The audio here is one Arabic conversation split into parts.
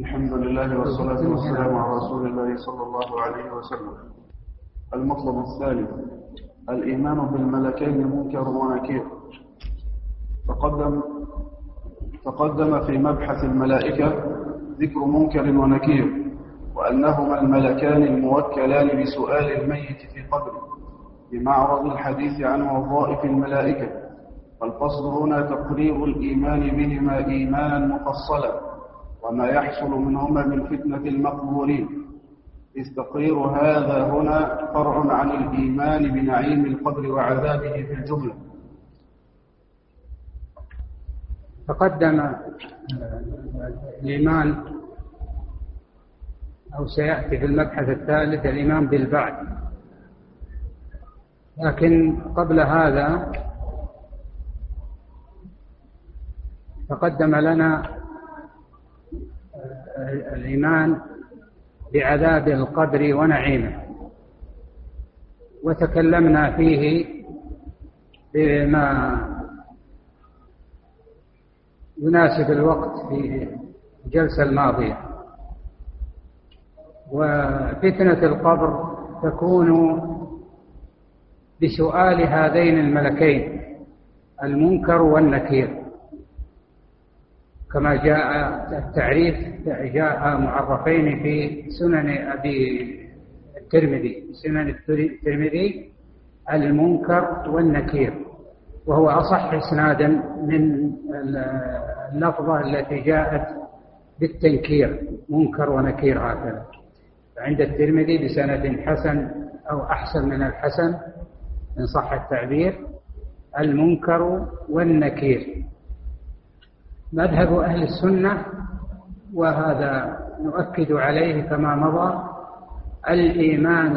الحمد لله والصلاة والسلام على رسول الله صلى الله عليه وسلم. المطلب الثالث الإيمان بالملكين منكر ونكير. تقدم تقدم في مبحث الملائكة ذكر منكر ونكير وأنهما الملكان الموكلان بسؤال الميت في قبره بمعرض الحديث عن وظائف الملائكة. فالقصد هنا تقرير الإيمان بهما إيمانا مفصلا. وما يحصل منهما من فتنة المقبورين إذ تقرير هذا هنا فرع عن الإيمان بنعيم القبر وعذابه في الجملة. تقدم الإيمان أو سيأتي في المبحث الثالث الإيمان بالبعث لكن قبل هذا تقدم لنا الإيمان بعذاب القبر ونعيمه. وتكلمنا فيه بما يناسب الوقت في الجلسة الماضية. وفتنة القبر تكون بسؤال هذين الملكين المنكر والنكير. كما جاء التعريف جاء معرفين في سنن أبي الترمذي سنن الترمذي المنكر والنكير وهو أصح إسنادا من اللفظة التي جاءت بالتنكير منكر ونكير هكذا. عند الترمذي بسند حسن أو أحسن من الحسن إن صح التعبير المنكر والنكير. مذهب أهل السنة وهذا نؤكد عليه كما مضى الإيمان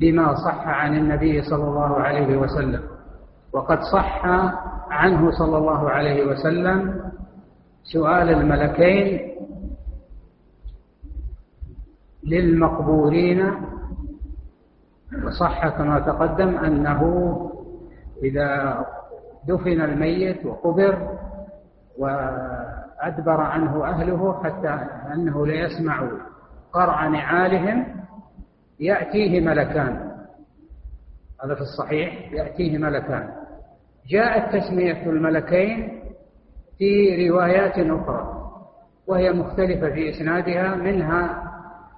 بما صح عن النبي صلى الله عليه وسلم. وقد صح عنه صلى الله عليه وسلم سؤال الملكين للمقبورين وصح كما تقدم أنه إذا دفن الميت وقبر وأدبر عنه أهله حتى أنه ليسمع قرع نعالهم يأتيه ملكان. هذا في الصحيح يأتيه ملكان. جاءت تسمية الملكين في روايات أخرى وهي مختلفة في إسنادها. منها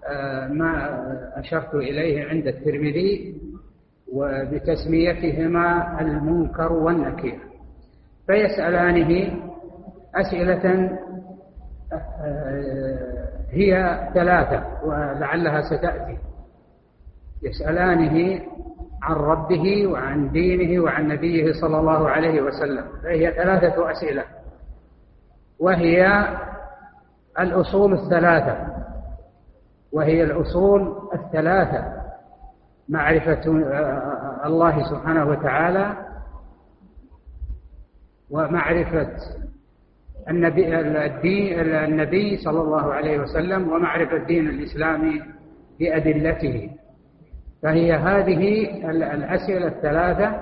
آه، ما أشرت إليه عند الترمذي وبتسميتهما المنكر والنكير. فيسألانه أسئلة آه، هي ثلاثة ولعلها ستأتي. يسألانه عن ربه وعن دينه وعن نبيه صلى الله عليه وسلم. فهي ثلاثة أسئلة. وهي الأصول الثلاثة. وهي الأصول الثلاثة. معرفة آه، الله سبحانه وتعالى. ومعرفة النبي الدين النبي صلى الله عليه وسلم ومعرفة الدين الإسلامي بأدلته. فهي هذه الأسئلة الثلاثة.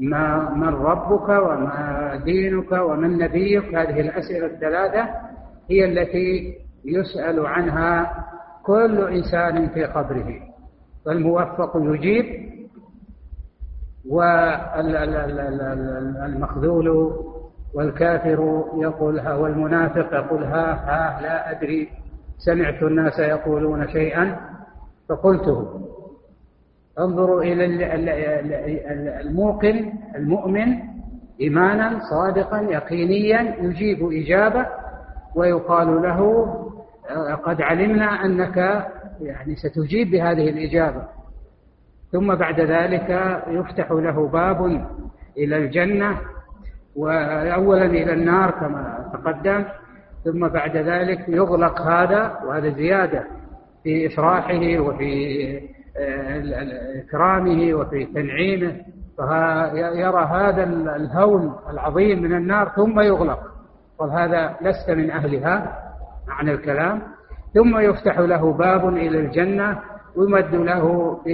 ما من ربك وما دينك ومن نبيك. هذه الأسئلة الثلاثة هي التي يسأل عنها كل إنسان في قبره. فالموفق يجيب والمخذول والكافر يقول ها والمنافق يقول ها ها لا أدري سمعت الناس يقولون شيئا فقلته. انظروا إلى الموقن المؤمن إيمانا صادقا يقينيا يجيب إجابة ويقال له قد علمنا أنك يعني ستجيب بهذه الإجابة. ثم بعد ذلك يفتح له باب إلى الجنة وأولا إلى النار كما تقدم ثم بعد ذلك يغلق هذا وهذا زيادة في إفراحه وفي آه، إكرامه وفي تنعيمه. فيرى هذا الهول العظيم من النار ثم يغلق. قال هذا لست من أهلها معنى الكلام. ثم يفتح له باب إلى الجنة ويمد له في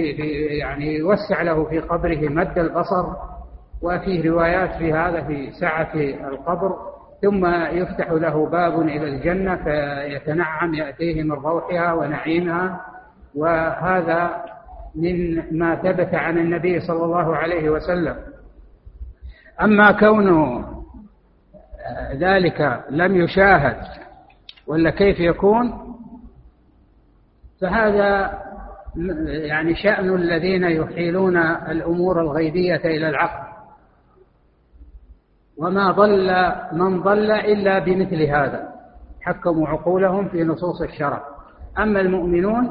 يعني يوسع له في قبره مد البصر. وفيه روايات في هذا في سعة القبر ثم يفتح له باب إلى الجنة فيتنعم يأتيه من روحها ونعيمها. وهذا من ما ثبت عن النبي صلى الله عليه وسلم. أما كون ذلك لم يشاهد ولا كيف يكون فهذا يعني شأن الذين يحيلون الأمور الغيبية إلى العقل. وما ضل من ضل إلا بمثل هذا حكموا عقولهم في نصوص الشرع. أما المؤمنون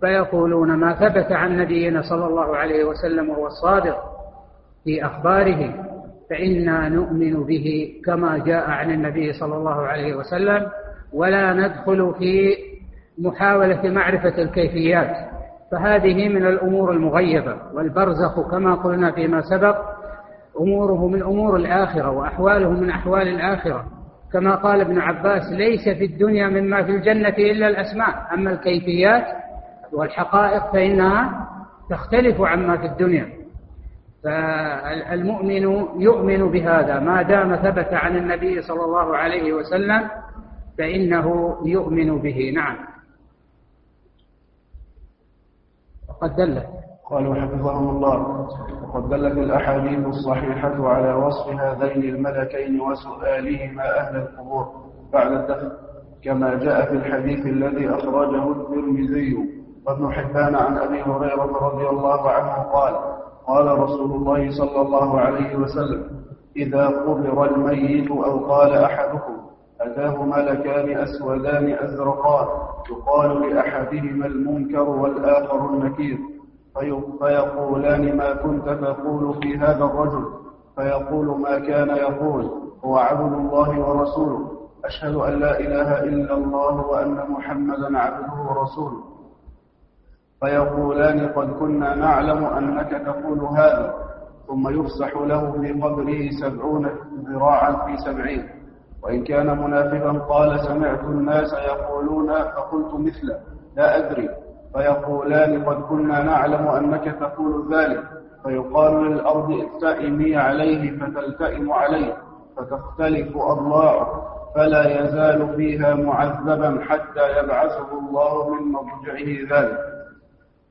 فيقولون ما ثبت عن نبينا صلى الله عليه وسلم وهو الصادق في أخباره فإنا نؤمن به كما جاء عن النبي صلى الله عليه وسلم ولا ندخل في محاولة معرفة الكيفيات. فهذه من الأمور المغيبة والبرزخ كما قلنا فيما سبق أموره من أمور الآخرة وأحواله من أحوال الآخرة. كما قال ابن عباس ليس في الدنيا مما في الجنة إلا الأسماء. أما الكيفيات والحقائق فإنها تختلف عما في الدنيا. فالمؤمن يؤمن بهذا. ما دام ثبت عن النبي صلى الله عليه وسلم فإنه يؤمن به. نعم. وقد دلت. قالوا حفظهم الله. وقد دلت الأحاديث الصحيحة على وصف هذين الملكين وسؤالهما أهل القبور بعد الدفن كما جاء في الحديث الذي أخرجه الترمذي وابن حبان عن أبي هريرة رضي الله عنه قال قال رسول الله صلى الله عليه وسلم إذا قبر الميت أو قال أحدكم أتاه ملكان أسودان أزرقان؟ يقال لأحدهما المنكر والآخر النكير. فيقولان ما كنت تقول في هذا الرجل فيقول ما كان يقول هو عبد الله ورسوله. أشهد أن لا إله إلا الله وأن محمدا عبده ورسوله. فيقولان قد كنا نعلم أنك تقول هذا ثم يفسح له في قبره سبعون ذراعا في سبعين. وإن كان منافقا قال سمعت الناس يقولون فقلت مثله لا أدري. فيقولان قد كنا نعلم أنك تقول ذلك فيقال للأرض اتئمي عليه فتلتئم عليه فتختلف أضلاعه فلا يزال فيها معذبا حتى يبعثه الله من مضجعه ذلك.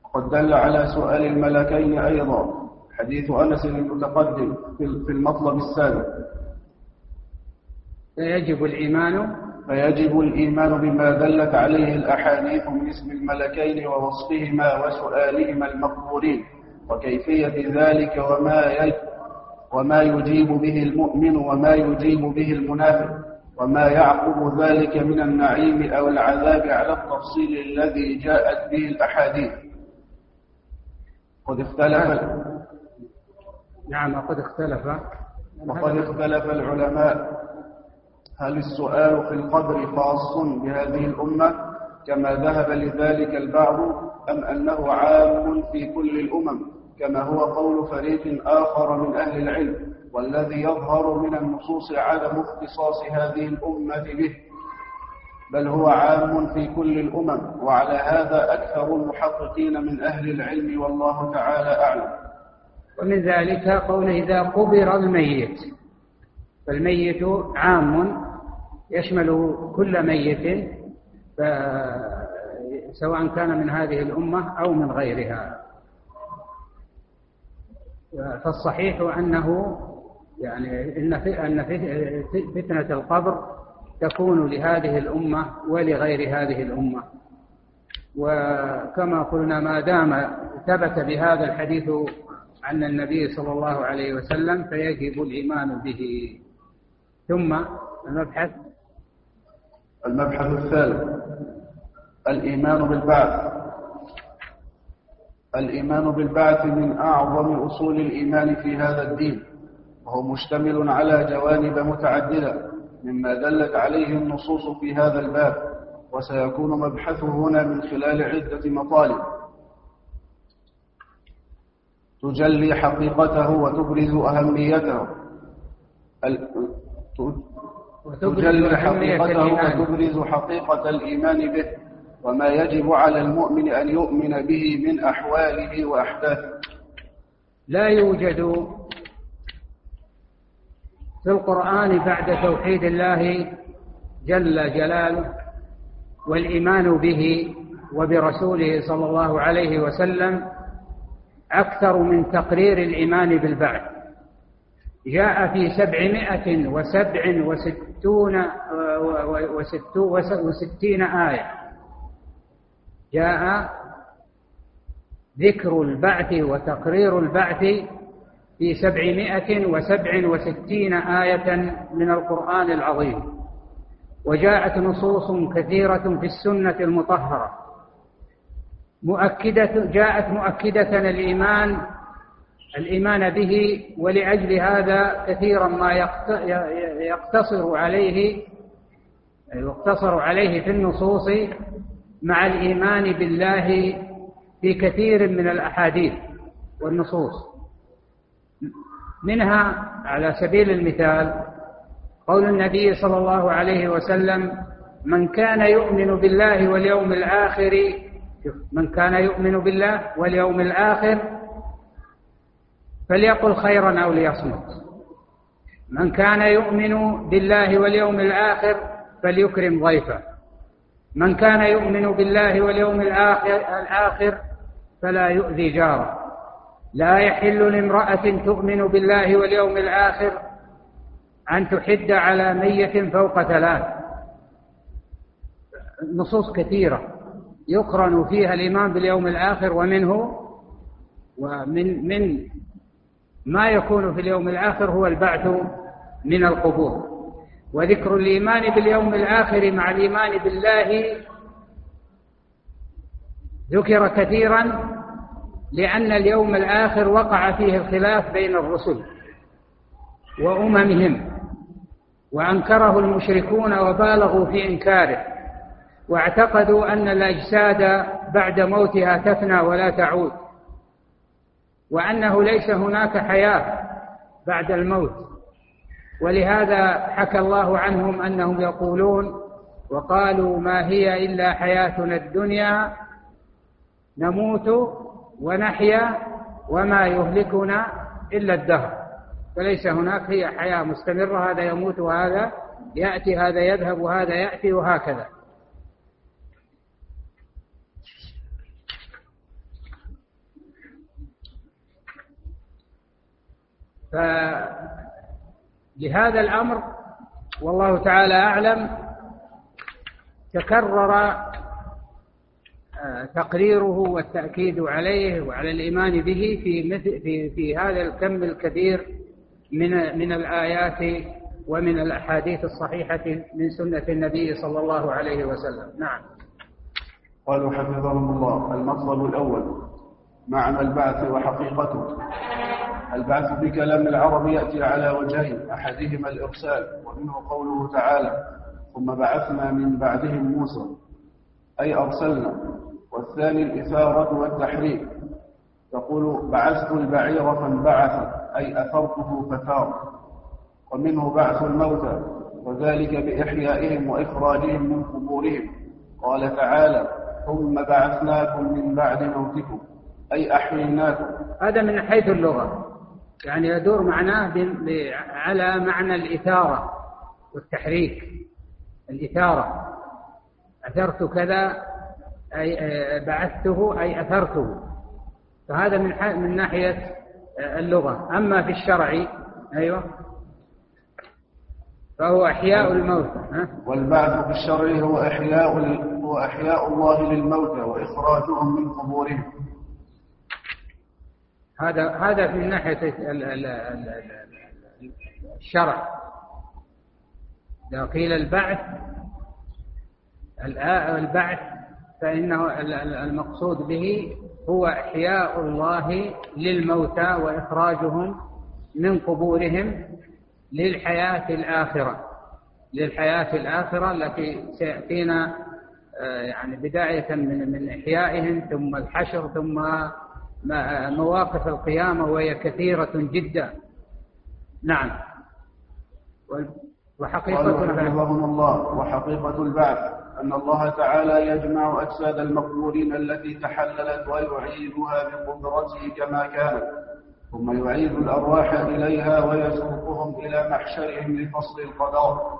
وقد دل على سؤال الملكين أيضا حديث أنس المتقدم في المطلب السابق. فيجب الإيمان فيجب الإيمان بما دلت عليه الأحاديث من اسم الملكين ووصفهما وسؤالهما المقبولين. وكيفية ذلك وما وما يجيب به المؤمن وما يجيب به المنافق. وما يعقب ذلك من النعيم أو العذاب على التفصيل الذي جاءت به الأحاديث. قد اختلف نعم قد اختلف. وقد اختلف العلماء. هل السؤال في القبر خاص بهذه الأمة كما ذهب لذلك البعض أم أنه عام في كل الأمم كما هو قول فريق آخر من أهل العلم والذي يظهر من النصوص عدم اختصاص هذه الأمة به؟ بل هو عام في كل الأمم وعلى هذا أكثر المحققين من أهل العلم والله تعالى أعلم. ومن ذلك قول إذا قبر الميت. فالميت عام يشمل كل ميت سواء كان من هذه الأمة أو من غيرها. فالصحيح أنه يعني أن فتنة القبر تكون لهذه الأمة ولغير هذه الأمة. وكما قلنا ما دام ثبت بهذا الحديث عن النبي صلى الله عليه وسلم فيجب الإيمان به. ثم المبحث المبحث الثالث. الإيمان بالبعث. الإيمان بالبعث من أعظم أصول الإيمان في هذا الدين وهو مشتمل على جوانب متعددة مما دلت عليه النصوص في هذا الباب وسيكون مبحثه هنا من خلال عدة مطالب. تجلي حقيقته وتبرز أهميته. تجلي حقيقته وتبرز حقيقة الإيمان به وما يجب على المؤمن أن يؤمن به من أحواله وأحداثه. لا يوجد في القرآن بعد توحيد الله جل جلاله والإيمان به وبرسوله صلى الله عليه وسلم أكثر من تقرير الإيمان بالبعث. جاء في سبعمائة وسبع وستون وستين آية. جاء ذكر البعث وتقرير البعث في سبعمائة وسبع وستين آية من القرآن العظيم. وجاءت نصوص كثيرة في السنة المطهرة. مؤكدة جاءت مؤكدة الإيمان الإيمان به ولأجل هذا كثيرا ما يقتصر عليه يقتصر عليه في النصوص مع الإيمان بالله في كثير من الأحاديث والنصوص. منها على سبيل المثال قول النبي صلى الله عليه وسلم من كان يؤمن بالله واليوم الآخر من كان يؤمن بالله واليوم الآخر فليقل خيرا أو ليصمت. من كان يؤمن بالله واليوم الآخر فليكرم ضيفه. من كان يؤمن بالله واليوم الآخر, الآخر فلا يؤذي جاره. لا يحل لامرأة تؤمن بالله واليوم الآخر أن تحد على ميت فوق ثلاث. نصوص كثيرة. يقرن فيها الإيمان باليوم الآخر ومنه ومن من ما يكون في اليوم الآخر هو البعث من القبور. وذكر الإيمان باليوم الآخر مع الإيمان بالله ذكر كثيرا لأن اليوم الآخر وقع فيه الخلاف بين الرسل وأممهم وأنكره المشركون وبالغوا في إنكاره واعتقدوا أن الأجساد بعد موتها تفنى ولا تعود. وأنه ليس هناك حياة بعد الموت. ولهذا حكى الله عنهم أنهم يقولون وقالوا ما هي إلا حياتنا الدنيا نموت ونحيا وما يهلكنا إلا الدهر. فليس هناك هي حياة مستمرة هذا يموت وهذا يأتي هذا يذهب وهذا يأتي وهكذا. فلهذا الأمر والله تعالى أعلم تكرر تقريره والتأكيد عليه وعلى الإيمان به في مثل في في هذا الكم الكثير من من الآيات ومن الأحاديث الصحيحة من سنة النبي صلى الله عليه وسلم. نعم. قالوا حفظهم الله المطلب الأول. معنى البعث وحقيقته. البعث بكلام العرب يأتي على وجهين أحدهما الإرسال ومنه قوله تعالى ثم بعثنا من بعدهم موسى أي أرسلنا والثاني الإثارة والتحريك. تقول بعثت البعير فانبعث أي أثرته فثار ومنه بعث الموتى وذلك بإحيائهم وإخراجهم من قبورهم. قال تعالى ثم بعثناكم من بعد موتكم. أي أحييناكم. هذا من حيث اللغة. يعني يدور معناه على معنى الإثارة والتحريك. الإثارة. أثرت كذا أي آه، بعثته أي أثرته. فهذا من من ناحية آه، اللغة. أما في الشرع أيوه. فهو إحياء الموتى والبعث في الشرع هو إحياء هو إحياء الله للموتى وإخراجهم من قبورهم. هذا هذا في ناحية الشرع. إذا قيل البعث البعث فإنه المقصود به هو إحياء الله للموتى وإخراجهم من قبورهم للحياة الآخرة. للحياة الآخرة التي سيأتينا آه، يعني بداية من من إحيائهم ثم الحشر ثم مواقف القيامة وهي كثيرة جدا. نعم. وحقيقة الله. وحقيقة البعث. أن الله تعالى يجمع أجساد المقبورين التي تحللت ويعيدها بقدرته كما كانت. ثم يعيد الأرواح إليها ويسوقهم إلى محشرهم لفصل القضاء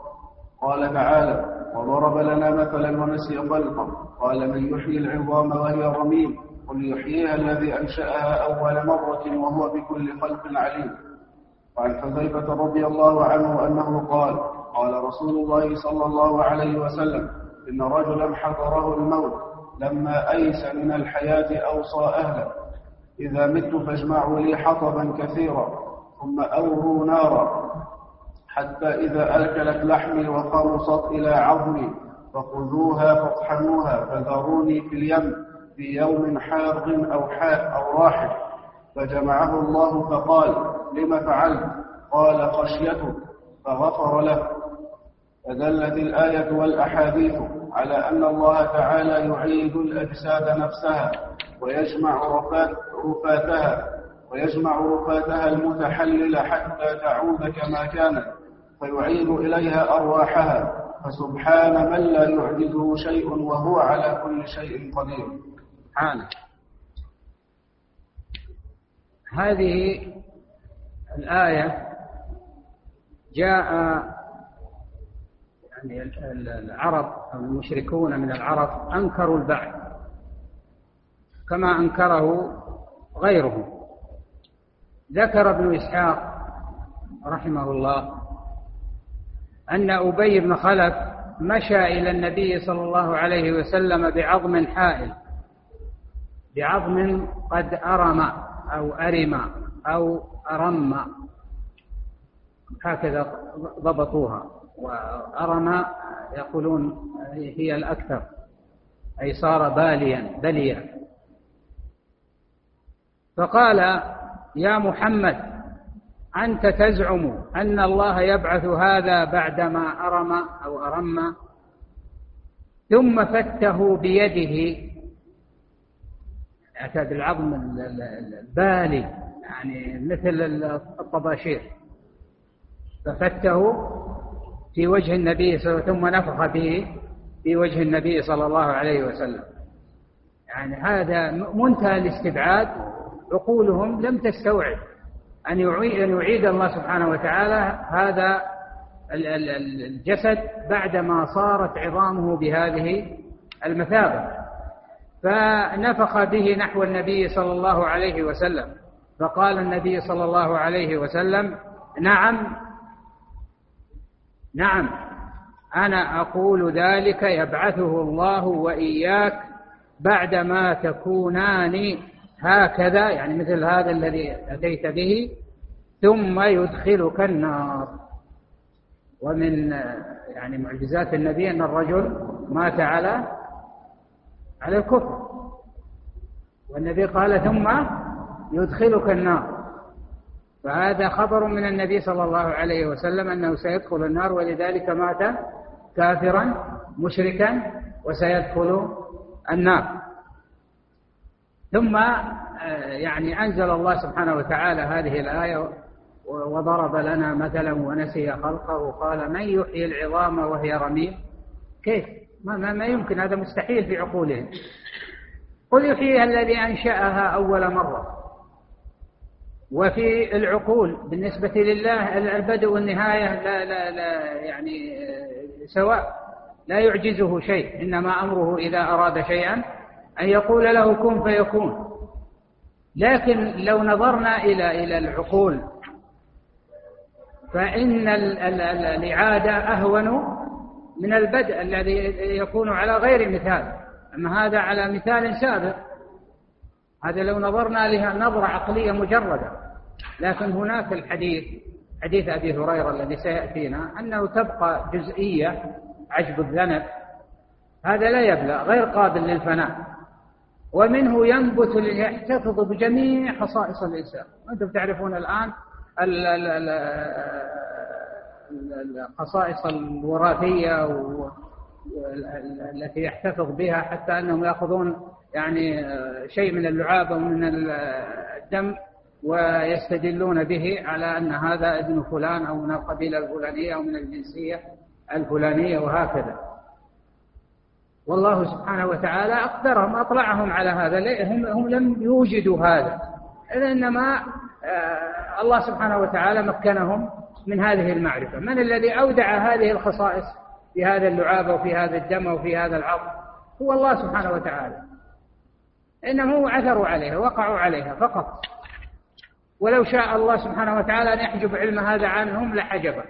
قال تعالى وضرب لنا مثلا ونسي خلقه. قال من يحيي العظام وهي رميم. قل يحييها الذي أنشأها أول مرة وهو بكل خلق عليم. وعن حذيفة رضي الله عنه أنه قال قال رسول الله صلى الله عليه وسلم إن رجلا حضره الموت لما أيس من الحياة أوصى أهله. إذا مت فاجمعوا لي حطبا كثيرا ثم أوروا نارا. حتى إذا أكلت لحمي وخلصت إلى عظمي فخذوها فاطحنوها فذروني في اليم. في يوم حار أو حاء أو راحل. فجمعه الله فقال لم فعلت؟ قال خشيتك. فغفر له. فدلت الآية والأحاديث على أن الله تعالى يعيد الأجساد نفسها ويجمع رفات رفاتها ويجمع رفاتها المتحللة حتى تعود كما كانت فيعيد إليها أرواحها. فسبحان من لا يعجزه شيء وهو على كل شيء قدير. سبحانه هذه الآية جاء يعني العرب أو المشركون من العرب أنكروا البعث كما أنكره غيرهم. ذكر ابن إسحاق رحمه الله أن أبي بن خلف مشى إلى النبي صلى الله عليه وسلم بعظم حائل. بعظم قد أرم أو أرم أو أرم. هكذا ضبطوها. وأرم يقولون هي الأكثر أي صار باليا بليا. فقال يا محمد أنت تزعم أن الله يبعث هذا بعدما أرم أو أرم ثم فته بيده أتى بالعظم البالي يعني مثل الطباشير. ففته في وجه النبي صلى الله عليه وسلم ثم نفخ به في وجه النبي صلى الله عليه وسلم. يعني هذا منتهى الاستبعاد. عقولهم لم تستوعب أن يعيد, الله سبحانه وتعالى هذا الجسد بعدما صارت عظامه بهذه المثابة. فنفخ به نحو النبي صلى الله عليه وسلم. فقال النبي صلى الله عليه وسلم نعم نعم أنا أقول ذلك يبعثه الله وإياك بعدما تكونان هكذا. يعني مثل هذا الذي أتيت به ثم يدخلك النار. ومن يعني معجزات النبي أن الرجل مات على على الكفر. والنبي قال ثم يدخلك النار. فهذا خبر من النبي صلى الله عليه وسلم أنه سيدخل النار ولذلك مات كافرا مشركا وسيدخل النار. ثم آه، يعني أنزل الله سبحانه وتعالى هذه الآية وضرب لنا مثلا ونسي خلقه قال من يحيي العظام وهي رميم؟ كيف؟ ما, ما, ما يمكن هذا مستحيل في عقولهم. قل يحييها الذي أنشأها أول مرة. وفي العقول بالنسبة لله البدء والنهاية لا, لا, لا يعني سواء لا يعجزه شيء. إنما أمره إذا أراد شيئا أن يقول له كن فيكون. لكن لو نظرنا إلى إلى العقول فإن الإعادة أهون من البدء الذي يكون على غير مثال. أما هذا على مثال سابق. هذا لو نظرنا لها نظرة عقلية مجردة. لكن هناك الحديث حديث أبي هريرة الذي سيأتينا أنه تبقى جزئية عجب الذنب. هذا لا يبلى غير قابل للفناء. ومنه ينبت يحتفظ بجميع خصائص الإنسان. أنتم تعرفون الآن الخصائص الوراثية التي يحتفظ بها حتى أنهم يأخذون يعني شيء من اللعاب أو من الدم ويستدلون به على أن هذا ابن فلان أو من القبيلة الفلانية أو من الجنسية الفلانية وهكذا. والله سبحانه وتعالى أقدرهم أطلعهم على هذا. هم, هم لم يوجدوا هذا. إنما آه، الله سبحانه وتعالى مكنهم من هذه المعرفة. من الذي أودع هذه الخصائص في هذا اللعاب وفي هذا الدم وفي هذا العظم هو الله سبحانه وتعالى. إنهم عثروا عليها وقعوا عليها فقط. ولو شاء الله سبحانه وتعالى أن يحجب علم هذا عنهم لحجبه.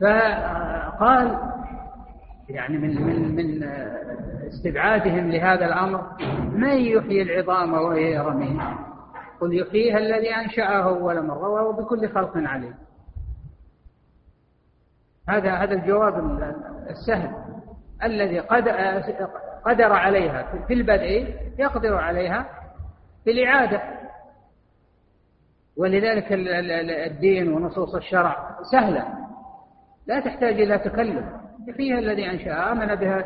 فقال يعني من من من استبعادهم لهذا الأمر من يحيي العظام وهي رميم قل يحييها الذي انشاها اول مرة وهو بكل خلق عليم. هذا هذا الجواب السهل. الذي قدر عليها في البدء يقدر عليها في الإعادة. ولذلك الدين ونصوص الشرع سهلة. لا تحتاج إلى تكلف فيها الذي أنشأ آمن بها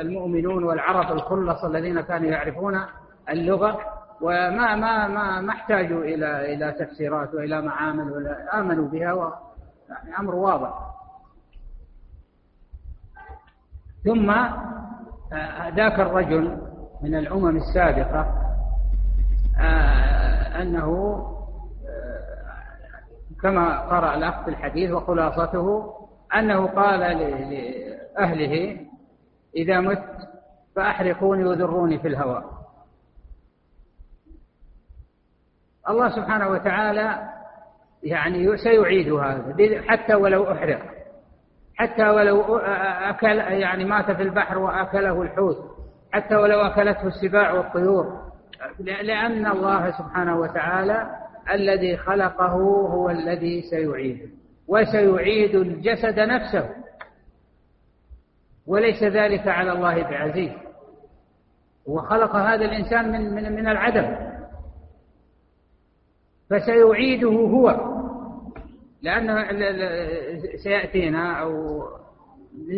المؤمنون والعرب الخلص الذين كانوا يعرفون اللغة. وما ما ما ما احتاجوا إلى إلى تفسيرات وإلى معامل ولا آمنوا بها يعني أمر واضح. ثم آه، ذاك الرجل من الأمم السابقة آه، أنه آه، كما قرأ الأخ في الحديث وخلاصته أنه قال لأهله إذا مت فأحرقوني وذروني في الهواء. الله سبحانه وتعالى يعني سيعيد هذا حتى ولو أحرق حتى ولو أكل يعني مات في البحر وأكله الحوت حتى ولو أكلته السباع والطيور. لأن الله سبحانه وتعالى الذي خلقه هو الذي سيعيده وسيعيد الجسد نفسه. وليس ذلك على الله بعزيز. وخلق هذا الإنسان من من من العدم. فسيعيده هو. لأن سيأتينا أو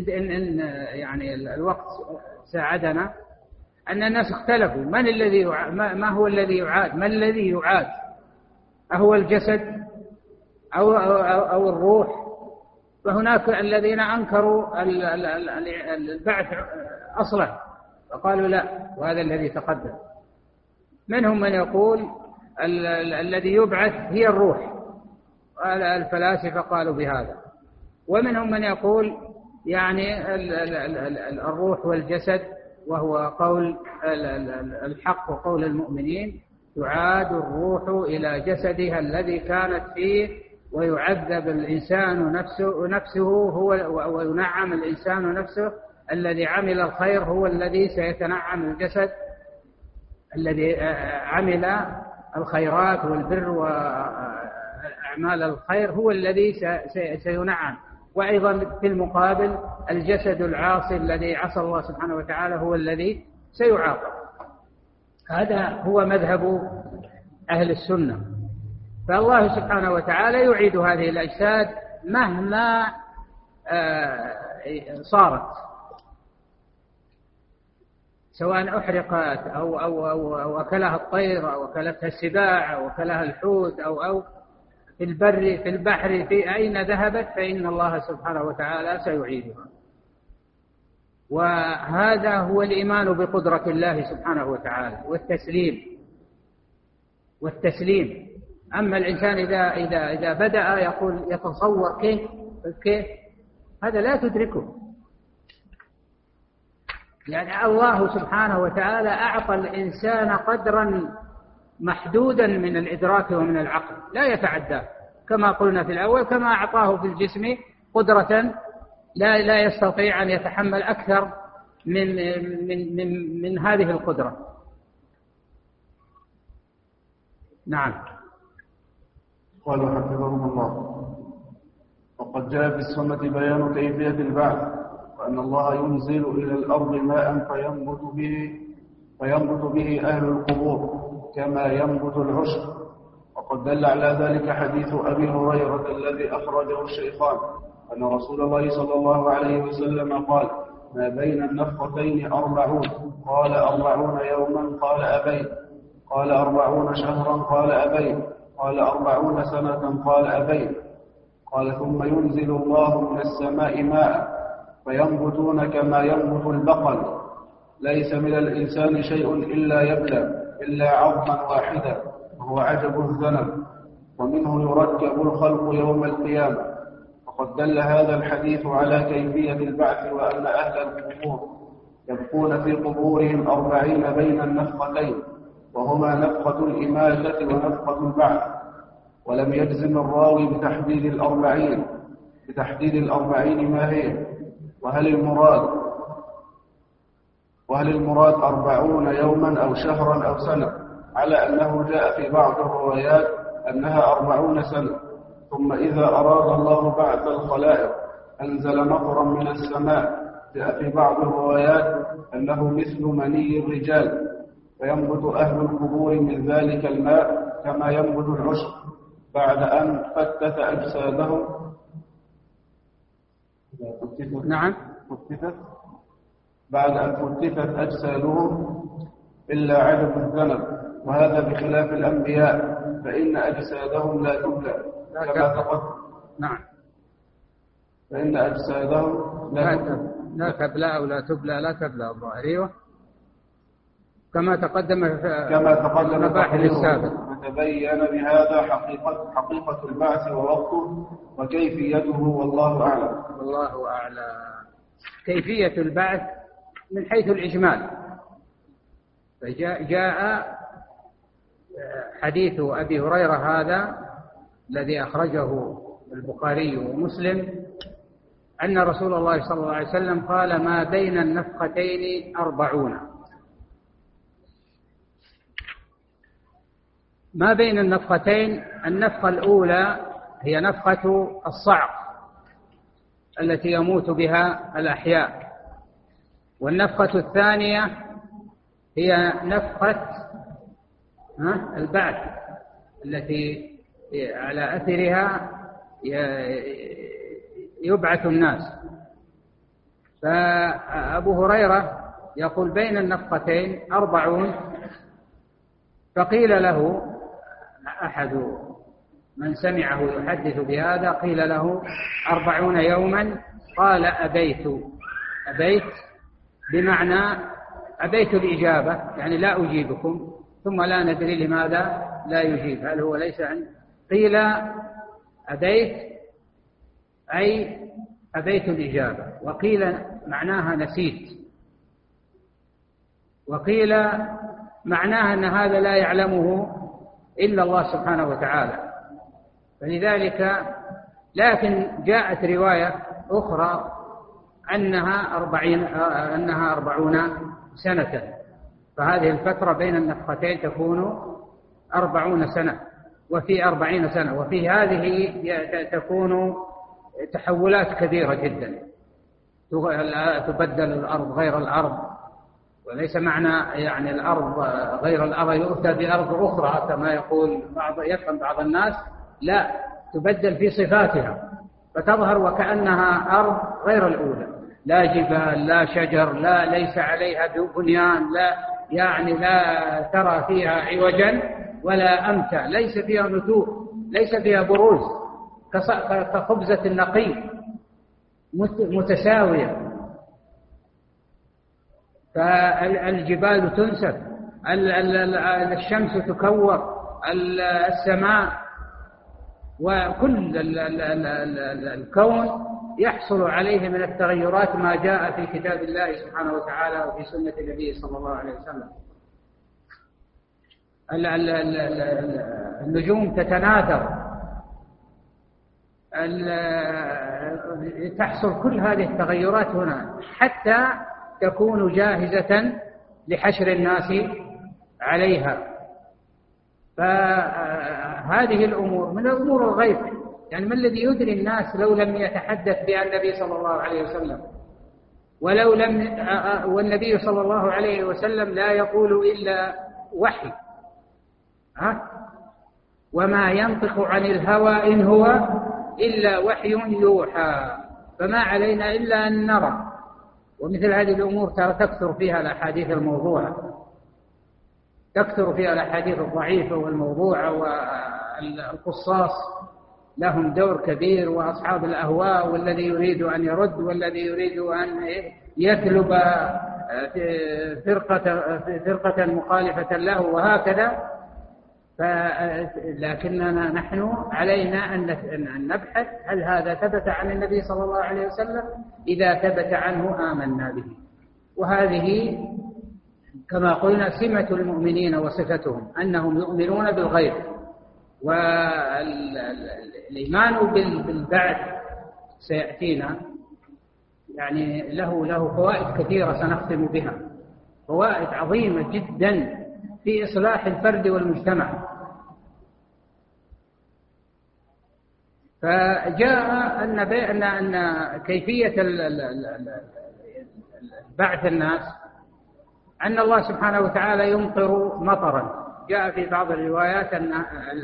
إن يعني الوقت ساعدنا أن الناس اختلفوا. من الذي ما هو الذي يعاد؟ ما الذي يعاد؟ أهو الجسد أو, أو, أو الروح. فهناك الذين أنكروا البعث أصلا. فقالوا لا وهذا الذي تقدم. منهم من يقول الذي يبعث هي الروح. الفلاسفة قالوا بهذا. ومنهم من يقول يعني الروح والجسد وهو قول الحق وقول المؤمنين تعاد الروح إلى جسدها الذي كانت فيه ويعذب الإنسان نفسه نفسه هو وينعم الإنسان نفسه. الذي عمل الخير هو الذي سيتنعم الجسد. الذي عمل الخيرات والبر وأعمال الخير هو الذي سينعم. وأيضا في المقابل الجسد العاصي الذي عصى الله سبحانه وتعالى هو الذي سيعاقب. هذا هو مذهب أهل السنة. فالله سبحانه وتعالى يعيد هذه الأجساد مهما آه، صارت. سواء أحرقت أو, أو, أو, أو أكلها الطير أو أكلتها السباع أو أكلها الحوت أو أو في البر في البحر في أين ذهبت فإن الله سبحانه وتعالى سيعيدها. وهذا هو الإيمان بقدرة الله سبحانه وتعالى والتسليم. والتسليم. أما الإنسان إذا إذا إذا بدأ يقول يتصور كيف كيف هذا لا تدركه. يعني الله سبحانه وتعالى أعطى الإنسان قدرا محدودا من الإدراك ومن العقل لا يتعدى كما قلنا في الأول كما أعطاه في الجسم قدرة لا لا يستطيع أن يتحمل أكثر من من من من هذه القدرة. نعم. قال حفظهم الله. وقد جاء في السنة بيان كيفية البعث. وأن الله ينزل إلى الأرض ماء فينبت به فينبت به أهل القبور كما ينبت العشب. وقد دل على ذلك حديث أبي هريرة الذي أخرجه الشيخان أن رسول الله صلى الله عليه وسلم قال ما بين النفقتين أربعون. قال أربعون يوما. قال أبين. قال أربعون شهرا. قال أبين. قال أربعون سنة. قال أبين. قال ثم ينزل الله من السماء ماء فينبتون كما ينبت البقل. ليس من الإنسان شيء إلا يبلى إلا عظما واحدا وهو عجب الذنب. ومنه يركب الخلق يوم القيامة. وقد دل هذا الحديث على كيفية البعث وأن أهل القبور يبقون في قبورهم أربعين بين النفقتين وهما نفقة الإماتة ونفقة البعث. ولم يجزم الراوي بتحديد الأربعين بتحديد الأربعين ما هي. وهل المراد وهل المراد أربعون يوما أو شهرا أو سنة؟ على أنه جاء في بعض الروايات أنها أربعون سنة. ثم إذا أراد الله بعث الخلائق أنزل مطرا من السماء. جاء في بعض الروايات أنه مثل مني الرجال. فينبت أهل القبور من ذلك الماء كما ينبت العشب. بعد أن فتت أجسادهم نعم. فتتت بعد أن فتتت أجسادهم إلا عدم الذنب وهذا بخلاف الأنبياء فإن أجسادهم لا تبلى كما تقدم نعم. فإن أجسادهم لا تبلى. لا تبلى أو لا تبلى لا تبلى الظاهر أيوه كما تقدم في كما تقدم المباحث السابق. وتبين بهذا حقيقة حقيقة البعث ووقته وكيفيته والله أعلم. والله أعلم. كيفية البعث من حيث الإجمال. فجاء جاء حديث أبي هريرة هذا الذي أخرجه البخاري ومسلم أن رسول الله صلى الله عليه وسلم قال ما بين النفقتين أربعون. ما بين النفقتين النفقة الأولى هي نفقة الصعق التي يموت بها الأحياء. والنفقة الثانية هي نفقة البعث التي على أثرها يبعث الناس. فأبو هريرة يقول بين النفقتين أربعون فقيل له أحد من سمعه يحدث بهذا قيل له أربعون يوما. قال أبيت أبيت بمعنى أبيت الإجابة يعني لا أجيبكم ثم لا ندري لماذا لا يجيب. هل هو ليس عند قيل أبيت أي أبيت الإجابة. وقيل معناها نسيت. وقيل معناها أن هذا لا يعلمه إلا الله سبحانه وتعالى. فلذلك لكن جاءت رواية أخرى أنها أربعين أنها أربعون سنة. فهذه الفترة بين النفختين تكون أربعون سنة وفي أربعين سنة وفي هذه تكون تحولات كبيرة جدا. تبدل الأرض غير الأرض. وليس معنى يعني الأرض غير الأرض يؤتى بأرض أخرى كما يقول بعض يفهم بعض الناس لا تبدل في صفاتها فتظهر وكأنها أرض غير الأولى. لا جبال لا شجر لا ليس عليها بنيان لا يعني لا ترى فيها عوجا ولا أمتع. ليس فيها نتوء ليس فيها بروز كخبزة النقي متساوية. فالجبال تنسف الشمس تكور السماء وكل الكون يحصل عليه من التغيرات ما جاء في كتاب الله سبحانه وتعالى وفي سنة النبي صلى الله عليه وسلم النجوم تتناثر تحصل كل هذه التغيرات هنا حتى تكون جاهزة لحشر الناس عليها. فهذه الأمور من الأمور الغيب. يعني ما الذي يدري الناس لو لم يتحدث بها النبي صلى الله عليه وسلم؟ ولو لم والنبي صلى الله عليه وسلم لا يقول إلا وحي. ها؟ وما ينطق عن الهوى إن هو إلا وحي يوحى. فما علينا إلا أن نرى. ومثل هذه الأمور ترى تكثر فيها الأحاديث الموضوعة. تكثر فيها الأحاديث الضعيفة والموضوعة والقصاص. لهم دور كبير وأصحاب الأهواء والذي يريد أن يرد والذي يريد أن يثلب فرقة فرقة مخالفة له وهكذا. لكننا نحن علينا أن نبحث هل هذا ثبت عن النبي صلى الله عليه وسلم؟ إذا ثبت عنه آمنا به. وهذه كما قلنا سمة المؤمنين وصفتهم أنهم يؤمنون بالغيب والإيمان بالبعث سيأتينا. يعني له له فوائد كثيرة سنختم بها. فوائد عظيمة جدا. في إصلاح الفرد والمجتمع. فجاء أن أن أن كيفية بعث الناس أن الله سبحانه وتعالى يمطر مطرا. جاء في بعض الروايات أن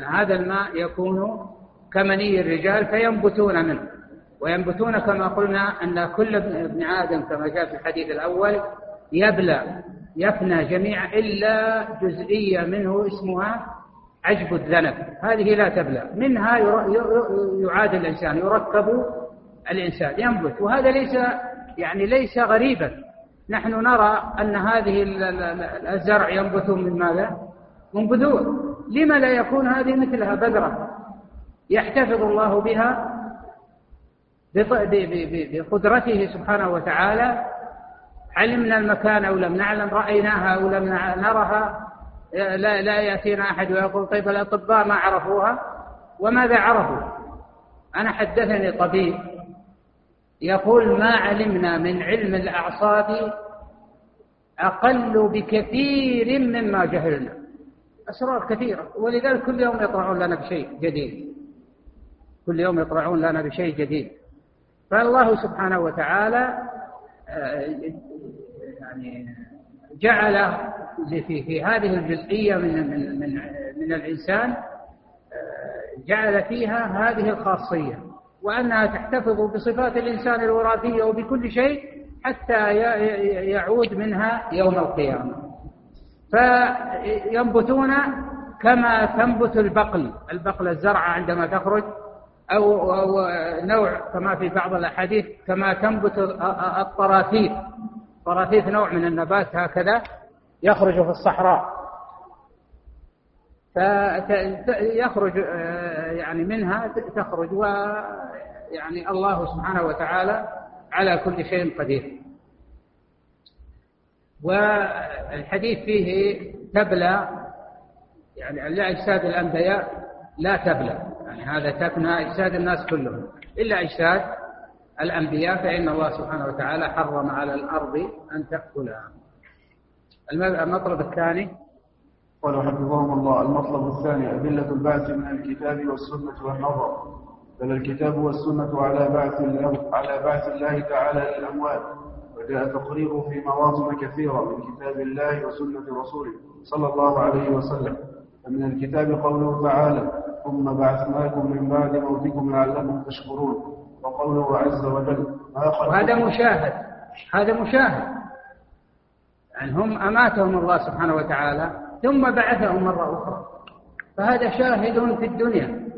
هذا الماء يكون كمني الرجال فينبتون منه. وينبتون كما قلنا أن كل ابن آدم كما جاء في الحديث الأول يبلى. يفنى جميعا إلا جزئية منه اسمها عجب الذنب. هذه لا تبلى. منها يعاد الإنسان يركب الإنسان ينبت. وهذا ليس يعني ليس غريبا. نحن نرى أن هذه الزرع ينبت من ماذا؟ من بذور. لما لا يكون هذه مثلها؟ بذرة. يحتفظ الله بها بقدرته سبحانه وتعالى علمنا المكان أو لم نعلم رأيناها أو لم نرها لا, لا يأتينا أحد ويقول طيب الأطباء ما عرفوها؟ وماذا عرفوا؟ أنا حدثني طبيب يقول ما علمنا من علم الأعصاب أقل بكثير مما جهلنا. أسرار كثيرة ولذلك كل يوم يطلعون لنا بشيء جديد. كل يوم يطلعون لنا بشيء جديد. فالله سبحانه وتعالى آه، يعني جعل في في هذه الجزئية من من من, من الإنسان آه، جعل فيها هذه الخاصية وأنها تحتفظ بصفات الإنسان الوراثية وبكل شيء حتى يعود منها يوم القيامة. فينبتون كما تنبت البقل البقل الزرعة عندما تخرج أو, أو نوع كما في بعض الأحاديث كما تنبت الطراثيف. طراثيف نوع من النبات هكذا يخرج في الصحراء. فيخرج آه، يعني منها تخرج ويعني الله سبحانه وتعالى على كل شيء قدير. والحديث فيه تبلى يعني الأجساد الأنبياء لا تبلى. يعني هذا تفنى أجساد الناس كلهم إلا أجساد الأنبياء فإن الله سبحانه وتعالى حرم على الأرض أن تأكلها المطلب الثاني. قال حفظهم الله المطلب الثاني أدلة البعث من الكتاب والسنة والنظر. بل الكتاب والسنة على بعث على بعث الله تعالى للأموات وجاء تقريره في مواطن كثيرة من كتاب الله وسنة رسوله صلى الله عليه وسلم. فمن الكتاب قوله تعالى ثم بعثناكم من بعد موتكم لعلكم تشكرون. وقوله عز وجل وهذا مشاهد هذا مشاهد. يعني هم أماتهم الله سبحانه وتعالى ثم بعثهم مرة أخرى. فهذا شاهد في الدنيا.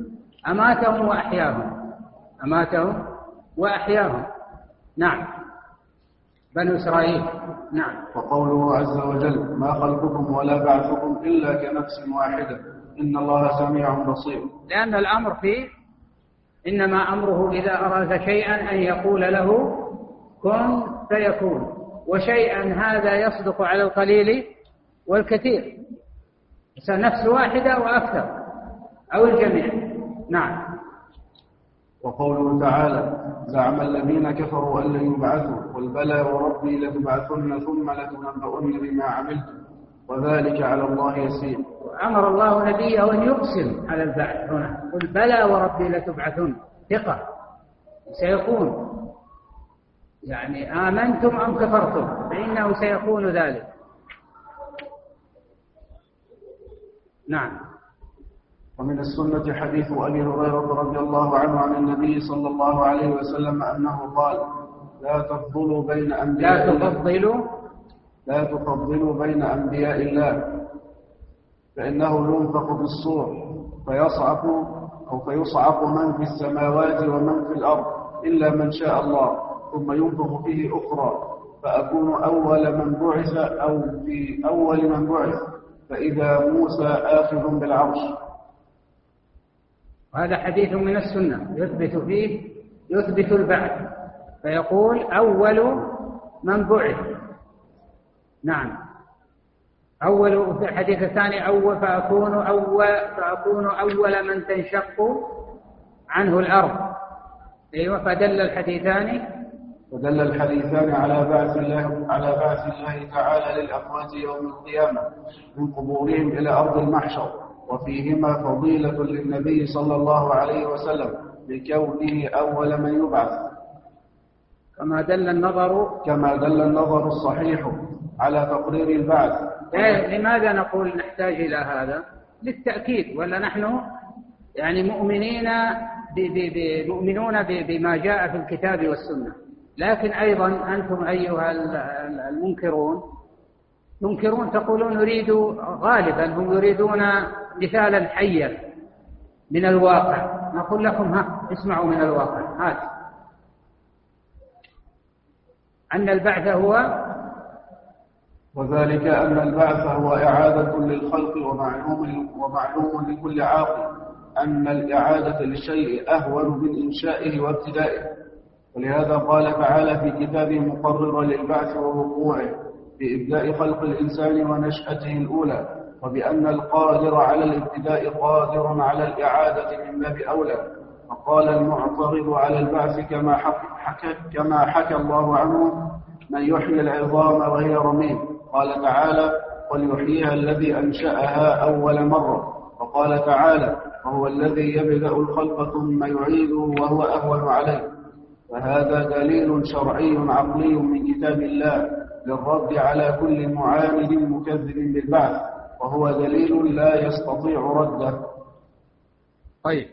أماتهم وأحياهم. أماتهم وأحياهم. نعم. بنو إسرائيل. نعم. وقوله عز وجل ما خلقكم ولا بعثكم إلا كنفس واحدة. إن الله سميع بصير. لأن الأمر فيه إنما أمره إذا أراد شيئا أن يقول له كن فيكون. وشيئا هذا يصدق على القليل والكثير. نفس واحدة وأكثر أو الجميع. نعم. وقوله تعالى زعم الذين كفروا أن لن يبعثوا قل بلى وربي لتبعثن ثم لتنبؤن بما عملتم. وذلك على الله يسير. أمر الله نبيه أن يقسم على البعث هنا. قل بلى وربي لتبعثن. ثقة. سيكون يعني آمنتم أم كفرتم؟ فإنه سيكون ذلك. نعم. ومن السنة حديث أبي هريرة رضي الله عنه عن النبي صلى الله عليه وسلم أنه قال لا تفضلوا بين أنبياء لا تفضلوا. لا تفضلوا بين أنبياء الله. فإنه ينفق بالصور فيصعق أو فيصعق من في السماوات ومن في الأرض إلا من شاء الله ثم ينفخ فيه أخرى فأكون أول من بعث أو في أول من بعث فإذا موسى آخذ بالعرش. هذا حديث من السنة يثبت فيه يثبت البعث فيقول أول من بعث. نعم. أول في الحديث الثاني أول فأكون أول فأكون أول من تنشق عنه الأرض. أيوة فدل الحديثان. ودل الحديثان على بعث الله على بعث الله تعالى للأموات يوم القيامة من قبورهم إلى أرض المحشر وفيهما فضيلة للنبي صلى الله عليه وسلم لكونه أول من يبعث. كما دل النظر. كما دل النظر الصحيح على تقرير البعث. لماذا نقول نحتاج إلى هذا؟ للتأكيد ولا نحن يعني مؤمنين مؤمنون بما جاء في الكتاب والسنة. لكن أيضا أنتم أيها المنكرون تنكرون تقولون نريد غالبا هم يريدون مثالا حيا من الواقع. نقول لكم ها اسمعوا من الواقع. هات. أن البعث هو وذلك أن البعث هو إعادة للخلق ومعلوم, ومعلوم لكل عاقل أن الإعادة للشيء أهون من إنشائه وابتدائه. ولهذا قال تعالى في كتابه مقررا للبعث ووقوعه بإبداء خلق الإنسان ونشأته الأولى وبأن القادر على الابتداء قادر على الإعادة من باب أولى. وقال المعترض على البعث كما حكى, كما حكى الله عنه من يحيي العظام وهي رميم قال تعالى قل يحييها الذي أنشأها أول مرة. وقال تعالى وهو الذي يبدأ الخلق ثم يعيده وهو أهون عليه. فهذا دليل شرعي عقلي من كتاب الله للرد على كل معاند مكذب بالبعث. وهو دليل لا يستطيع رده. طيب.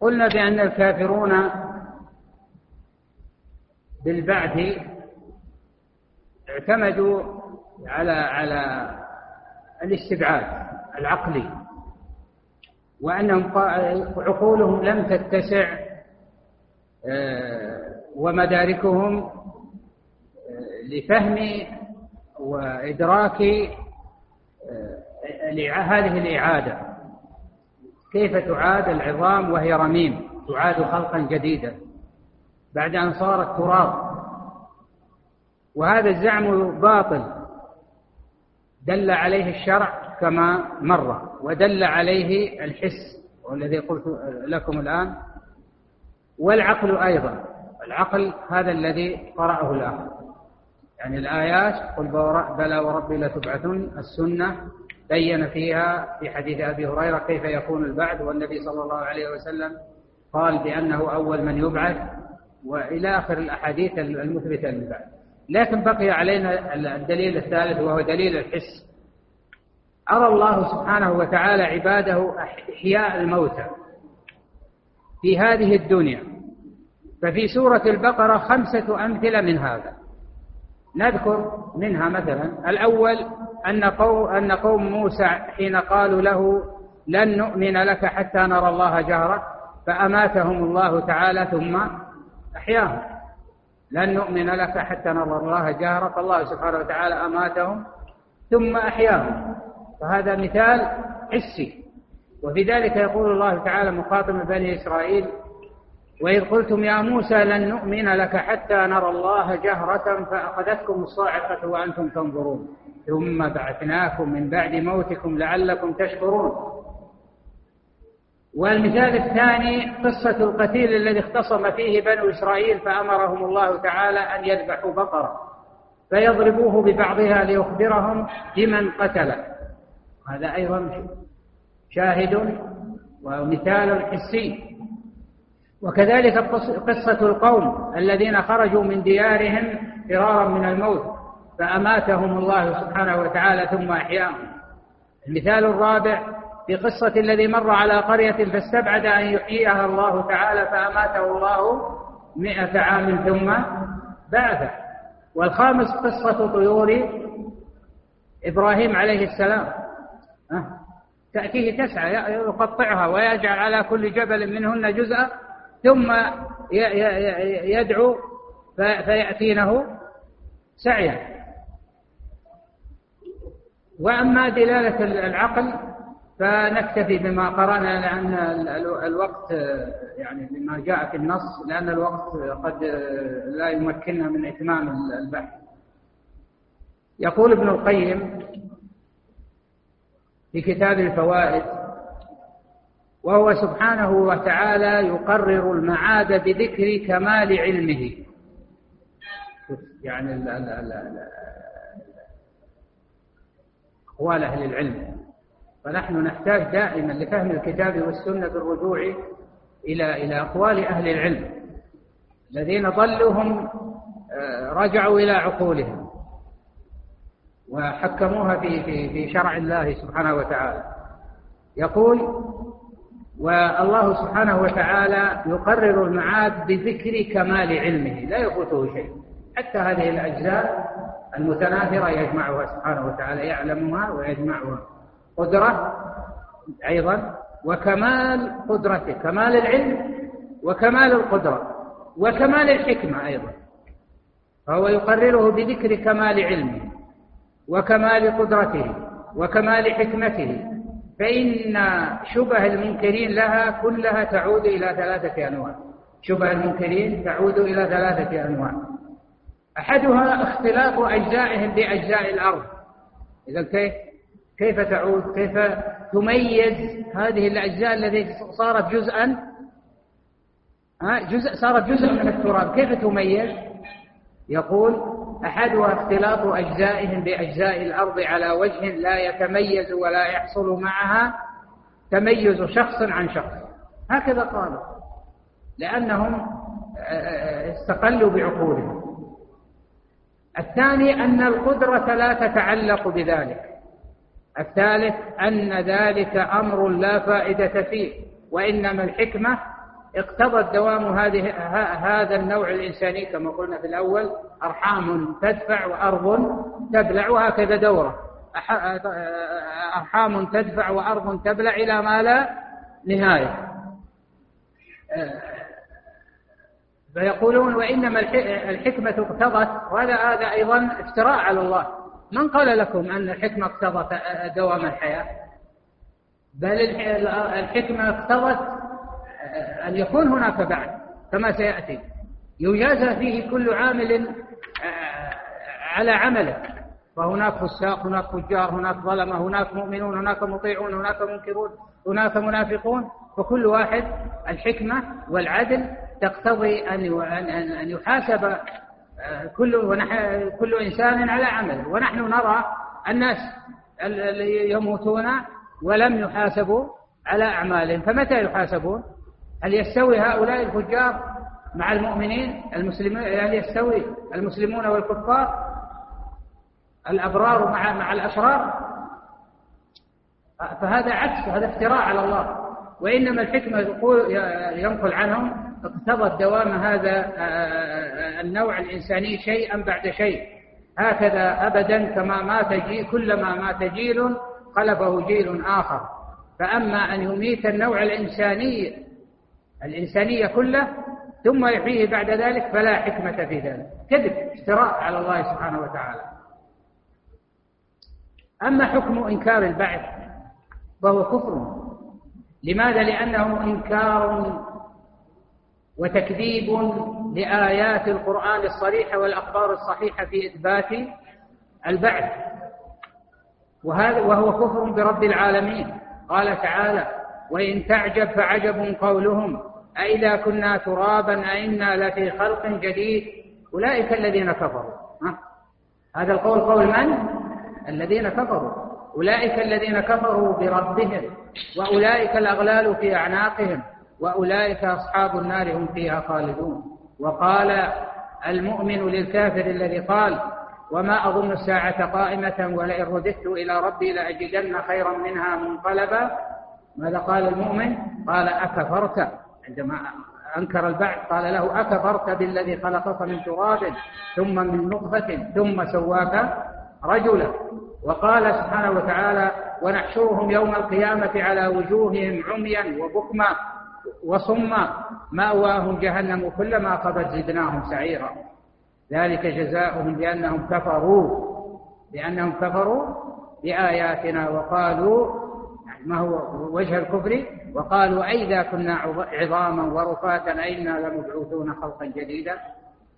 قلنا بأن الكافرون بالبعث اعتمدوا على على الاستبعاد العقلي وأنهم عقولهم لم تتسع آه، ومداركهم آه، لفهم وإدراك آه، هذه الإعادة. كيف تعاد العظام وهي رميم؟ تعاد خلقا جديدا. بعد أن صارت تراب. وهذا الزعم باطل. دل عليه الشرع كما مر ودل عليه الحس والذي قلت لكم الآن والعقل أيضا. العقل هذا الذي قرأه الآخر يعني الآيات قل بلى وربي لتبعثن السنة بين فيها في حديث أبي هريرة كيف يكون البعث والنبي صلى الله عليه وسلم قال بأنه أول من يبعث وإلى آخر الأحاديث المثبتة للبعث. لكن بقي علينا الدليل الثالث وهو دليل الحس. أرى الله سبحانه وتعالى عباده إحياء الموتى في هذه الدنيا. ففي سورة البقرة خمسة أمثلة من هذا. نذكر منها مثلا الأول أن قوم, أن قوم موسى حين قالوا له لن نؤمن لك حتى نرى الله جهرة فأماتهم الله تعالى ثم أحياهم. لن نؤمن لك حتى نرى الله جهرة فالله سبحانه وتعالى أماتهم ثم أحياهم. فهذا مثال حسي. وفي ذلك يقول الله تعالى مخاطبا بني إسرائيل وإذ قلتم يا موسى لن نؤمن لك حتى نرى الله جهرة فأخذتكم الصاعقة وأنتم تنظرون. ثم بعثناكم من بعد موتكم لعلكم تشكرون. والمثال الثاني قصة القتيل الذي اختصم فيه بنو إسرائيل فأمرهم الله تعالى أن يذبحوا بقرة فيضربوه ببعضها ليخبرهم بمن قتله. هذا أيضا شاهد ومثال حسي. وكذلك قصة القوم الذين خرجوا من ديارهم فرارا من الموت فأماتهم الله سبحانه وتعالى ثم أحياهم. المثال الرابع في قصة الذي مر على قرية فاستبعد أن يحييها الله تعالى فأماته الله مئة عام ثم بعثه. والخامس قصة طيور إبراهيم عليه السلام. تأتيه تسعى يقطعها ويجعل على كل جبل منهن جزءا ثم يدعو فيأتينه سعيا. وأما دلالة العقل فنكتفي بما قرأنا لأن الوقت يعني لما جاء في النص لأن الوقت قد لا يمكننا من إتمام البحث. يقول ابن القيم في كتاب الفوائد وهو سبحانه وتعالى يقرر المعاد بذكر كمال علمه. يعني أقوال أهل العلم. فنحن نحتاج دائما لفهم الكتاب والسنة بالرجوع إلى إلى أقوال أهل العلم الذين ضلوا هم آه، رجعوا إلى عقولهم وحكموها في في في شرع الله سبحانه وتعالى. يقول والله سبحانه وتعالى يقرر المعاد بذكر كمال علمه. لا يفوته شيء. حتى هذه الأجزاء المتناثرة يجمعها سبحانه وتعالى يعلمها ويجمعها. قدرة أيضا وكمال قدرته كمال العلم وكمال القدرة وكمال الحكمة أيضا. فهو يقرره بذكر كمال علمه وكمال قدرته وكمال حكمته. فإن شبه المنكرين لها كلها تعود إلى ثلاثة أنواع. شبه المنكرين تعود إلى ثلاثة أنواع. أحدها اختلاط أجزائهم بأجزاء الأرض. إذا كيف؟ كيف تعود؟ كيف تميز هذه الأجزاء التي صارت جزءا؟ جزء صارت جزء من التراب. كيف تميز؟ يقول أحدها اختلاط أجزائهم بأجزاء الأرض على وجه لا يتميز ولا يحصل معها تميز شخص عن شخص. هكذا قالوا لأنهم آه، آه، استقلوا بعقولهم. الثاني أن القدرة لا تتعلق بذلك. الثالث أن ذلك أمر لا فائدة فيه وإنما الحكمة اقتضت دوام هذه هذا النوع الإنساني كما قلنا في الأول أرحام تدفع وأرض تبلع وهكذا دورة. أرحام تدفع وأرض تبلع إلى ما لا نهاية. فيقولون وإنما الحكمة اقتضت وهذا هذا أيضا افتراء على الله. من قال لكم أن الحكمة اقتضت دوام الحياة؟ بل الحكمة اقتضت أن يكون هناك بعد كما سيأتي. يجازى فيه كل عامل على عمله. فهناك فساق هناك فجار هناك ظلمة هناك مؤمنون هناك مطيعون هناك منكرون هناك منافقون. فكل واحد الحكمة والعدل تقتضي أن أن يحاسب كل كل إنسان على عمله. ونحن نرى الناس يموتون ولم يحاسبوا على أعمالهم. فمتى يحاسبون؟ هل يستوي هؤلاء الفجار مع المؤمنين المسلمين هل يستوي المسلمون والكفار؟ الأبرار مع مع الأشرار؟ فهذا عكس هذا افتراء على الله. وإنما الحكمة ينقل عنهم اقتضت دوام هذا آه، آه، النوع الإنساني شيئا بعد شيء. هكذا أبدا كما مات جيل كلما مات جيل خلفه جيل آخر. فأما أن يميت النوع الإنساني الإنسانية كله ثم يحييه بعد ذلك فلا حكمة في ذلك. كذب افتراء على الله سبحانه وتعالى. أما حكم إنكار البعث فهو كفر. لماذا؟ لأنه إنكار وتكذيب لآيات القرآن الصريحة والأخبار الصحيحة في إثبات البعث. وهذا وهو كفر برب العالمين. قال تعالى وإن تعجب فعجب قولهم. أإذا كنا ترابا أئنا لفي خلق جديد. أولئك الذين كفروا. هذا القول قول من؟ الذين كفروا. أولئك الذين كفروا بربهم. وأولئك الأغلال في أعناقهم. وأولئك أصحاب النار هم فيها خالدون. وقال المؤمن للكافر الذي قال وما أظن الساعة قائمة ولئن رددت إلى ربي لأجدن خيرا منها منقلبا. ماذا قال المؤمن؟ قال أكفرت. عندما أنكر البعث قال له أكفرت بالذي خلقك من تراب ثم من نطفة ثم سواك رجلا. وقال سبحانه وتعالى ونحشرهم يوم القيامة على وجوههم عميا وبكما. وصما مأواهم جهنم كلما قضت زدناهم سعيرا. ذلك جزاؤهم بأنهم كفروا بأنهم كفروا بآياتنا وقالوا ما هو وجه الكفر؟ وقالوا أئذا كنا عظاما ورفاتا أئنا لمبعوثون خلقا جديدا.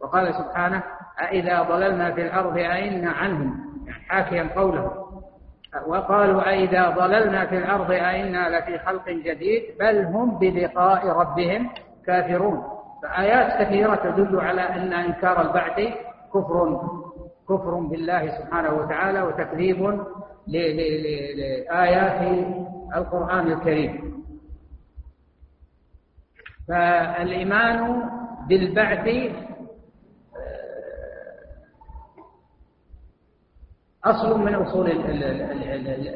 وقال سبحانه أئذا ضللنا في الأرض أئنا عنهم يعني حاكيا قوله وقالوا أئذا ضللنا في الأرض أئنا لفي خلق جديد بل هم بلقاء ربهم كافرون. فآيات كثيرة تدل على أن إنكار البعث كفر كفر بالله سبحانه وتعالى وتكذيب لآيات القرآن الكريم. فالإيمان بالبعث أصل من أصول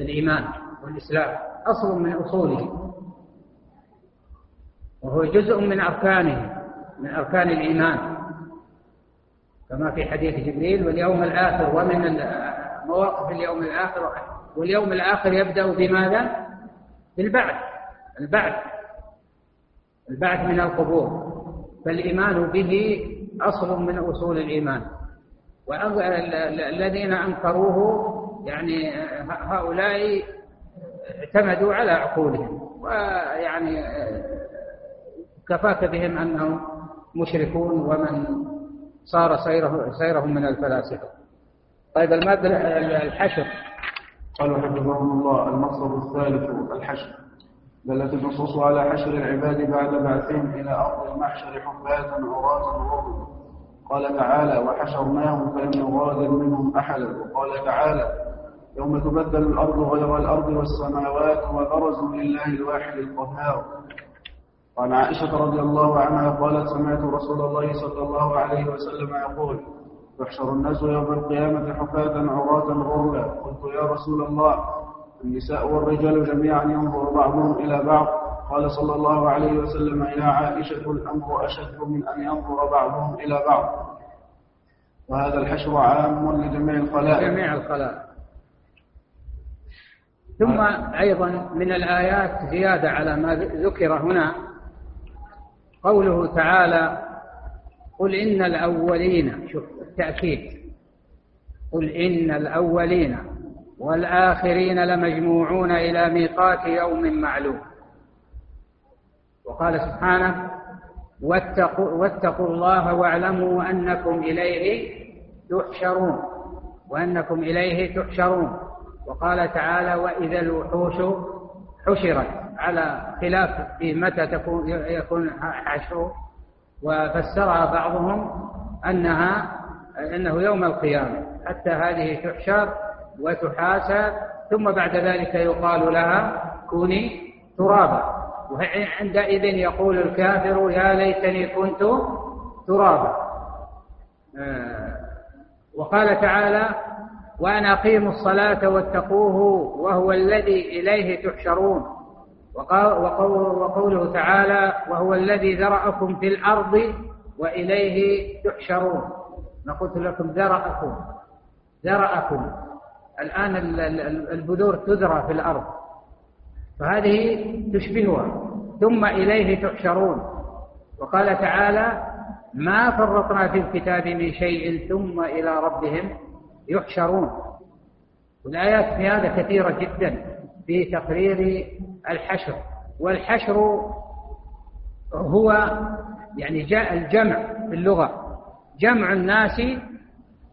الإيمان والإسلام. أصل من أصوله. وهو جزء من أركانه من أركان الإيمان. كما في حديث جبريل واليوم الآخر ومن مواقف اليوم الآخر. واليوم الآخر يبدأ بماذا؟ بالبعث. البعث. البعث من القبور. فالإيمان به أصل من أصول الإيمان. والذين أنكروه يعني هؤلاء اعتمدوا على عقولهم ويعني كفاك بهم أنهم مشركون ومن صار سيره سيرهم من الفلاسفة. طيب المادة الحشر. قالوا حفظهم الله المقصد الثالث الحشر. دلت النصوص على حشر العباد بعد بعثهم إلى أرض المحشر حفاة عراة غرلا قال تعالى وحشرناهم فلم نغادر منهم أحدا وقال تعالى يوم تبدل الأرض غير الأرض والسماوات وبرزوا لله الواحد القهار. وعن عائشة رضي الله عنها قالت سمعت رسول الله صلى الله عليه وسلم يقول يحشر الناس يوم القيامة حفاة عراة غرلا قلت يا رسول الله النساء والرجال جميعا ينظر بعضهم إلى بعض. قال صلى الله عليه وسلم يا عائشة الأمر أشد من أن ينظر بعضهم إلى بعض. وهذا الحشر عام لجميع الخلائق. جميع الخلائق. ثم أيضا من الآيات زيادة على ما ذكر هنا. قوله تعالى قل إن الأولين شوف التأكيد. قل إن الأولين والآخرين لمجموعون إلى ميقات يوم معلوم. وقال سبحانه واتقوا, واتقوا الله واعلموا أنكم إليه تحشرون وأنكم إليه تحشرون. وقال تعالى وإذا الوحوش حشرت. على خلاف في متى تكون يكون حشر. وفسرها بعضهم أنها أنه يوم القيامة حتى هذه تحشر وتحاسب ثم بعد ذلك يقال لها كوني ترابا. وعندئذ يقول الكافر يا ليتني كنت ترابا. آه، وقال تعالى وأن أقيموا الصلاة واتقوه وهو الذي إليه تحشرون. وقوله تعالى وهو الذي ذرأكم في الأرض وإليه تحشرون. ما قلت لكم ذرأكم ذرأكم. الآن البذور تذرى في الأرض. فهذه تشبهها. ثم إليه تحشرون. وقال تعالى ما فرطنا في الكتاب من شيء ثم إلى ربهم يحشرون. والآيات في هذا كثيرة جدا في تقرير الحشر. والحشر هو يعني جاء الجمع في اللغة. جمع الناس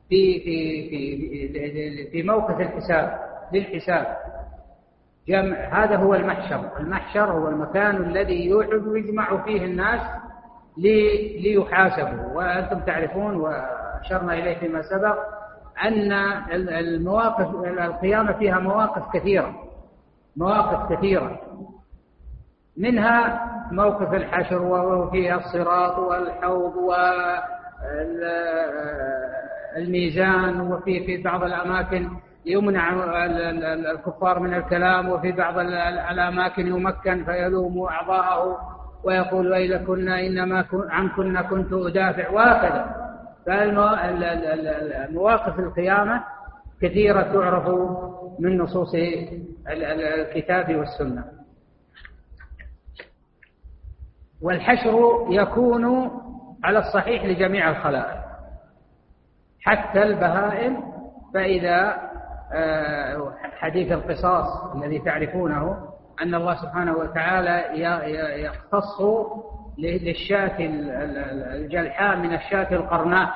في في في في موقف الحساب للحساب. جمع هذا هو المحشر. المحشر هو المكان الذي يجمع فيه الناس ليحاسبوا. وأنتم تعرفون وأشرنا إليه فيما سبق أن المواقف القيامة فيها مواقف كثيرة. مواقف كثيرة. منها موقف الحشر وفيها الصراط والحوض والميزان وفي في بعض الأماكن يمنع الكفار من الكلام وفي بعض الأماكن يمكن فيلوم أعضاءه ويقول وإذا كنا إنما عن كنا كنت أدافع وهكذا. فالمواقف القيامة كثيرة تعرف من نصوص الكتاب والسنة. والحشر يكون على الصحيح لجميع الخلائق حتى البهائم فإذا حديث القصاص الذي تعرفونه أن الله سبحانه وتعالى يختص للشاة الجلحاء من الشاة القرناء.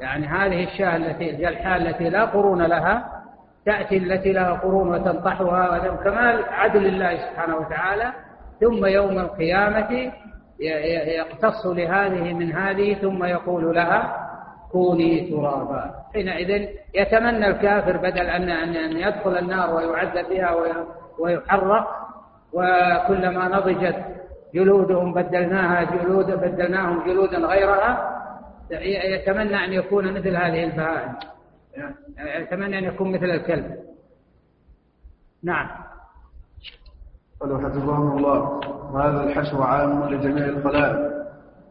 يعني هذه الشاة التي الجلحاء التي لا قرون لها تأتي التي لها قرون وتنطحها كمال عدل الله سبحانه وتعالى. ثم يوم القيامة يقتص لهذه من هذه ثم يقول لها كوني ترابا. حينئذ يتمنى الكافر بدل أن أن يدخل النار ويعذب بها ويحرق وكلما نضجت جلودهم بدلناها جلود بدلناهم جلودا غيرها يتمنى أن يكون مثل هذه البهائم. يتمنى أن يكون مثل الكلب. نعم. قالوا حفظهم الله. وهذا الحشر عام لجميع الخلائق.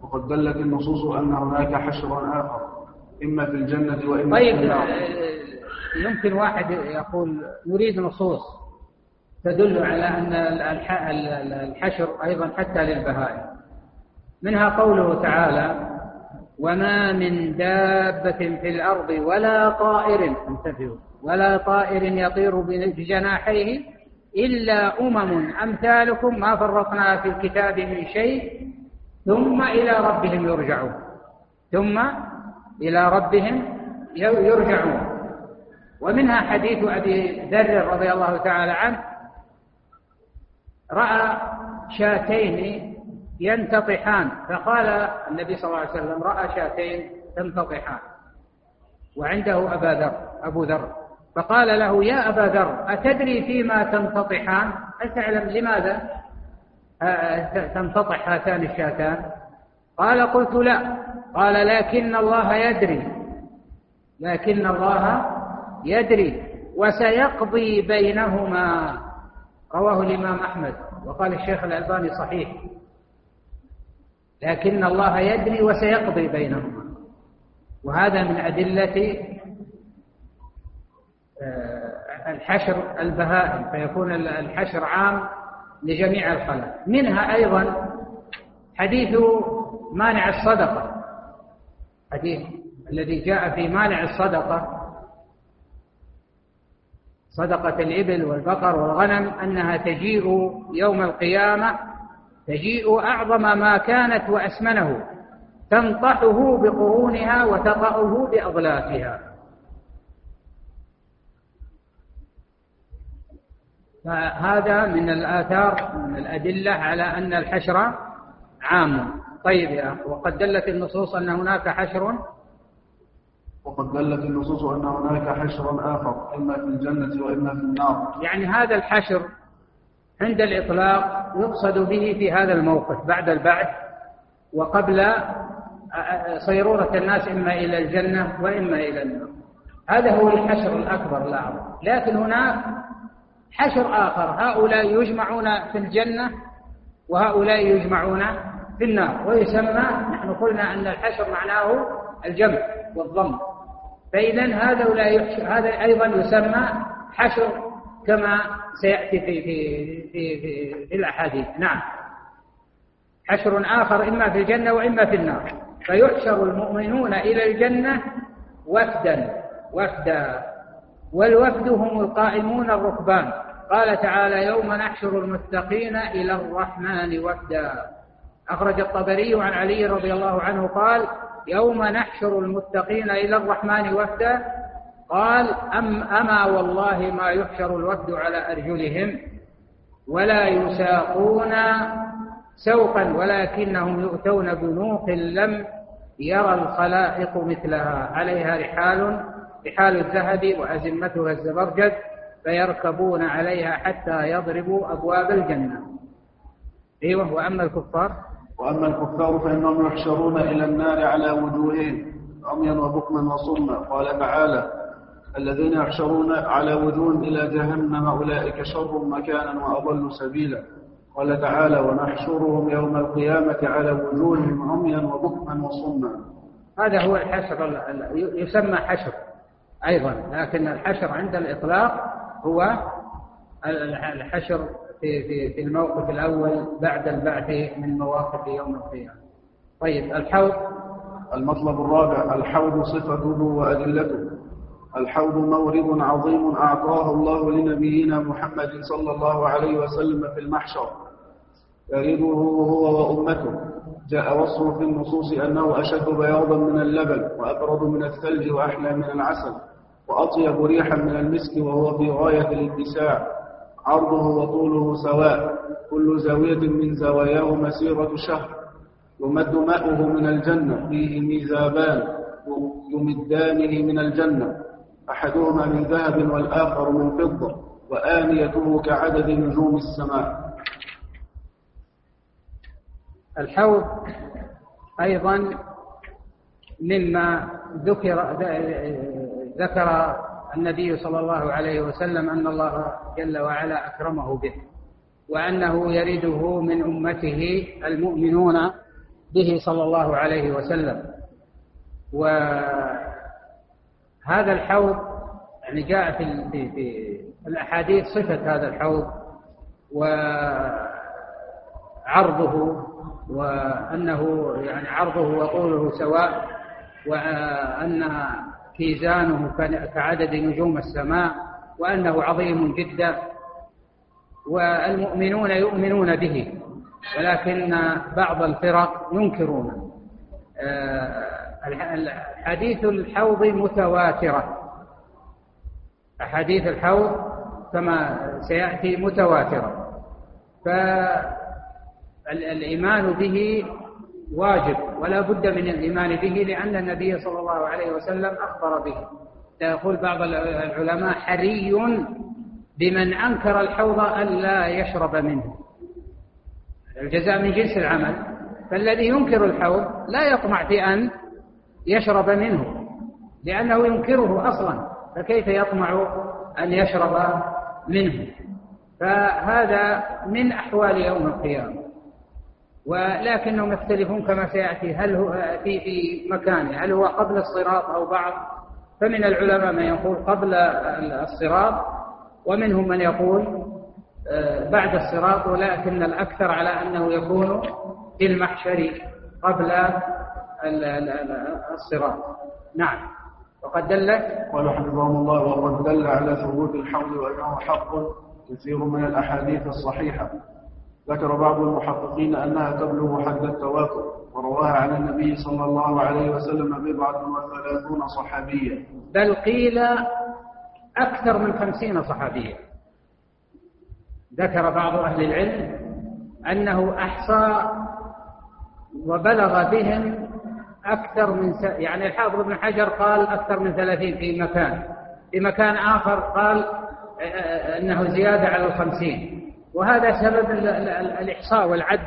وقد دلت النصوص أن هناك حشر آخر. إما في الجنة وإما طيب في النار يمكن واحد يقول نريد نصوص تدل على أن الحشر أيضا حتى للبهائم. منها قوله تعالى وما من دابة في الأرض ولا طائر انتبهوا ولا طائر يطير بجناحيه إلا أمم أمثالكم ما فرطنا في الكتاب من شيء ثم إلى ربهم يرجعون. ثم إلى ربهم يرجعون. ومنها حديث أبي ذر رضي الله تعالى عنه رأى شاتين ينتطحان فقال النبي صلى الله عليه وسلم رأى شاتين تنتطحان. وعنده أبا ذر أبو ذر. فقال له يا أبا ذر أتدري فيما تنتطحان؟ هل تعلم لماذا تنتطح هاتان الشاتان؟ قال قلت لا. قال لكن الله يدري. لكن الله يدري وسيقضي بينهما. رواه الإمام أحمد وقال الشيخ الألباني صحيح. لكن الله يدري وسيقضي بينهما. وهذا من أدلة آه، الحشر البهائم. فيكون الحشر عام لجميع الخلق. منها أيضا حديث مانع الصدقة. حديث الذي جاء في مانع الصدقة صدقة الإبل والبقر والغنم أنها تجيء يوم القيامة تجيء أعظم ما كانت وأسمنه تنطحه بقرونها وتطأه بأضلافها فهذا من الآثار من الأدلة على أن الحشر عام. طيب يا أخي وقد دلت النصوص أن هناك حشر؟ وقد دلت النصوص أن هناك حشر آخر إما في الجنة وإما في النار. يعني هذا الحشر عند الإطلاق يقصد به في هذا الموقف بعد البعث وقبل صيرورة الناس إما إلى الجنة وإما إلى النار. هذا هو الحشر الأكبر الأعظم لكن هناك حشر آخر هؤلاء يجمعون في الجنة وهؤلاء يجمعون في النار. ويسمى نحن قلنا أن الحشر معناه الجمع والضم. فإذا هذا هذا أيضا يسمى حشر كما سيأتي في في في في, في الأحاديث. نعم. حشر آخر إما في الجنة وإما في النار. فيحشر المؤمنون إلى الجنة وفدا. وفدا. والوفد هم القائمون الركبان. قال تعالى يوم نحشر المتقين إلى الرحمن وفدا. أخرج الطبري عن علي رضي الله عنه قال يوم نحشر المتقين إلى الرحمن وفدا قال أم أما والله ما يحشر الوفد على أرجلهم ولا يساقون سوقا ولكنهم يؤتون بنوق لم يرى الخلائق مثلها عليها رحال رحال الذهب وأزمتها الزبرجد فيركبون عليها حتى يضربوا أبواب الجنة. أيوة وأما الكفار؟ وأما الكفار فإنهم يحشرون إلى النار على وجوههم عميا وبكما وصما. قال تعالى الذين يحشرون على وجوه إلى جهنم أولئك شر مكانا وأضل سبيلا. قال تعالى ونحشرهم يوم القيامة على وجوههم عميا وبكما وصما. هذا هو الحشر يسمى حشر أيضا لكن الحشر عند الإطلاق هو الحشر في في في الموقف الأول بعد البعث من مواقف يوم القيامة. طيب الحوض. المطلب الرابع الحوض صفته وأدلته. الحوض مورد عظيم أعطاه الله لنبينا محمد صلى الله عليه وسلم في المحشر. يريده هو وأمته. جاء وصفه في النصوص أنه أشد بياضا من اللبن وأبرد من الثلج وأحلى من العسل وأطيب ريحا من المسك وهو في غاية الاتساع عرضه وطوله سواء. كل زاوية من زواياه مسيرة شهر يمد ماؤه من الجنة. فيه ميزابان يمدانه من الجنة. أحدهما من ذهب والآخر من فضة وآنيته كعدد نجوم السماء. الحوض أيضا مما ذكر ذكر النبي صلى الله عليه وسلم أن الله جل وعلا أكرمه به وأنه يرده من أمته المؤمنون به صلى الله عليه وسلم. وهذا الحوض يعني جاء في في الأحاديث صفة هذا الحوض وعرضه وأنه يعني عرضه وطوله سواء وأن كيزانه كعدد نجوم السماء وأنه عظيم جدا والمؤمنون يؤمنون به ولكن بعض الفرق ينكرون حديث الحوض متواترة. أحاديث الحوض كما سيأتي متواترة. فالإيمان به واجب ولا بد من الإيمان به لأن النبي صلى الله عليه وسلم أخبر به. يقول بعض العلماء حري بمن أنكر الحوض ألا يشرب منه. الجزاء من جنس العمل. فالذي ينكر الحوض لا يطمع في أن يشرب منه لأنه ينكره أصلا. فكيف يطمع أن يشرب منه؟ فهذا من أحوال يوم القيامة. ولكنهم يختلفون كما سيأتي. هل هو في في مكانه؟ هل هو قبل الصراط أو بعد؟ فمن العلماء من يقول قبل الصراط ومنهم من يقول آه، بعد الصراط ولكن الأكثر على أنه يكون في المحشر قبل الصراط. نعم. وقد دلت قال حفظهم الله وقد دل على ثبوت الحول وأنه حق كثير من الأحاديث الصحيحة. ذكر بعض المحققين أنها تبلغ حد التواتر ورواها عن النبي صلى الله عليه وسلم بضعة وثلاثون صحابيا بل قيل أكثر من خمسين صحابيا ذكر بعض أهل العلم أنه أحصى وبلغ بهم أكثر من س... يعني الحافظ ابن حجر قال أكثر من ثلاثين في مكان. في مكان آخر قال أنه زيادة على الخمسين. وهذا سبب الإحصاء والعد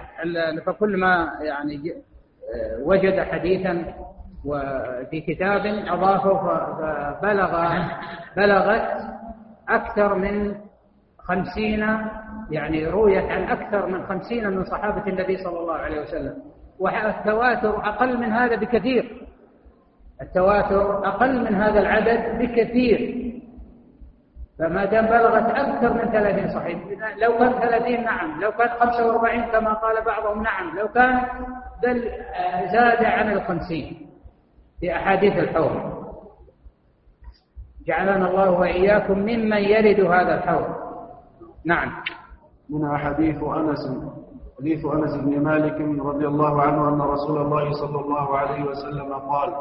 فكل ما يعني وجد حديثا وفي كتاب أضافه فبلغ بلغت أكثر من خمسين يعني رويت عن أكثر من خمسين من صحابة النبي صلى الله عليه وسلم. والتواتر أقل من هذا بكثير. التواتر أقل من هذا العدد بكثير. فما دام بلغت أكثر من ثلاثين صحيح. لو كان ثلاثين نعم لو كان خمسة وأربعين كما قال بعضهم نعم. لو كان بل آه، زاد عن الخمسين في أحاديث الحوض. جعلنا الله وإياكم ممن يرد هذا الحوض. نعم. من حديث أنس حديث أنس بن مالك رضي الله عنه أن رسول الله صلى الله عليه وسلم قال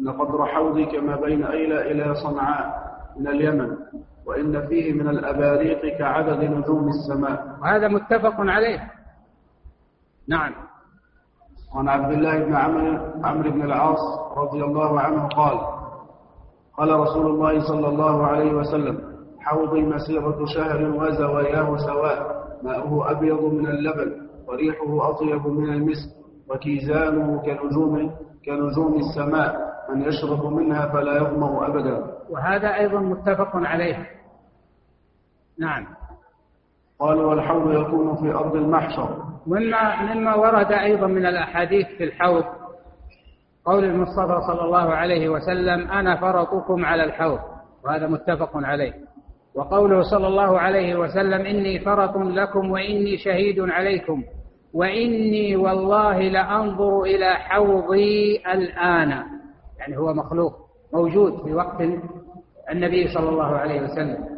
إن قدر حوضك ما بين أيلى إلى صنعاء. من اليمن وإن فيه من الأباريق كعدد نجوم السماء. وهذا متفق عليه. نعم. وعن عبد الله بن عمرو عمرو بن العاص رضي الله عنه قال قال رسول الله صلى الله عليه وسلم حوضي مسيرة شهر وزواياه سواء. ماؤه أبيض من اللبن وريحه أطيب من المسك وكيزانه كنجوم كنجوم السماء. من يشرب منها فلا يظمأ أبدا. وهذا أيضا متفق عليه. نعم. قال والحوض يكون في أرض المحشر. مما مما ورد أيضا من الأحاديث في الحوض. قول المصطفى صلى الله عليه وسلم أنا فرطكم على الحوض. وهذا متفق عليه. وقوله صلى الله عليه وسلم إني فرط لكم وإني شهيد عليكم. وإني والله لأنظر إلى حوضي الآن. يعني هو مخلوق موجود في وقت النبي صلى الله عليه وسلم.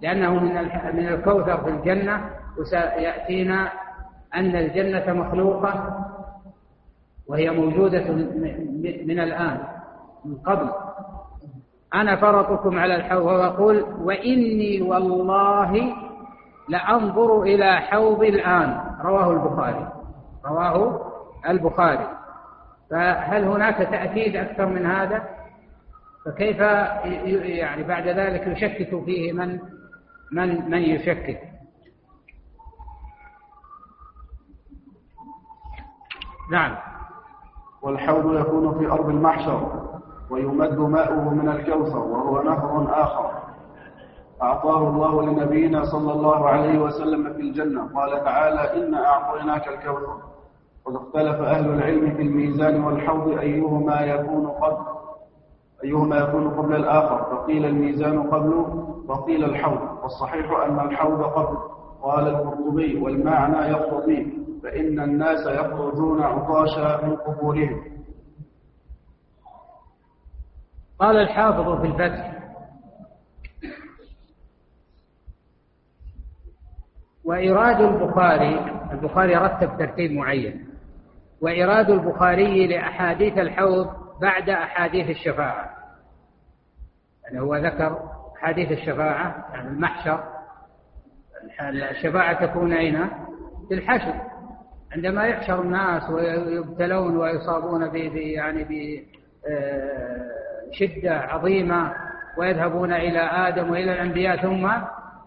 لأنه من من الكوثر في الجنة وسيأتينا أن الجنة مخلوقة وهي موجودة من الآن من قبل. أنا فرطكم على الحوض ويقول وإني والله لأنظر إلى حوض الآن. رواه البخاري. رواه البخاري. فهل هناك تأكيد أكثر من هذا؟ فكيف يعني بعد ذلك يشكك فيه من من من يشكك؟ نعم. والحوض يكون في أرض المحشر ويمد ماؤه من الكوثر وهو نهر آخر. أعطاه الله لنبينا صلى الله عليه وسلم في الجنة. قال تعالى إنا أعطيناك الكوثر. وقد اختلف أهل العلم في الميزان والحوض أيهما يكون قبل أيهما يكون قبل الآخر؟ فقيل الميزان قبله وقيل الحوض. والصحيح أن الحوض قبل. قال القرطبي والمعنى يقتضي فإن الناس يخرجون عطاشا من قبورهم. قال الحافظ في الفتح وإيراد البخاري البخاري رتب ترتيب معين. وإيراد البخاري لأحاديث الحوض بعد أحاديث الشفاعة يعني هو ذكر أحاديث الشفاعة يعني المحشر الشفاعة تكون أين؟ في الحشر عندما يحشر الناس ويبتلون ويصابون ب يعني بشدة آه، عظيمة ويذهبون إلى آدم وإلى الأنبياء ثم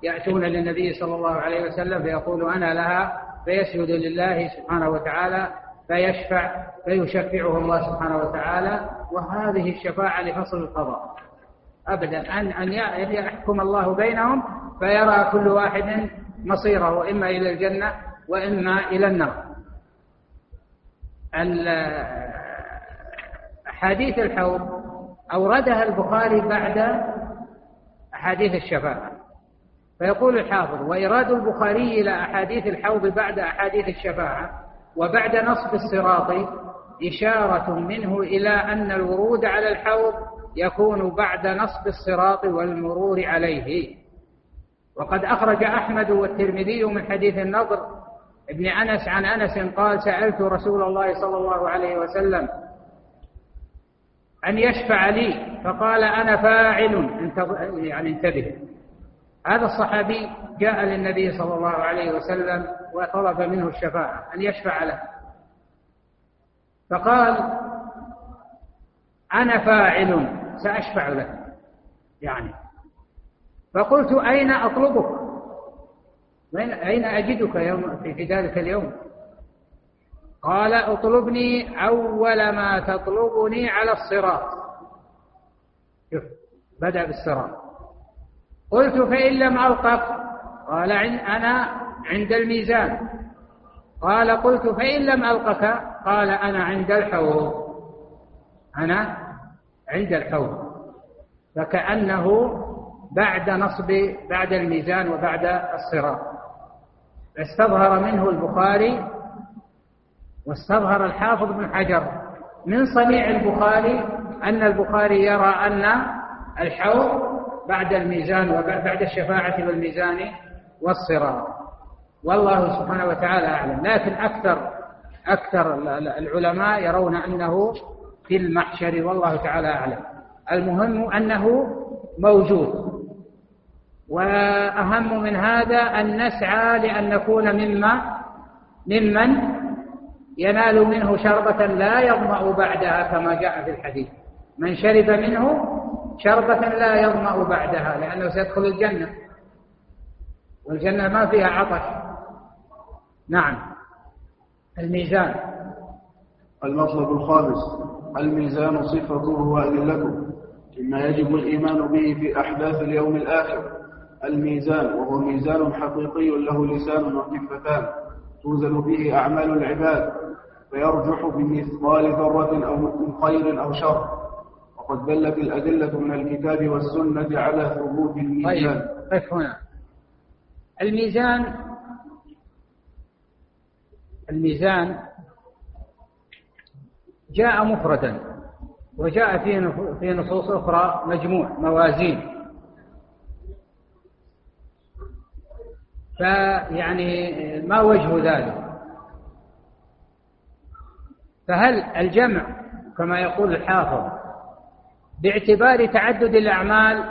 يأتون للنبي صلى الله عليه وسلم فيقول أنا لها فيسجد لله سبحانه وتعالى فيشفع فيشفعه الله سبحانه وتعالى وهذه الشفاعة لفصل القضاء. أبدا. أن أن يحكم الله بينهم فيرى كل واحد مصيره إما إلى الجنة وإما إلى النار. أحاديث الحوض أوردها البخاري بعد أحاديث الشفاعة. فيقول الحافظ وإيراد البخاري إلى أحاديث الحوض بعد أحاديث الشفاعة وبعد نصب الصراط إشارة منه إلى أن الورود على الحوض يكون بعد نصب الصراط والمرور عليه. وقد أخرج أحمد والترمذي من حديث النضر ابن أنس عن أنس قال سألت رسول الله صلى الله عليه وسلم أن يشفع لي فقال أنا فاعل. يعني انتبه. هذا الصحابي جاء للنبي صلى الله عليه وسلم وطلب منه الشفاعة أن يشفع له. فقال أنا فاعل سأشفع لك. يعني فقلت أين أطلبك؟ أين أجدك يوم في ذلك اليوم؟ قال أطلبني أول ما تطلبني على الصراط. شوف بدأ بالصراط. قلت فإن لم ألقك قال أنا عند الميزان. قال قلت فإن لم ألقك قال أنا عند الحوض. أنا عند الحوض. فكأنه بعد نصب بعد الميزان وبعد الصراط. استظهر منه البخاري واستظهر الحافظ بن حجر. من صنيع البخاري أن البخاري يرى أن الحوض بعد الميزان وبعد الشفاعة والميزان والصراط. والله سبحانه وتعالى أعلم. لكن أكثر أكثر العلماء يرون أنه في المحشر والله تعالى أعلم. المهم أنه موجود. وأهم من هذا أن نسعى لأن نكون مما ممن ينال منه شربة لا يظمأ بعدها كما جاء في الحديث. من شرب منه شربة لا يظمأ بعدها لأنه سيدخل الجنة. والجنة ما فيها عطش. نعم. الميزان. المطلب الخامس. الميزان صفته وأدلته. مما يجب الإيمان به في أحداث اليوم الآخر. الميزان وهو ميزان حقيقي له لسان وكفتان توزن به أعمال العباد. فيرجح بمثقال ذرة أو من خير أو شر. وقد دلت الأدلة من الكتاب والسنة على ثبوت الميزان. طيب هنا. الميزان الميزان جاء مفردا وجاء في نصوص أخرى مجموع موازين. فيعني ما وجه ذلك؟ فهل الجمع كما يقول الحافظ باعتبار تعدد الأعمال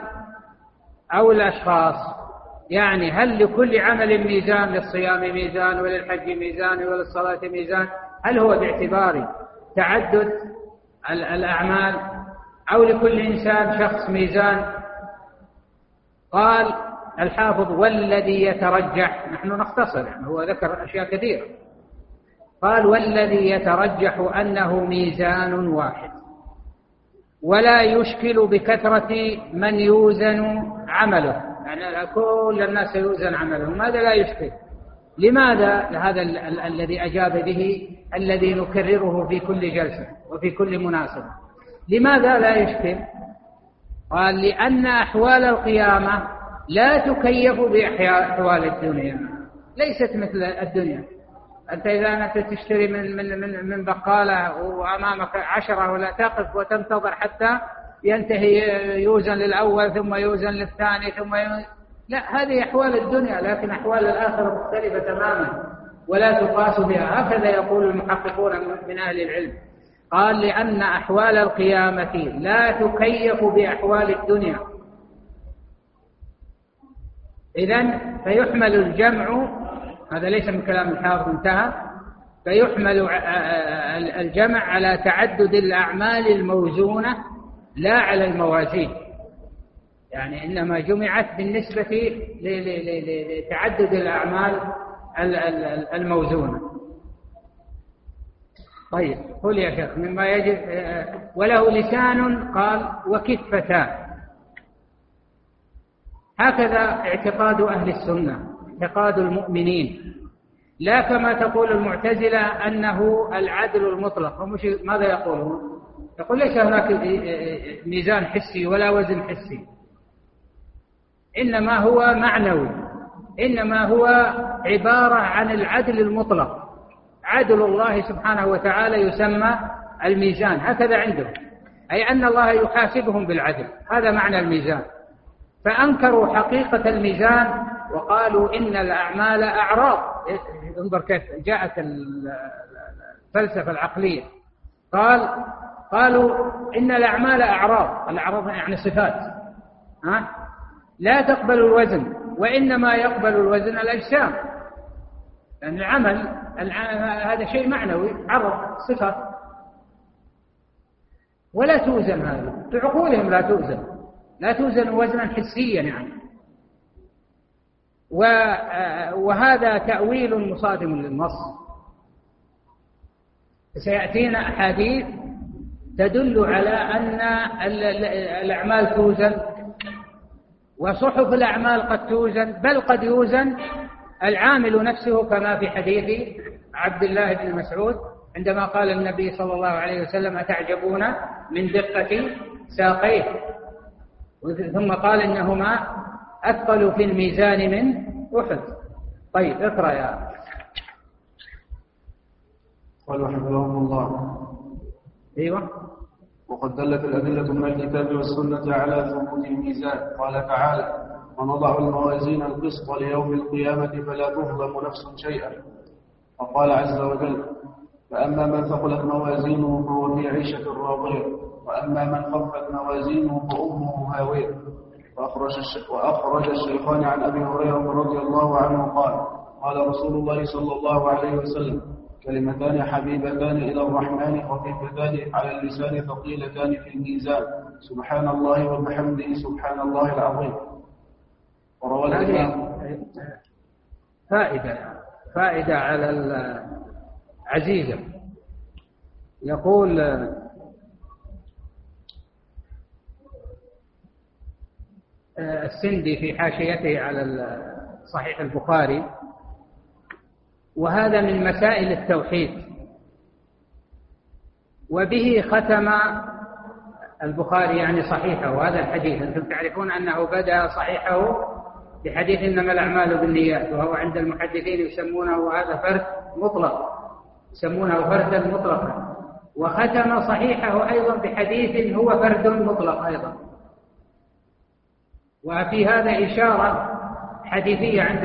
أو الأشخاص. يعني هل لكل عمل ميزان للصيام ميزان وللحج ميزان وللصلاة ميزان؟ هل هو باعتبار تعدد الأعمال أو لكل إنسان شخص ميزان؟ قال الحافظ والذي يترجح نحن نختصر يعني هو ذكر أشياء كثيرة. قال والذي يترجح أنه ميزان واحد. ولا يشكل بكثرة من يوزن عمله. يعني كل الناس يوزن عملهم هذا لا يشكل؟ لماذا هذا الذي أجاب به الذي نكرره في كل جلسة وفي كل مناسبة؟ لماذا لا يشكل؟ قال لأن أحوال القيامة لا تكيف بأحوال الدنيا. ليست مثل الدنيا. أنت إذا أنت تشتري من من من من بقالة وأمامك عشرة ولا تقف وتنتظر حتى ينتهي يوزن للأول ثم يوزن للثاني ثم يوزن لا هذه أحوال الدنيا لكن أحوال الآخرة مختلفة تماما ولا تقاس بها. هكذا يقول المحققون من أهل العلم. قال لأن أحوال القيامة لا تكيف بأحوال الدنيا. إذا فيحمل الجمع هذا ليس من كلام الحافظ انتهى. فيحمل الجمع على تعدد الأعمال الموزونة لا على الموازين. يعني إنما جمعت بالنسبة لتعدد الأعمال الموزونة. طيب قل يا شيخ مما يجب وله لسان قال وكفتان هكذا اعتقاد أهل السنة. اعتقاد المؤمنين. لا كما تقول المعتزلة أنه العدل المطلق. هم ماذا يقولون يقول ليس هناك ميزان حسي ولا وزن حسي. إنما هو معنوي. إنما هو عبارة عن العدل المطلق. عدل الله سبحانه وتعالى يسمى الميزان. هكذا عندهم. أي أن الله يحاسبهم بالعدل. هذا معنى الميزان. فأنكروا حقيقة الميزان وقالوا إن الأعمال أعراض. انظر كيف جاءت الفلسفة العقلية. قال قالوا إن الأعمال أعراض. الأعراض يعني صفات. ها؟ لا تقبل الوزن وإنما يقبل الوزن الأجسام. لأن العمل هذا شيء معنوي عرض صفة. ولا توزن هذا. بعقولهم لا توزن. لا توزن وزنا حسيا يعني. وهذا تأويل مصادم للنص. سيأتينا أحاديث تدل على أن الأعمال توزن وصحف الأعمال قد توزن بل قد يوزن العامل نفسه كما في حديث عبد الله بن مسعود عندما قال النبي صلى الله عليه وسلم أتعجبون من دقة ساقيه؟ ثم قال إنهما أثقل في الميزان من أحد. طيب اقرأ يا قال حفظهم الله. أيوه. وقد دلت الأدلة من الكتاب والسنة على ثبوت الميزان. قال تعالى ونضع الموازين القسط ليوم القيامة فلا تظلم نفس شيئا. وقال عز وجل فأما من ثقلت موازينه فهو في عيشة راضية وأما من خفت موازينه فأمه هاوية. وأخرج, وأخرج الشيخان عن أبي هريرة رضي الله عنه قال قال رسول الله صلى الله عليه وسلم كلمتان حبيبتان إلى الرحمن خفيفتان على اللسان ثقيلتان في الميزان. سبحان الله وبحمده سبحان الله العظيم. وروى فائدة فائدة على العزيزة يقول السندي في حاشيته على صحيح البخاري. وهذا من مسائل التوحيد. وبه ختم البخاري يعني صحيحه. وهذا الحديث أنتم تعرفون أنه بدأ صحيحه بحديث إنما الأعمال بالنيات وهو عند المحدثين يسمونه هذا فرد مطلق يسمونه فردا مطلقا. وختم صحيحه أيضا بحديث هو فرد مطلق أيضا. وفي هذا إشارة حديثية عند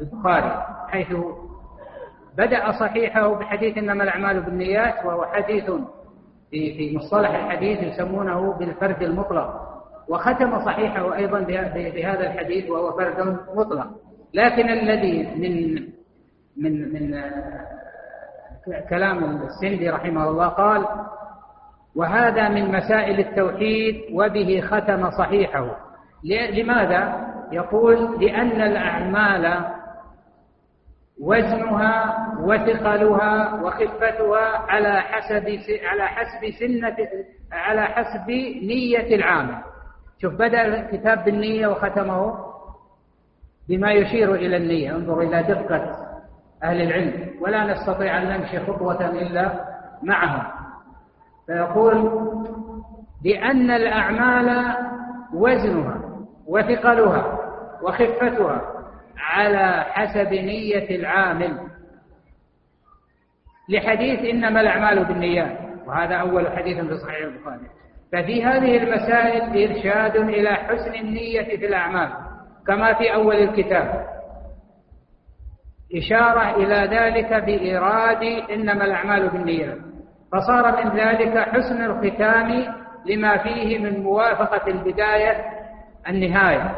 البخاري حيث بدأ صحيحه بحديث إنما الأعمال بالنيات وهو حديث في في مصطلح الحديث يسمونه بالفرد المطلق. وختم صحيحه أيضا بهذا الحديث وهو فرد مطلق. لكن الذي من من من كلام السندي رحمه الله قال وهذا من مسائل التوحيد وبه ختم صحيحه. لماذا؟ يقول لأن الأعمال وزنها وثقلها وخفتها على حسب على حسب سنة على حسب نية العامل شوف بدأ الكتاب بالنية وختمه بما يشير إلى النية. انظر إلى دقة أهل العلم. ولا نستطيع أن نمشي خطوة إلا معهم. فيقول لأن الأعمال وزنها وثقلها وخفتها على حسب نية العامل. لحديث إنما الأعمال بالنيات وهذا أول حديث في صحيح البخاري. ففي هذه المسائل إرشاد إلى حسن النية في الأعمال كما في أول الكتاب. إشارة إلى ذلك بإيراد إنما الأعمال بالنيات. فصار من ذلك حسن الختام لما فيه من موافقة البداية النهاية.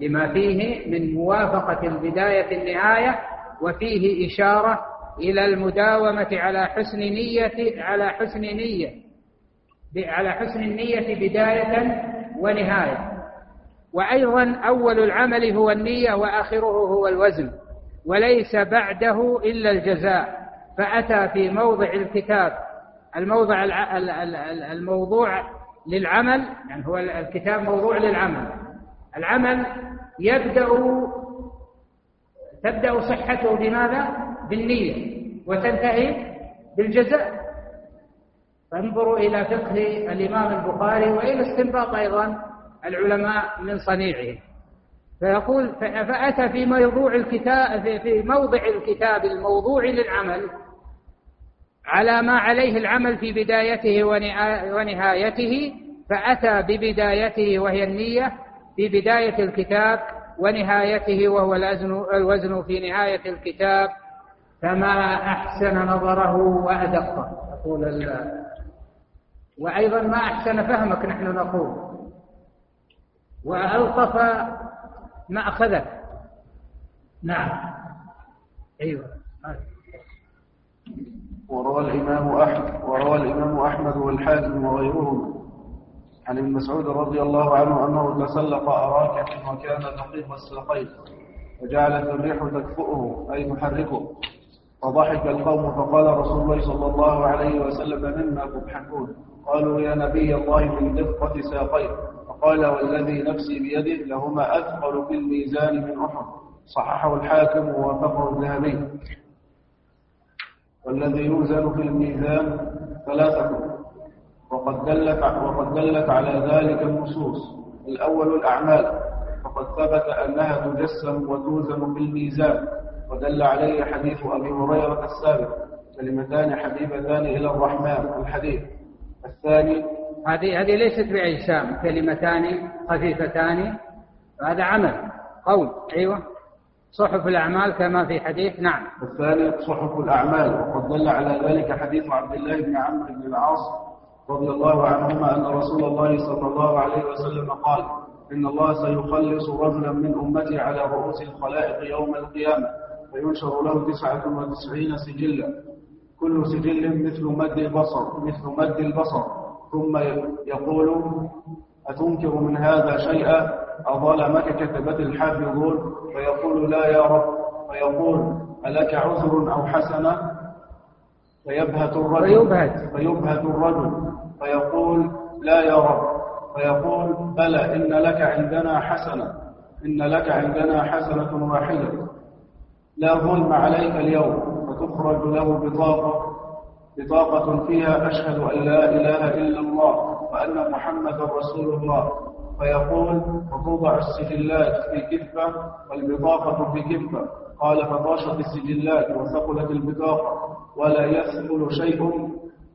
لما فيه من موافقة البداية النهاية وفيه إشارة إلى المداومة على حسن نية على حسن نية على حسن النية بداية ونهاية. وأيضا أول العمل هو النية وآخره هو الوزن وليس بعده إلا الجزاء. فأتى في موضع الكتاب الموضع الموضوع للعمل يعني هو الكتاب موضوع للعمل. العمل يبدأ تبدأ صحته بماذا؟ بالنية. وتنتهي بالجزاء. فانظروا إلى فقه الإمام البخاري وإلى استنباط أيضا العلماء من صنيعه. فيقول فأتى في موضوع الكتاب في موضع الكتاب الموضوع للعمل على ما عليه العمل في بدايته ونهايته فأتى ببدايته وهي النية في بداية الكتاب ونهايته وهو الوزن في نهاية الكتاب فما أحسن نظره وأدقه. يقول وأيضا ما أحسن فهمك نحن نقول. وألطف ما أخذك نعم. أيوه. وروى الإمام أحمد وروى الإمام أحمد والحاكم وغيرهم. عن ابن مسعود رضي الله عنه أنه تسلق أراكة وكان دقيق الساقين وجعلت الريح تكفؤه أي تحركه فضحك القوم فقال رسول الله صلى الله عليه وسلم مما تضحكون؟ قالوا يا نبي الله من دقة ساقيه فقال والذي نفسي بيده لهما أثقل في الميزان من أحد. صححه الحاكم ووافقه الذهبي. والذي يوزن في الميزان ثلاثة وقد دلت وقد دلت على ذلك النصوص. الأول الأعمال. فقد ثبت أنها تجسم وتوزن في الميزان. ودل عليه حديث أبي هريرة السابق. كلمتان حبيبتان إلى الرحمن. الحديث. الثاني. هذه هذه ليست بأجسام كلمتان خفيفتان. هذا عمل. قول. أيوه. صحف الأعمال كما في حديث نعم. الثاني صحف الأعمال. وقد دل على ذلك حديث عبد الله بن عمرو بن العاص رضي الله عنهما أن رسول الله صلى الله عليه وسلم قال إن الله سيخلص رجلا من أمتي على رؤوس الخلائق يوم القيامة فينشر له تسعة وتسعين سجلا. كل سجل مثل مد البصر مثل مد البصر. ثم يقول أتنكر من هذا شيئا؟ أظلمك كتبت الحافظون فيقول لا يا رب. فيقول ألك عذر أو حسنة؟ فيبهت الرجل. فيبهت. فيبهت الرجل. فيقول لا يا رب. فيقول بلى إن لك عندنا حسنة. إن لك عندنا حسنة واحدة. لا ظلم عليك اليوم فتخرج له بطاقة. بطاقة فيها أشهد أن لا إله إلا الله وأن محمدا رسول الله. فيقول وتوضع السجلات في كفة والبطاقة في كفة. قال فطاشت السجلات وثقلت البطاقة ولا يثقل شيء.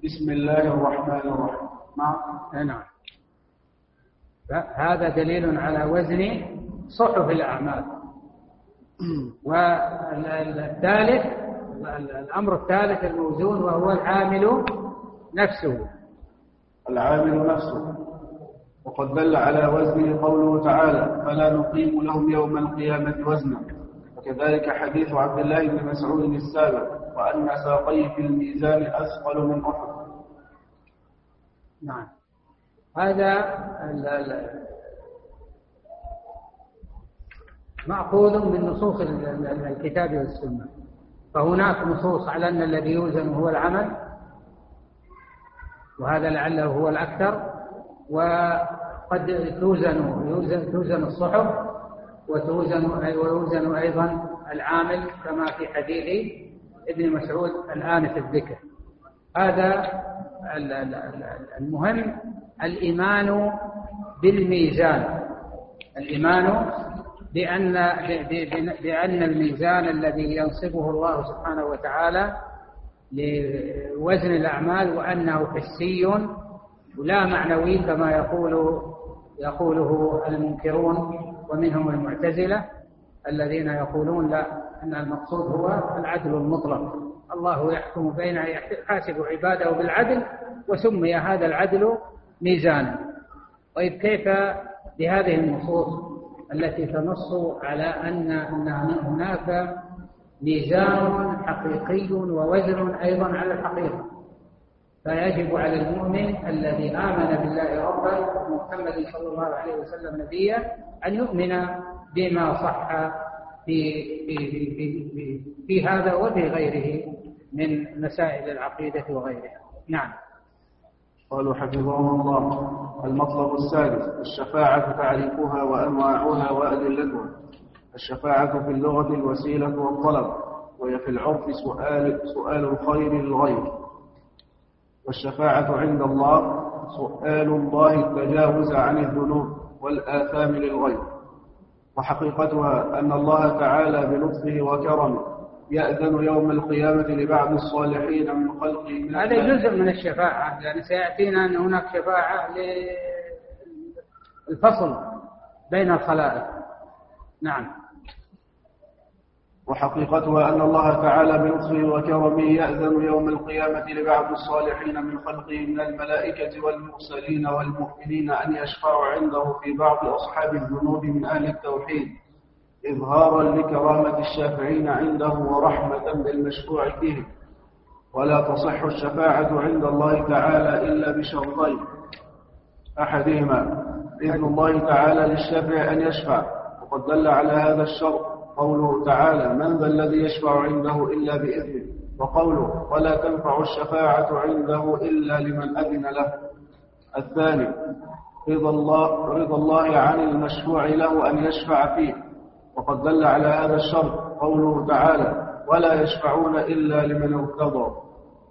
بسم الله الرحمن الرحيم. نعم نعم. هذا دليل على وزن صحف الأعمال. والثالث الأمر الثالث الموزون وهو العامل نفسه. العامل نفسه. وقد دل على وزنه قوله تعالى فلا نقيم لهم يوم القيامة وزنا. وكذلك حديث عبد الله بن مسعود السابق وأن ساقيه في الميزان أثقل من أحد. نعم. هذا مأخوذ من نصوص الكتاب والسنة. فهناك نصوص على أن الذي يوزن هو العمل وهذا لعله هو الأكثر. وقد توزن يوزن توزن الصحف وتوزن ويوزن أيضا العامل كما في حديث ابن مسعود الآن في الذكر. هذا المهم الإيمان بالميزان. الإيمان بأن بأن الميزان الذي ينصبه الله سبحانه وتعالى لوزن الأعمال وأنه حسي لا معنوي كما يقول يقوله المنكرون ومنهم المعتزلة الذين يقولون لا أن المقصود هو العدل المطلق. الله يحكم بين يحاسب عباده بالعدل وسمي هذا العدل ميزانا. طيب كيف بهذه النصوص التي تنص على أن هناك ميزان حقيقي ووزن أيضا على الحقيقة؟ فيجب على المؤمن الذي آمن بالله ربا ومحمد صلى الله عليه وسلم نبيا أن يؤمن بما صح في في في في, في هذا وفي غيره من مسائل العقيدة وغيرها. نعم. قالوا حفظهم الله. المطلب السادس الشفاعة تعريفها وأنواعها وأدلتها. الشفاعة في اللغة الوسيلة والطلب وهي في العرف سؤال, سؤال الخير للغير. والشفاعة عند الله سؤال الله التجاوز عن الذنوب والآثام للغير وحقيقتها أن الله تعالى بلطفه وكرمه يأذن يوم القيامة لبعض الصالحين من خلقه هذا جزء من الشفاعة. يعني سيأتينا أن هناك شفاعة للفصل بين الخلائق. نعم. وحقيقتها أن الله تعالى بلطفه وكرمه يأذن يوم القيامة لبعض الصالحين من خلقه من الملائكة والمرسلين والمؤمنين أن يشفعوا عنده في بعض أصحاب الذنوب من أهل التوحيد إظهارا لكرامة الشافعين عنده ورحمة بالمشفوع فيه ولا تصح الشفاعة عند الله تعالى إلا بشرطين. أحدهما إذن الله تعالى للشافع أن يشفع وقد دل على هذا الشرط قوله تعالى من ذا الذي يشفع عنده إلا بإذنه. وقوله ولا تنفع الشفاعة عنده إلا لمن أذن له. الثاني رضا الله, رضا الله عن المشفوع له أن يشفع فيه. وقد دل على هذا الشرط قوله تعالى ولا يشفعون إلا لمن ارتضى.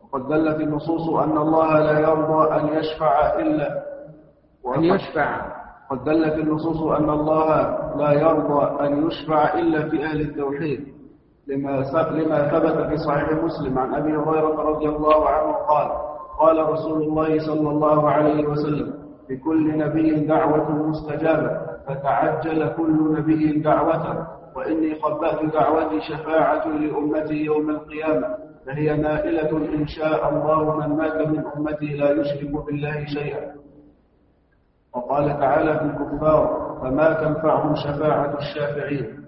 وقد دلت النصوص أن الله لا يرضى أن يشفع إلا أن يشفع. قد دلت النصوص أن الله لا يرضى أن يشفع إلا في أهل التوحيد لما لما ثبت في صحيح مسلم عن أبي هريرة رضي الله عنه قال قال رسول الله صلى الله عليه وسلم لكل نبي دعوة مستجابة فتعجل كل نبي دعوته وإني قبأت دعوتي شفاعة لأمتي يوم القيامة فهي نائلة إن شاء الله من مات من أمتي لا يشرك بالله شيئا. وقال تعالى في الكفار فما تنفعهم شفاعة الشافعين.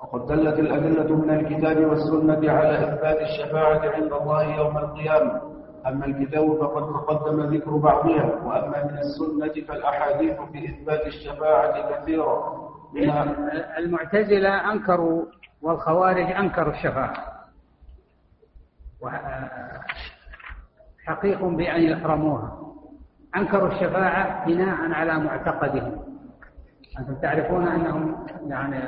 وقد دلت الأدلة من الكتاب والسنة على إثبات الشفاعة عند الله يوم القيامة. أما الكتاب فقد تقدم ذكر بعضها وأما من السنة فالأحاديث في إثبات الشفاعة كثيرة. المعتزلة أنكروا والخوارج أنكروا الشفاعة. حقيق بأن يحرموها. أنكروا الشفاعة بناء على معتقدهم. أنتم تعرفون أنهم يعني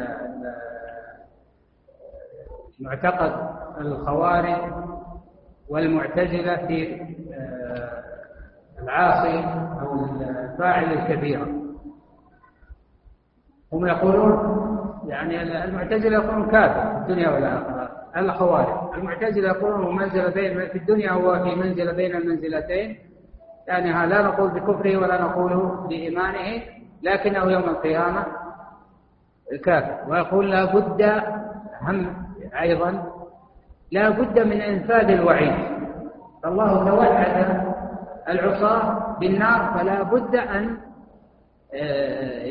معتقد الخوارج والمعتزلة في آه، العاصي أو الفاعل الكبيرة هم يقولون يعني المعتزلة يقولون كافر في الدنيا والآخرة الخوارج. المعتزلة يقولون منزلة بين في الدنيا هو في منزلة بين المنزلتين يعني لا نقول بكفره ولا نقول بإيمانه لكنه يوم القيامة كافر. ويقول لا بد هم أيضا لا بد من إنفاذ الوعيد. فالله توعد العصاة بالنار فلا بد أن آه،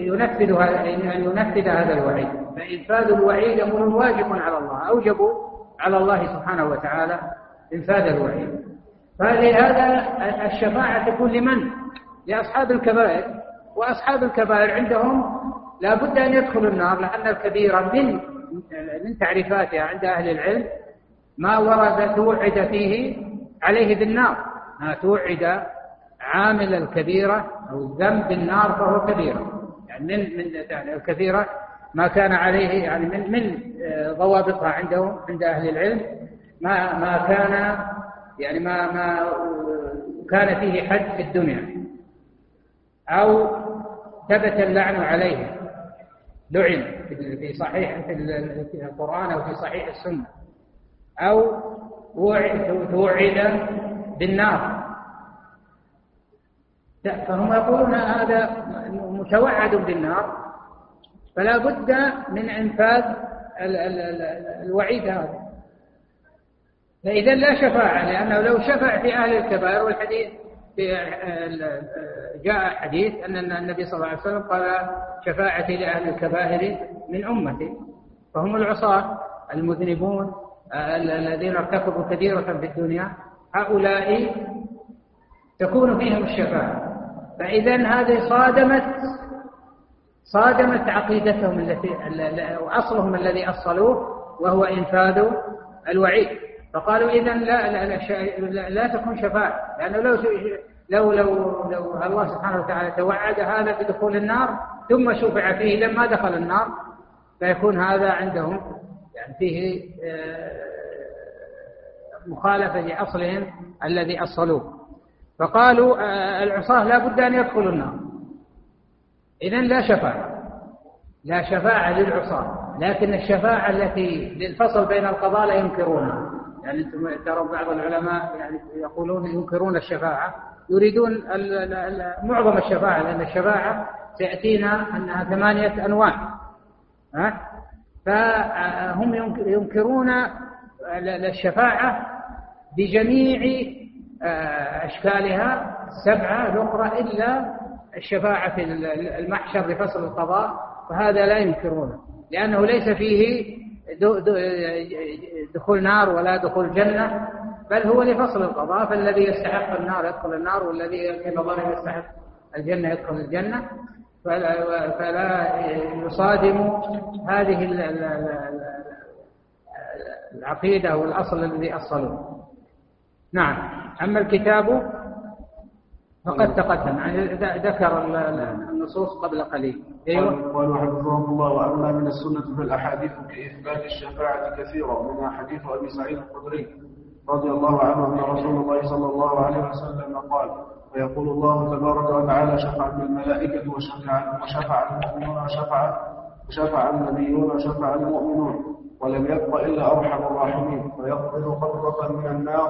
ينفذ أن ينفذ هذا الوعيد. فإنفاذ الوعيد أمر واجب على الله أوجبوا على الله سبحانه وتعالى إنفاذ الوعيد. فلهذا الشفاعة تكون لمن؟ لأصحاب الكبائر. وأصحاب الكبائر عندهم لا بد أن يدخلوا النار لأن الكبيرة من من تعريفاتها عند أهل العلم ما ورد توعد فيه عليه بالنار. ما توعد عامل الكبيرة أو الذنب بالنار فهو كبيرة يعني من من يعني الكثيرة ما كان عليه يعني من من ضوابطها عندهم عند أهل العلم ما ما كان يعني ما ما كان فيه حد في الدنيا أو ثبت اللعن عليه لعن في صحيح في القرآن أو في صحيح السنة أو توعد بالنار. فهم يقولون هذا متوعد بالنار فلا بد من إنفاذ الوعيد هذا. فإذا لا شفاعة لأنه لو شفع في أهل الكبائر والحديث جاء حديث أن النبي صلى الله عليه وسلم قال شفاعتي لأهل الكبائر من أمتي. فهم العصاة المذنبون الذين ارتكبوا كبيرة في الدنيا. هؤلاء تكون فيهم الشفاعة. فإذا هذه صادمت صادمت عقيدتهم التي وأصلهم الذي أصلوه وهو إنفاذ الوعيد. فقالوا إذا لا لا, لا, لا تكون شفاعة لأنه لو لو لو لو الله سبحانه وتعالى توعد هذا بدخول النار ثم شفع فيه لما دخل النار فيكون هذا عندهم يعني فيه آه، مخالفة لأصلهم الذي أصلوه. فقالوا آه، العصاة لا بد أن يدخلوا النار. إذن لا شفاعة. لا شفاعة للعصاة لكن الشفاعة التي للفصل بين القضاء لا ينكرونها. يعني أنتم ترى بعض العلماء يعني يقولون ينكرون الشفاعة يريدون معظم الشفاعة لأن الشفاعة تأتينا أنها ثمانية أنواع. ها؟ فهم ينكرون الشفاعة بجميع آه، أشكالها السبعة الأخرى إلا الشفاعة في المحشر لفصل القضاء فهذا لا ينكرونه لأنه ليس فيه دخول نار ولا دخول جنة بل هو لفصل القضاء فالذي يستحق النار يدخل النار والذي ظن يستحق الجنة يدخل الجنة. فلا, فلا يصادم هذه العقيدة والأصل الذي أصلوه. نعم. أما الكتاب فقد تقدم. يعني ذكر النصوص قبل قليل. أيوه. قالوا حفظهم الله وأما من السنة في الاحاديث باثبات الشفاعة كثيرا منها حديث أبي سعيد الخدري رضي الله عنه أن رسول الله صلى الله عليه وسلم قال ويقول الله تبارك وتعالى شفعت الملائكة وشفع وشفع المؤمنون وشفع وشفع النبيون وشفع المؤمنون ولم يبق إلا أرحم الراحمين. فيقبض قبضه من النار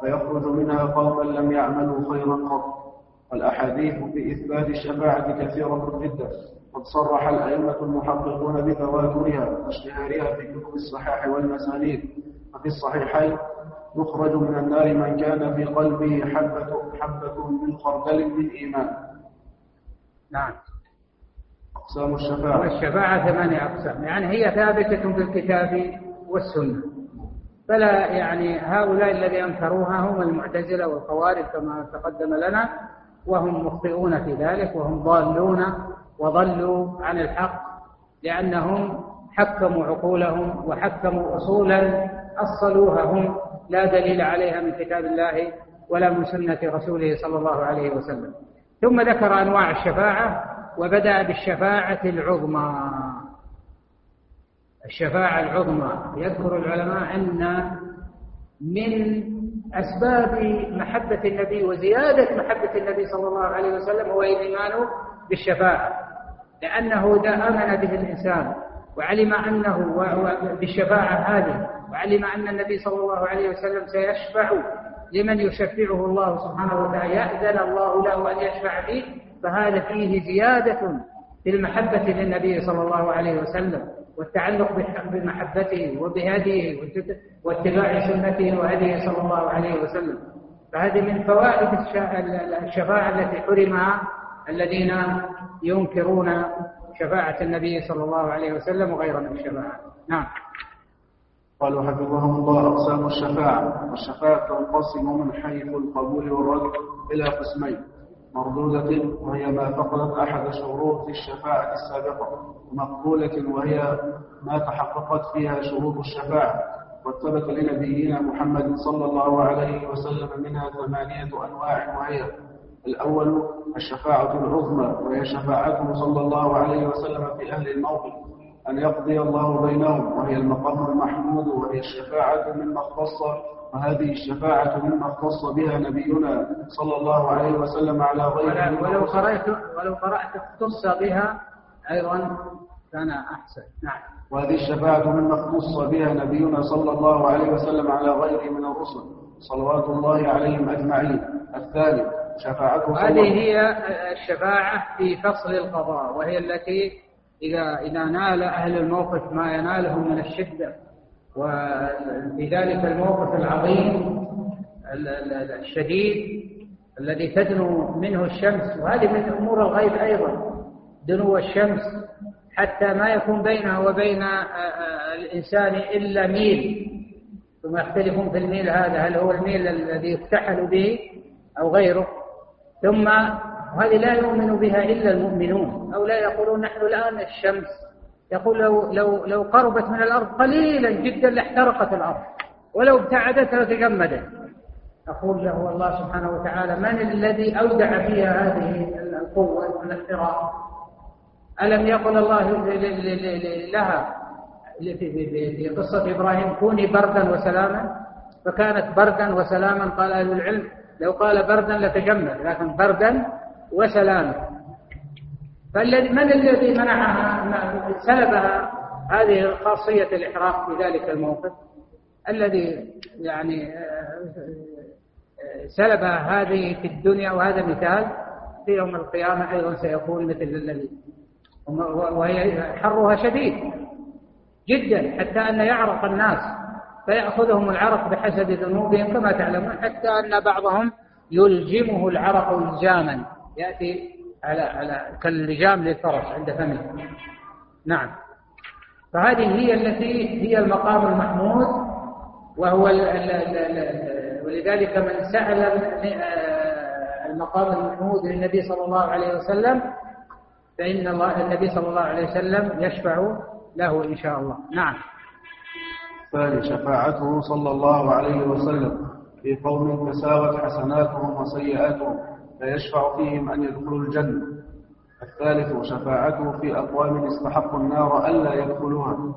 فيخرج منها قوما لم يعملوا خيرا قط. والأحاديث في إثبات الشفاعة كثيرة جدا قد صرح الأئمة المحققون بتواترها واشتهارها في كتب الصحاح والمسانيد. وفي الصحيحين يخرج من النار من كان في قلبه حبة حبة من خردل من إيمان. نعم. أقسام الشفاعة. والشفاعة ثمانية أقسام يعني هي ثابتة في الكتاب والسنة. فلا يعني هؤلاء الذين أنكروها هم المعتزلة والخوارج كما تقدم لنا. وهم مخطئون في ذلك وهم ضالون وضلوا عن الحق لأنهم حكموا عقولهم وحكموا أصولا أصلوها هم. لا دليل عليها من كتاب الله ولا من سنة رسوله صلى الله عليه وسلم. ثم ذكر أنواع الشفاعة وبدأ بالشفاعة العظمى. الشفاعة العظمى. يذكر العلماء أن من أسباب محبة النبي وزيادة محبة النبي صلى الله عليه وسلم هو الإيمان بالشفاعة لأنه إذا آمن به الإنسان وعلم أنه بالشفاعة هذه وعلم أن النبي صلى الله عليه وسلم سيشفع لمن يشفعه الله سبحانه وتعالى يأذن الله له أن يشفع فيه فهذا فيه زيادة في المحبة للنبي صلى الله عليه وسلم. والتعلق بمحبته وبهديه واتباع سنته وهديه صلى الله عليه وسلم. فهذه من فوائد الشفاعة التي حرمها الذين ينكرون شفاعة النبي صلى الله عليه وسلم وغير من الشفاعة. نعم. قالوا حفظهم الله أقسام الشفاعة والشفاعة تنقسم من حيث القبول والرد إلى قسمين مردودة وهي ما فقدت أحد شروط الشفاعة السابقة. ومقبولة وهي ما تحققت فيها شروط الشفاعة. وثبت لنبينا محمد صلى الله عليه وسلم منها ثمانية أنواع. وهي الأول الشفاعة العظمى وهي شفاعته صلى الله عليه وسلم في أهل الموقف أن يقضي الله بينهم. وهي المقام المحمود وهي الشفاعة مما اختص وهذه الشفاعة مما اختص بها نبينا صلى الله عليه وسلم على غيره ولو قرأت ولو قرأت اختص بها أيضا كان أحسن. نعم. وهذه الشفاعة مما اختص بها نبينا صلى الله عليه وسلم على غيره من الرسل صلوات الله عليهم أجمعين. الثالث شفاعته هذه هي الشفاعة في فصل القضاء وهي التي إذا إذا نال أهل الموقف ما ينالهم من الشدة وفي ذلك الموقف العظيم الشديد الذي تدنو منه الشمس وهذه من أمور الغيب أيضا دنو الشمس حتى ما يكون بينه وبين الإنسان إلا ميل. ثم يختلفون في الميل هذا هل هو الميل الذي يكتحل به أو غيره؟ ثم وهذه لا يؤمن بها إلا المؤمنون أو لا يقولون نحن الآن الشمس. يقول لو, لو, لو قربت من الأرض قليلا جدا لاحترقت الأرض ولو ابتعدت لتجمدت. أقول له الله سبحانه وتعالى من الذي أودع فيها هذه القوة والاحتراق؟ ألم يقل الله لها؟ في قصة إبراهيم كوني بردا وسلاما. فكانت بردا وسلاما قال أهل العلم لو قال بردا لتجمد لكن بردا وسلاما. فالذي من الذي منعها سلبها هذه الخاصية الإحراق في ذلك الموقف؟ الذي يعني سلبها هذه في الدنيا وهذا مثال في يوم القيامة أيضا سيكون مثل الذي. وهي حرها شديد جدا حتى أن يعرق الناس فيأخذهم العرق بحسب ذنوبهم كما تعلمون حتى أن بعضهم يلجمه العرق إلجاما. يأتي على على كاللجام للفرس عند فمه. نعم. فهذه هي التي هي المقام المحمود وهو ال ال ال ولذلك من سأل المقام المحمود للنبي صلى الله عليه وسلم فإن الله النبي صلى الله عليه وسلم يشفع له إن شاء الله. نعم. ثاني شفاعته صلى الله عليه وسلم في قوم تساوت حسناتهم وسيئاتهم. فيشفع فيهم أن يدخلوا الجنة. الثالث شفاعته في أقوام استحقوا النار ألا يدخلوها.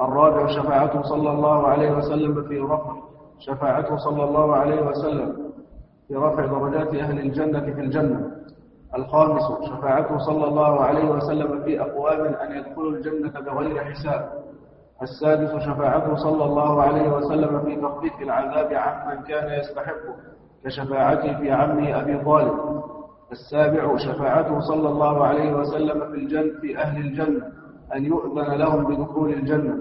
الرابع شفاعته صلى الله عليه وسلم في رفع. شفاعته صلى الله عليه وسلم في رفع درجات أهل الجنة في الجنة. الخامس شفاعته صلى الله عليه وسلم في أقوام أن يدخلوا الجنة بغير حساب. السادس شفاعته صلى الله عليه وسلم في تخفيف العذاب عمن كان يستحقه. كشفاعته في عمه أبي طالب السابع شفاعته صلى الله عليه وسلم في الجنة في أهل الجنة أن يؤذن لهم بدخول الجنة.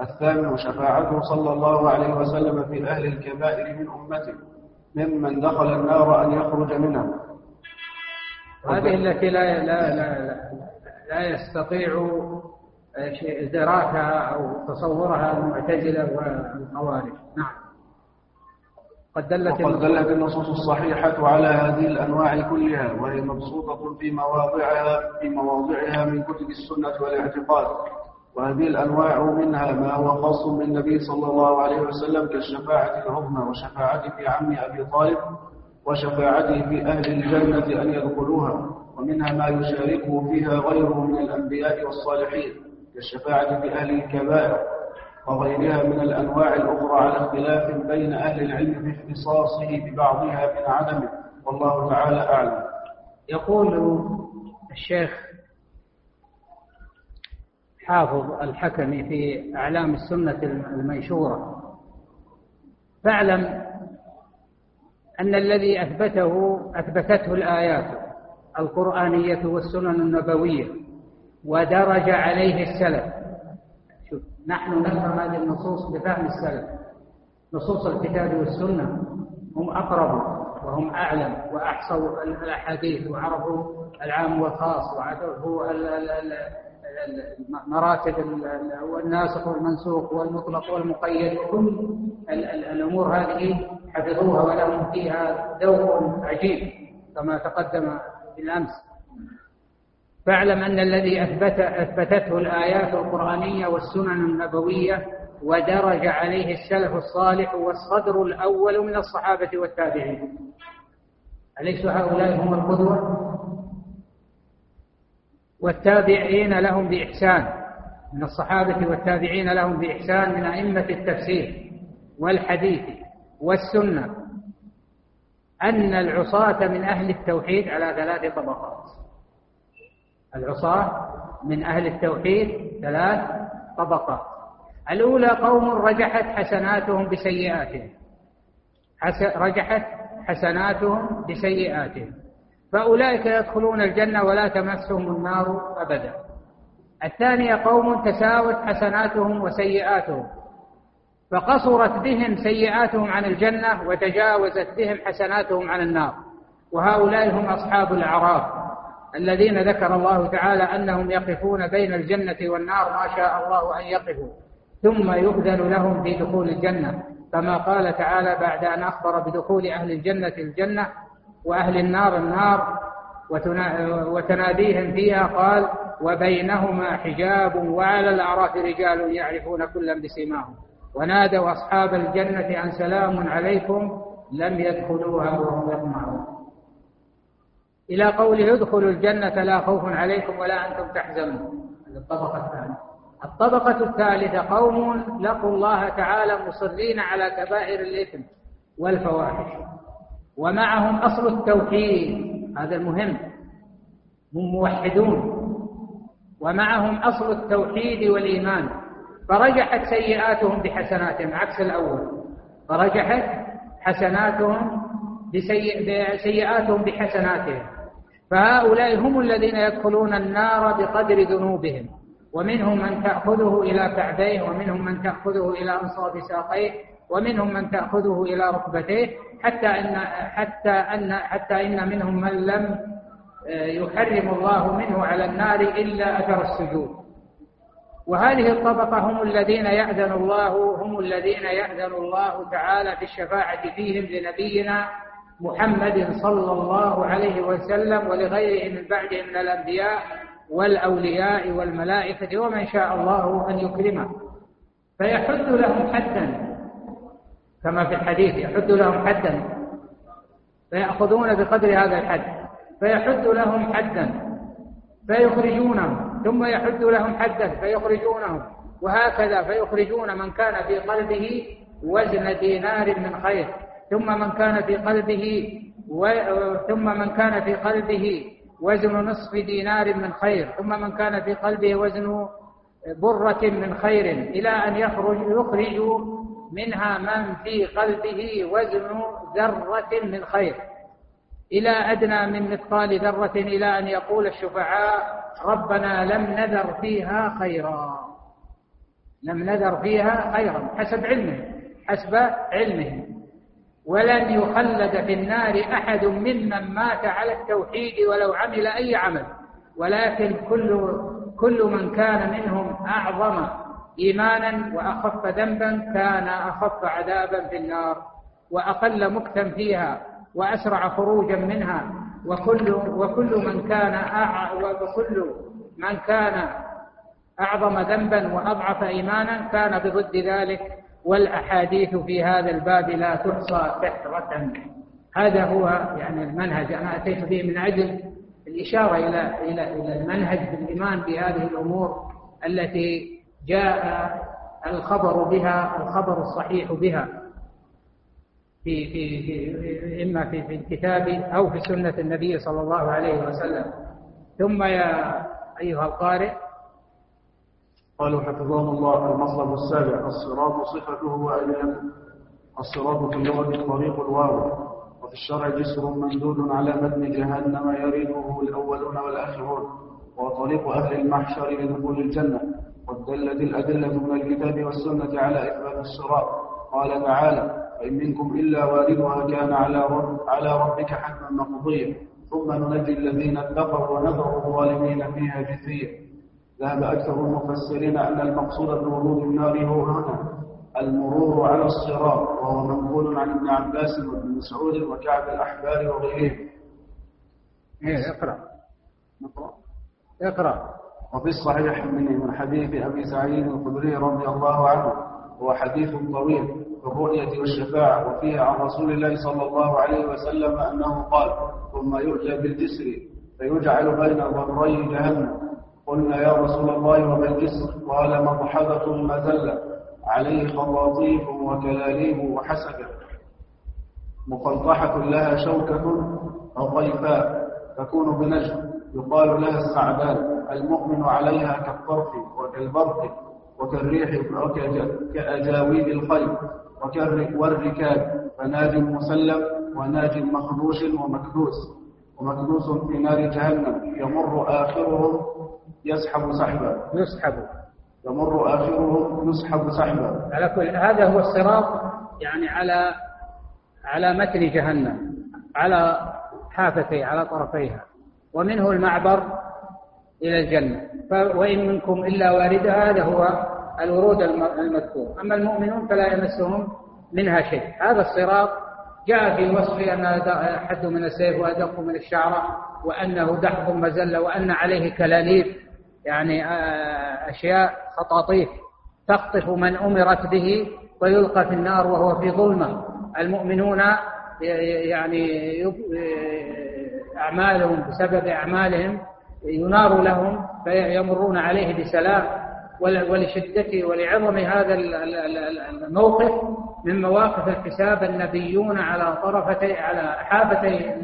الثامن شفاعته صلى الله عليه وسلم في أهل الكبائر من أمته ممن دخل النار أن يخرج منها. هذه التي لا لا لا لا, يستطيع إدراكها أو تصورها المعتزلة والخوارج. نعم. قد دلت وقد دلت النصوص الصحيحة على هذه الأنواع كلها وهي مبسوطة في مواضعها في مواضعها من كتب السنة والاعتقاد. وهذه الأنواع منها ما هو خاص بالنبي صلى الله عليه وسلم كالشفاعة العظمى وشفاعته في عم أبي طالب وشفاعته في أهل الجنة أن يدخلوها ومنها ما يشاركه فيها غيره من الأنبياء والصالحين كالشفاعة في أهل الكبائر. وغيرها من الأنواع الأخرى على اختلاف بين أهل العلم في اختصاصه ببعضها من عدمه. والله تعالى أعلم. يقول الشيخ حافظ الحكمي في أعلام السنة المنشورة فاعلم أن الذي أثبته أثبتته الآيات القرآنية والسنن النبوية ودرج عليه السلف نحن نفهم هذه النصوص بفهم السلف. نصوص الكتاب والسنة هم أقرب وهم أعلم وأحصوا الأحاديث وعرفوا العام والخاص وعرفوا مراتب الناسخ والمنسوخ والمطلق والمقيد وكل الأمور هذه حفظوها ولهم فيها ذوق عجيب كما تقدم بالأمس. فاعلم أن الذي أثبت أثبتته الآيات القرآنية والسنن النبوية ودرج عليه السلف الصالح والصدر الأول من الصحابة والتابعين. أليس هؤلاء هم القدوة؟ والتابعين لهم بإحسان. من الصحابة والتابعين لهم بإحسان من أئمة التفسير والحديث والسنة أن العصاة من أهل التوحيد على ثلاث طبقات. العصاة من أهل التوحيد ثلاث طبقات الأولى قوم رجحت حسناتهم بسيئاتهم. رجحت حسناتهم بسيئاتهم. فأولئك يدخلون الجنة ولا تمسهم النار أبدا. الثانية قوم تساوت حسناتهم وسيئاتهم. فقصرت بهم سيئاتهم عن الجنة وتجاوزت بهم حسناتهم عن النار. وهؤلاء هم أصحاب الأعراف. الذين ذكر الله تعالى أنهم يقفون بين الجنة والنار ما شاء الله أن يقفوا ثم يؤذن لهم في دخول الجنة. كما قال تعالى بعد أن أخبر بدخول أهل الجنة الجنة وأهل النار النار وتناديهم فيها قال وبينهما حجاب وعلى الأعراف رجال يعرفون كلا بسيماهم ونادوا أصحاب الجنة أن سلام عليكم لم يدخلوها وهم يطمعون إلى قوله ادخلوا الجنة لا خوف عليكم ولا أنتم تحزنون. الطبقة الثانية. الطبقة الثالثة قوم لقوا الله تعالى مصرين على كبائر الإثم والفواحش. ومعهم أصل التوحيد. هذا المهم. هم موحدون. ومعهم أصل التوحيد والإيمان. فرجحت سيئاتهم بحسناتهم. عكس الأول. فرجحت حسناتهم بسيئاتهم بحسناتهم. فهؤلاء هم الذين يدخلون النار بقدر ذنوبهم. ومنهم من تأخذه إلى كعبيه ومنهم من تأخذه إلى أنصاب ساقيه ومنهم من تأخذه إلى ركبتيه. حتى إن حتى أن حتى إن منهم من لم آه، يحرم الله منه على النار إلا أثر السجود. وهذه الطبقة هم الذين يأذن الله هم الذين يأذن الله تعالى في الشفاعة فيهم لنبينا محمد صلى الله عليه وسلم ولغيره من بعده من الأنبياء والأولياء والملائكة ومن شاء الله أن يكرمه. فيحد لهم حدا كما في الحديث يحد لهم حدا فيأخذون بقدر هذا الحد. فيحد لهم حدا فيخرجونهم ثم يحد لهم حدا فيخرجونهم وهكذا فيخرجون من كان في قلبه وزن دينار من خير. ثم من كان في قلبه و... ثم من كان في قلبه وزن نصف دينار من خير ثم من كان في قلبه وزن برة من خير إلى أن يخرج يخرج منها من في قلبه وزن ذرة من خير. إلى أدنى من مثقال ذرة إلى أن يقول الشفعاء ربنا لم نذر فيها خيرا. لم نذر فيها خيرا حسب علمه حسب علمه. ولن يخلد في النار أحد ممن مات على التوحيد ولو عمل أي عمل. ولكن كل كل من كان منهم أعظم إيمانا وأخف ذنبا كان أخف عذابا في النار وأقل مكتا فيها وأسرع خروجا منها. وكل وكل من كان وكل من كان أعظم ذنبا وأضعف إيمانا كان بضد ذلك. والأحاديث في هذا الباب لا تحصى كثرة. هذا هو يعني المنهج. أنا أتيت به من أجل الإشارة إلى إلى إلى المنهج بالإيمان بهذه الأمور التي جاء الخبر بها الخبر الصحيح بها. في في في إما في في الكتاب أو في سنة النبي صلى الله عليه وسلم. ثم يا أيها القارئ قالوا حفظهم الله المطلب السابع الصراط صفته وآليته الصراط في اللغة الطريق الواضح وفي الشرع جسر ممدود على متن جهنم يريده الأولون والآخرون. وطريق أهل المحشر لدخول الجنة. ودلت الأدلة من الكتاب والسنة على إثبات الصراط. قال تعالى فإن منكم إلا واردها كان على على ربك حتما مقضيا ثم ننجي الذين اتقوا ونذر الظالمين فيها جثيا ذهب أكثر المفسرين أن المقصود بورود النار هو هنا المرور على الصراط وهو منقول عن ابن عباس وابن مسعود وكعب الأحبار وغيرهم. إيه اقرأ. نقرأ؟ اقرأ. وفي الصحيح من من حديث أبي سعيد الخدري رضي الله عنه هو حديث طويل في الرؤية والشفاعة وفيه عن رسول الله صلى الله عليه وسلم أنه قال ثم يؤتى بالجسر فيجعل بين ظهري جهنم. قلنا يا رسول الله وما الجسر؟ قال مضحبة مزلة عليه خطاطيف وكلاليب وحسكة مقلطحة لها شوكة أو طيفاء تكون بنجم يقال لها السعدان المؤمن عليها كالطرف وكالبرق وكالريح كأجاويب الخيل والركاب. فناج مسلم وناج مخدوش ومكدوس ومكدوس في نار جهنم يمر آخرهم يسحب سحبا يسحب يمر آخرهم يسحب سحبا على كل هذا هو الصراط يعني على على متن جهنم على حافتي على طرفيها. ومنه المعبر إلى الجنة. وإن منكم إلا واردها هذا هو الورود المذكور. أما المؤمنون فلا يمسهم منها شيء. هذا الصراط جاء في وصف أنه حد من السيف وأدق من الشعرة وأنه دحض مزلة وأن عليه كلاليب. يعني أشياء خطاطيف تخطف من أمرت به ويلقى في النار وهو في ظلمة. المؤمنون يعني أعمالهم بسبب أعمالهم ينار لهم فيمرون عليه بسلام. ولشدته ولعظم هذا الموقف من مواقف الحساب النبيون على طرفتي على حافتي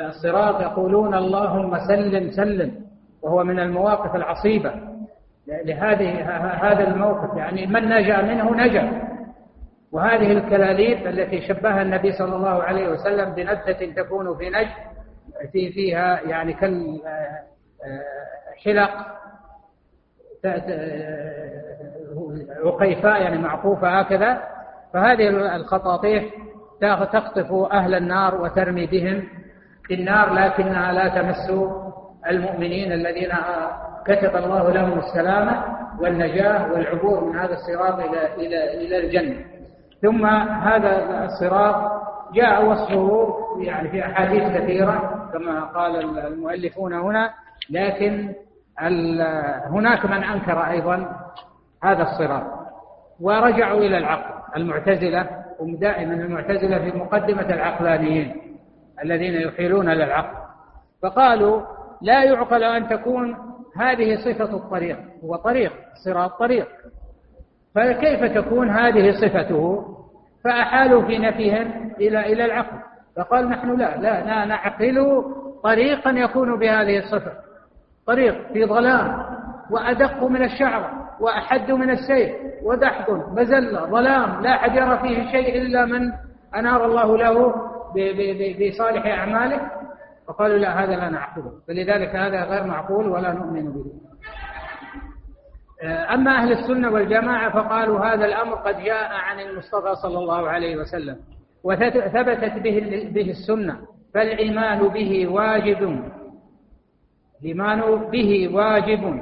الصراط. يقولون اللهم سلم سلم. وهو من المواقف العصيبة. لهذه هذا الموقف يعني من نجا منه نجا. وهذه الكلاليب التي شبهها النبي صلى الله عليه وسلم بنبتة تكون في نجد في فيها يعني كالحلق عقيفاء يعني معقوفة هكذا. فهذه الخطاطيف تخطف أهل النار وترمي بهم في النار لكنها لا تمس المؤمنين الذين كتب الله لهم السلامة والنجاة والعبور من هذا الصراط إلى إلى إلى الجنة. ثم هذا الصراط جاء وصفه يعني في أحاديث كثيرة كما قال المؤلفون هنا لكن هناك من أنكر أيضا هذا الصراط. ورجعوا إلى العقل المعتزلة هم دائما المعتزلة في مقدمة العقلانيين الذين يحيلون للعقل فقالوا لا يعقل أن تكون هذه صفة الطريق هو طريق صراط طريق. فكيف تكون هذه صفته؟ فأحالوا في نفيهم إلى إلى العقل. فقال نحن لا لا, لا نعقل طريقا يكون بهذه الصفة. طريق في ظلام وأدق من الشعر وأحد من السيف ودحض مزلة ظلام لا أحد يرى فيه شيء إلا من أنار الله له بصالح أعماله. فقالوا لا هذا لا نعقله فلذلك هذا غير معقول ولا نؤمن به. آه، أما أهل السنة والجماعة فقالوا هذا الأمر قد جاء عن المصطفى صلى الله عليه وسلم وثبتت به, به السنة فالإيمان به واجب. الإيمان به واجب.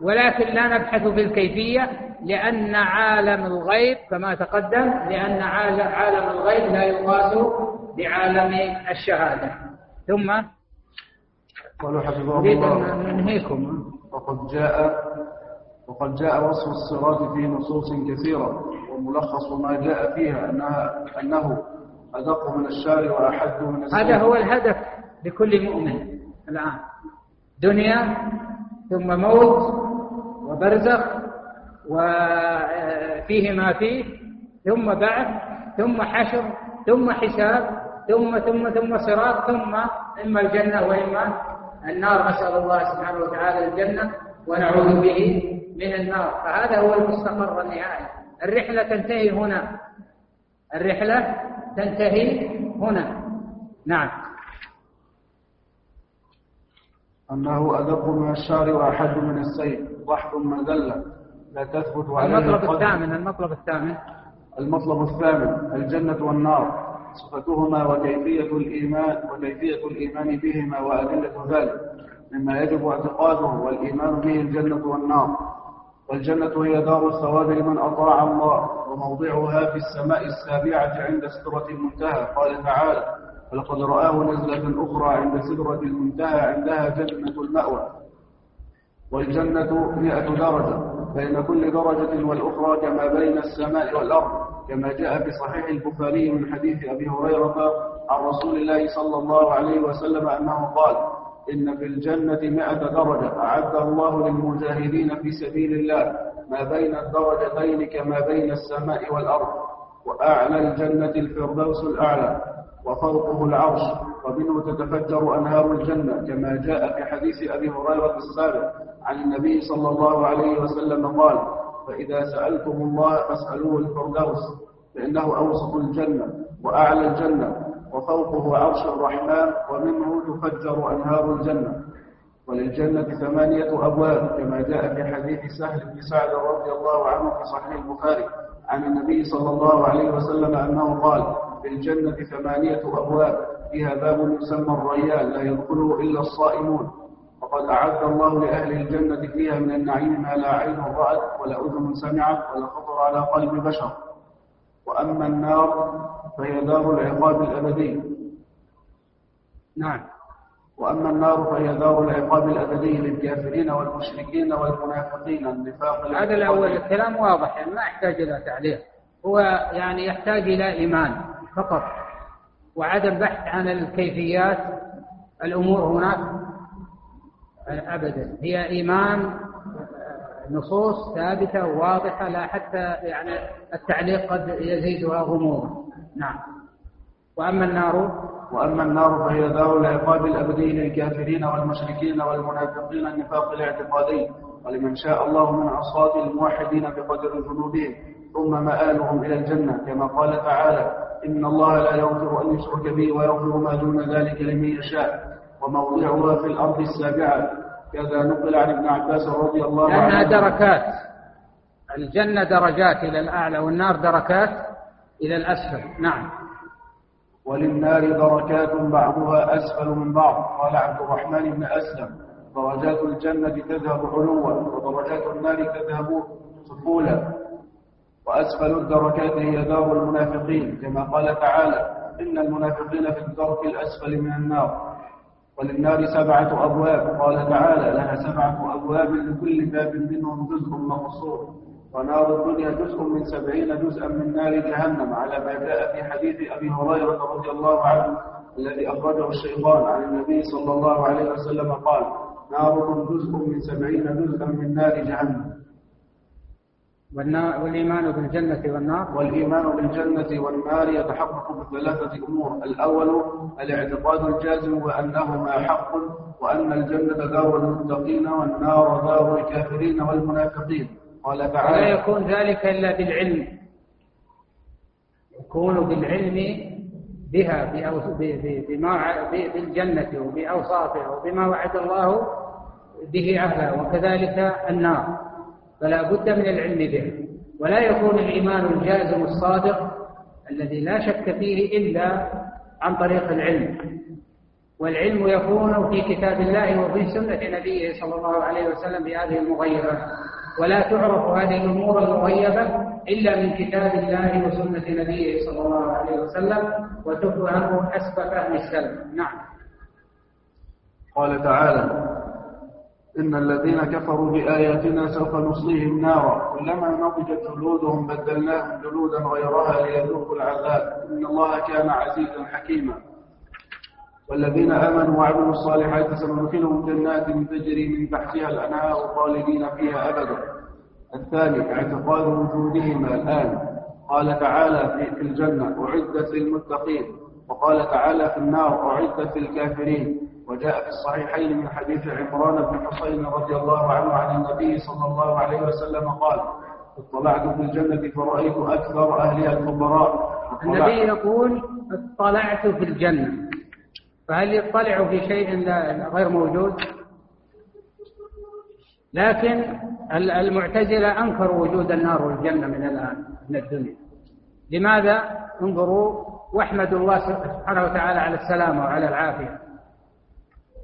ولكن لا نبحث في الكيفية لأن عالم الغيب كما تقدم لأن عالم الغيب لا يقاس بعالم الشهادة. ثم قالوا حفظه الله. ننهيكم. وقد جاء وقد جاء وصف الصراط في نصوص كثيرة وملخص ما جاء فيها أنها أنه أدق من الشعر وأحد من السيف هذا هو الهدف لكل مؤمن الآن. دنيا ثم موت وبرزخ وفيه ما فيه ثم بعث ثم حشر ثم حساب ثم ثم ثم صراط ثم إما الجنة وإما النار. نسأل الله سبحانه وتعالى الجنة ونعوذ به من النار. فهذا هو المستقر النهائي الرحلة تنتهي هنا. الرحلة تنتهي هنا. نعم. أنه أدق من الشعر وأحد من السيف. ضحك مذلة لا تثبت عليه المطلب الثامن المطلب الثامن. المطلب الثامن الجنة والنار. صفتهما وكيفية الإيمان وكيفية الإيمان بهما وأدلة ذلك مما يجب اعتقاده والإيمان به الجنة والنار. والجنة هي دار الثواب لمن أطاع الله وموضعها في السماء السابعة عند سدرة المنتهى. قال تعالى ولقد رآه نزلة أخرى عند سدرة المنتهى عندها جنة المأوى. والجنة مئة درجة. بين كل درجة والأخرى كما بين السماء والأرض كما جاء في صحيح البخاري من حديث أبي هريرة عن رسول الله صلى الله عليه وسلم أنه قال إن في الجنة مئة درجة أعد الله للمجاهدين في سبيل الله ما بين الدرجتين كما بين السماء والأرض وأعلى الجنة الفردوس الأعلى وفوقه العرش ومنه تتفجر أنهار الجنة كما جاء في حديث أبي هريرة السابق عن النبي صلى الله عليه وسلم قال فإذا سألتم الله فاسألوه الفردوس فإنه أوسط الجنة وأعلى الجنة وفوقه عرش الرحمن ومنه تفجر أنهار الجنة. وللجنة ثمانية أبواب كما جاء في حديث سهل بن سعد رضي الله عنه في صحيح البخاري عن النبي صلى الله عليه وسلم أنه قال في الجنة ثمانية أبواب فيها باب يسمى الريان لا يدخله إلا الصائمون وقد أعد الله لأهل الجنة فيها من النعيم ما لا عين رأت ولا أذن سمعت ولا خطر على قلب بشر. وأما النار فهي دار العقاب الأبدي. نعم. وأما النار فهي دار العقاب الأبدي للكافرين والمشركين والمنافقين. النفاق هذا الأول. الكلام واضح. يعني ما يحتاج إلى تعليق. هو يعني يحتاج إلى إيمان فقط. وعدم بحث عن الكيفيات. الأمور هناك أبدا. هي إيمان نصوص ثابتة واضحة لا حتى يعني التعليق قد يزيدها غموضا نعم. وأما النار؟ وأما النار فهي دار العقاب الأبدي للكافرين والمشركين والمنافقين النفاق الاعتقادي. ولمن شاء الله من عصاة الموحدين بقدر ذنوبهم ثم مآلهم إلى الجنة. كما قال تعالى إن الله لا يغفر أن يشرك به ويغفر ما دون ذلك لمن يشاء. وموضعها في الأرض السابعة. كذا نقل عن ابن عباس رضي الله عنه. لأنها دركات. الجنة درجات إلى الأعلى والنار دركات إلى الأسفل. نعم. وللنار دركات بعضها أسفل من بعض. قال عبد الرحمن بن أسلم درجات الجنة تذهب علوا ودرجات النار تذهب سفولا. وأسفل الدركات هي دار المنافقين. كما قال تعالى إن المنافقين في الدرك الأسفل من النار. وللنار سبعة أبواب. قال تعالى لها سبعة أبواب لكل باب منهم جزء مقصور ونار الدنيا جزء من سبعين جزءا من نار جهنم. على ما جاء في حديث أبي هريرة رضي الله عنه الذي أخرجه الشيطان عن النبي صلى الله عليه وسلم قال ناركم جزء من سبعين جزءا من نار جهنم. والإيمان بالجنة والنار. والإيمان بالجنة والنار يتحقق بثلاثة أمور. الأول الاعتقاد الجازم بأنهما حق وأن الجنة دار المتقين والنار دار الكافرين والمنافقين. قال تعالى ولا يكون ذلك إلا بالعلم. يكون بالعلم بها بما بالجنة وبأوصافها وبما وعد الله به أهلها وكذلك النار. فلا بد من العلم به. ولا يكون الإيمان الجازم الصادق الذي لا شك فيه إلا عن طريق العلم. والعلم يكون في كتاب الله وفي سنة نبيه صلى الله عليه وسلم بهذه المغيبات ولا تعرف هذه الأمور المغيبة إلا من كتاب الله وسنة نبيه صلى الله عليه وسلم وتفهم حسب فهم السلف نعم. قال تعالى إن الذين كفروا بآياتنا سوف نصليهم نارا. كلما نضجت جلودهم بدلناهم جلودا غيرها ليذوقوا العذاب. إن الله كان عزيزا حكيما. والذين آمنوا وعملوا الصالحات سندخلهم جنات تجري من تحتها الأنهار خالدين فيها أبدا. الثاني اعتقاد وجودهما الآن. قال تعالى في الجنة أعدت للمتقين. وقال تعالى في النار أعدت للكافرين. وجاء في الصحيحين من حديث عمران بن حصين رضي الله عنه عن النبي صلى الله عليه وسلم قال اطلعت في الجنة فرأيت أكثر أهلها الفقراء النبي يقول اطلعت في الجنة. فهل يطلع في شيء غير موجود؟ لكن المعتزلة أنكروا وجود النار والجنة من الآن من الدنيا. لماذا؟ انظروا واحمدوا الله سبحانه وتعالى على السلامة وعلى العافية.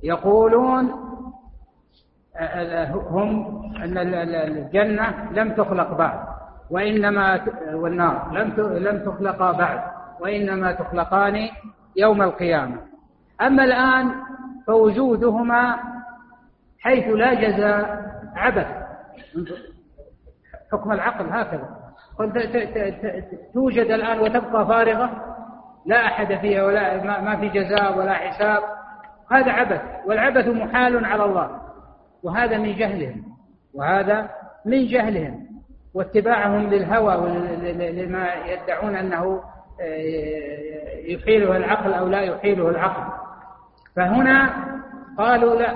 يقولون هم أن الجنة لم تخلق بعد وإنما والنار لم لم تخلقا بعد وإنما تخلقان يوم القيامة. أما الآن فوجودهما حيث لا جزاء عبث. حكم العقل هكذا. توجد الآن وتبقى فارغة لا أحد فيها ولا ما في جزاء ولا حساب. هذا عبث والعبث محال على الله. وهذا من جهلهم. وهذا من جهلهم. واتباعهم للهوى لما يدعون أنه آه، يحيله العقل أو لا يحيله العقل. فهنا قالوا لا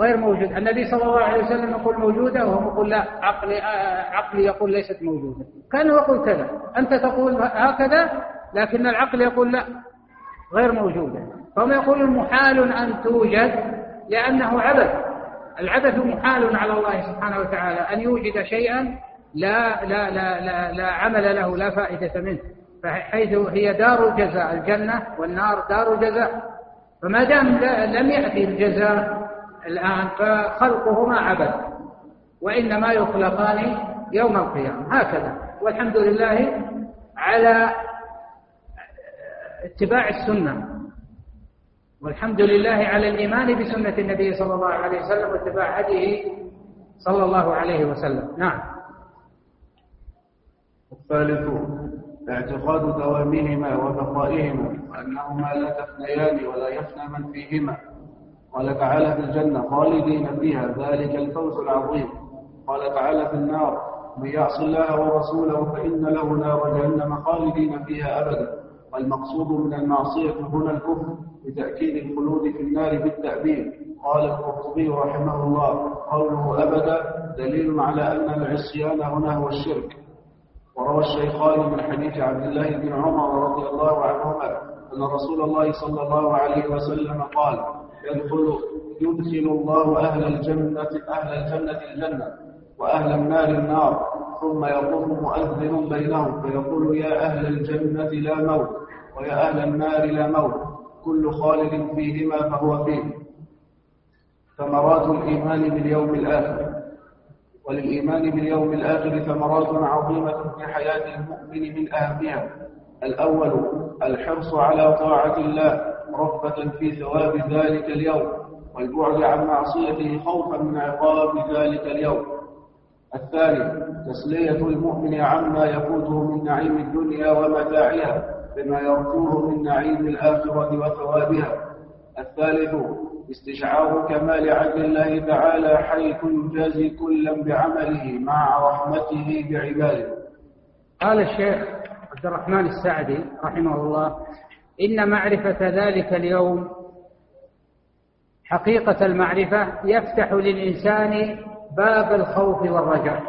غير موجود. النبي صلى الله عليه وسلم يقول موجودة وهم يقول لا عقلي, آه، عقلي يقول ليست موجودة. كان يقول كذا. أنت تقول هكذا لكن العقل يقول لا غير موجودة. فهم يقولون محال أن توجد لأنه عبث. العبث محال على الله سبحانه وتعالى. أن يوجد شيئا لا لا لا لا, لا عمل له لا فائدة منه. فحيث هي دار الجزاء الجنة والنار دار الجزاء. فما دام لم يأتي الجزاء الآن فخلقهما عبث. وإنما يخلقان يوم القيامة. هكذا. والحمد لله على اتباع السنة. والحمد لله على الإيمان بسنة النبي صلى الله عليه وسلم واتباع هديه صلى الله عليه وسلم. نعم. الثالث اعتقاد دوامهما وبقائهما وأنهما لا تفنيان ولا يفنى من فيهما قال تعالى في الجنة خالدين فيها ذلك الفوز العظيم. قال تعالى في النار من يعص الله ورسوله فإن له نار جهنم خالدين فيها أبدا. والمقصود من المعصية هنا الكفر بتأكيد الخلود في النار بالتأبيد. قال القرطبي رحمه الله قوله أبدا دليل على أن العصيان هنا هو الشرك. وروى الشيخان من حديث عبد الله بن عمر رضي الله عنهما أن رسول الله صلى الله عليه وسلم قال يدخل يدخل الله أهل الجنة أهل الجنة الجنة وأهل النار النار ثم يقوم مؤذن بينهم فيقول يا أهل الجنة لا موت. ويا أهل النار لا موت. كل خالد فيهما فهو فيه. ثمرات الإيمان باليوم الآخر. وللإيمان باليوم الآخر ثمرات عظيمة في حياة المؤمن من أهمها. الأول الحرص على طاعة الله رغبة في ثواب ذلك اليوم والبعد عن معصيته خوفا من عقاب ذلك اليوم. الثاني تسلية المؤمن عما يفوته من نعيم الدنيا ومتاعها. بما يرجوه من نعيم الآخرة وثوابها. الثالث استشعار كمال عدل الله تعالى حيث يجازي كلا بعمله مع رحمته بعباده. قال الشيخ عبد الرحمن السعدي رحمه الله إن معرفة ذلك اليوم حقيقة المعرفة يفتح للإنسان باب الخوف والرجاء.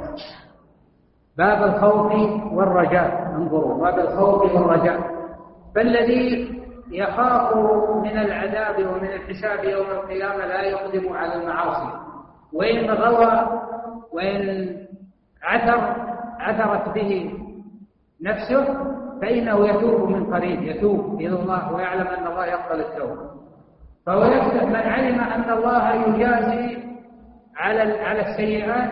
باب الخوف والرجاء انظروا باب الخوف والرجاء. فالذي يخاف من العذاب ومن الحساب يوم القيامة لا يقدم على المعاصي. وإن غوى وإن عثر عثرت به نفسه فإنه يتوب من قريب يتوب إلى الله ويعلم أن الله يقبل التوبة. فهو يفتح من علم أن الله يجازي على على السيئات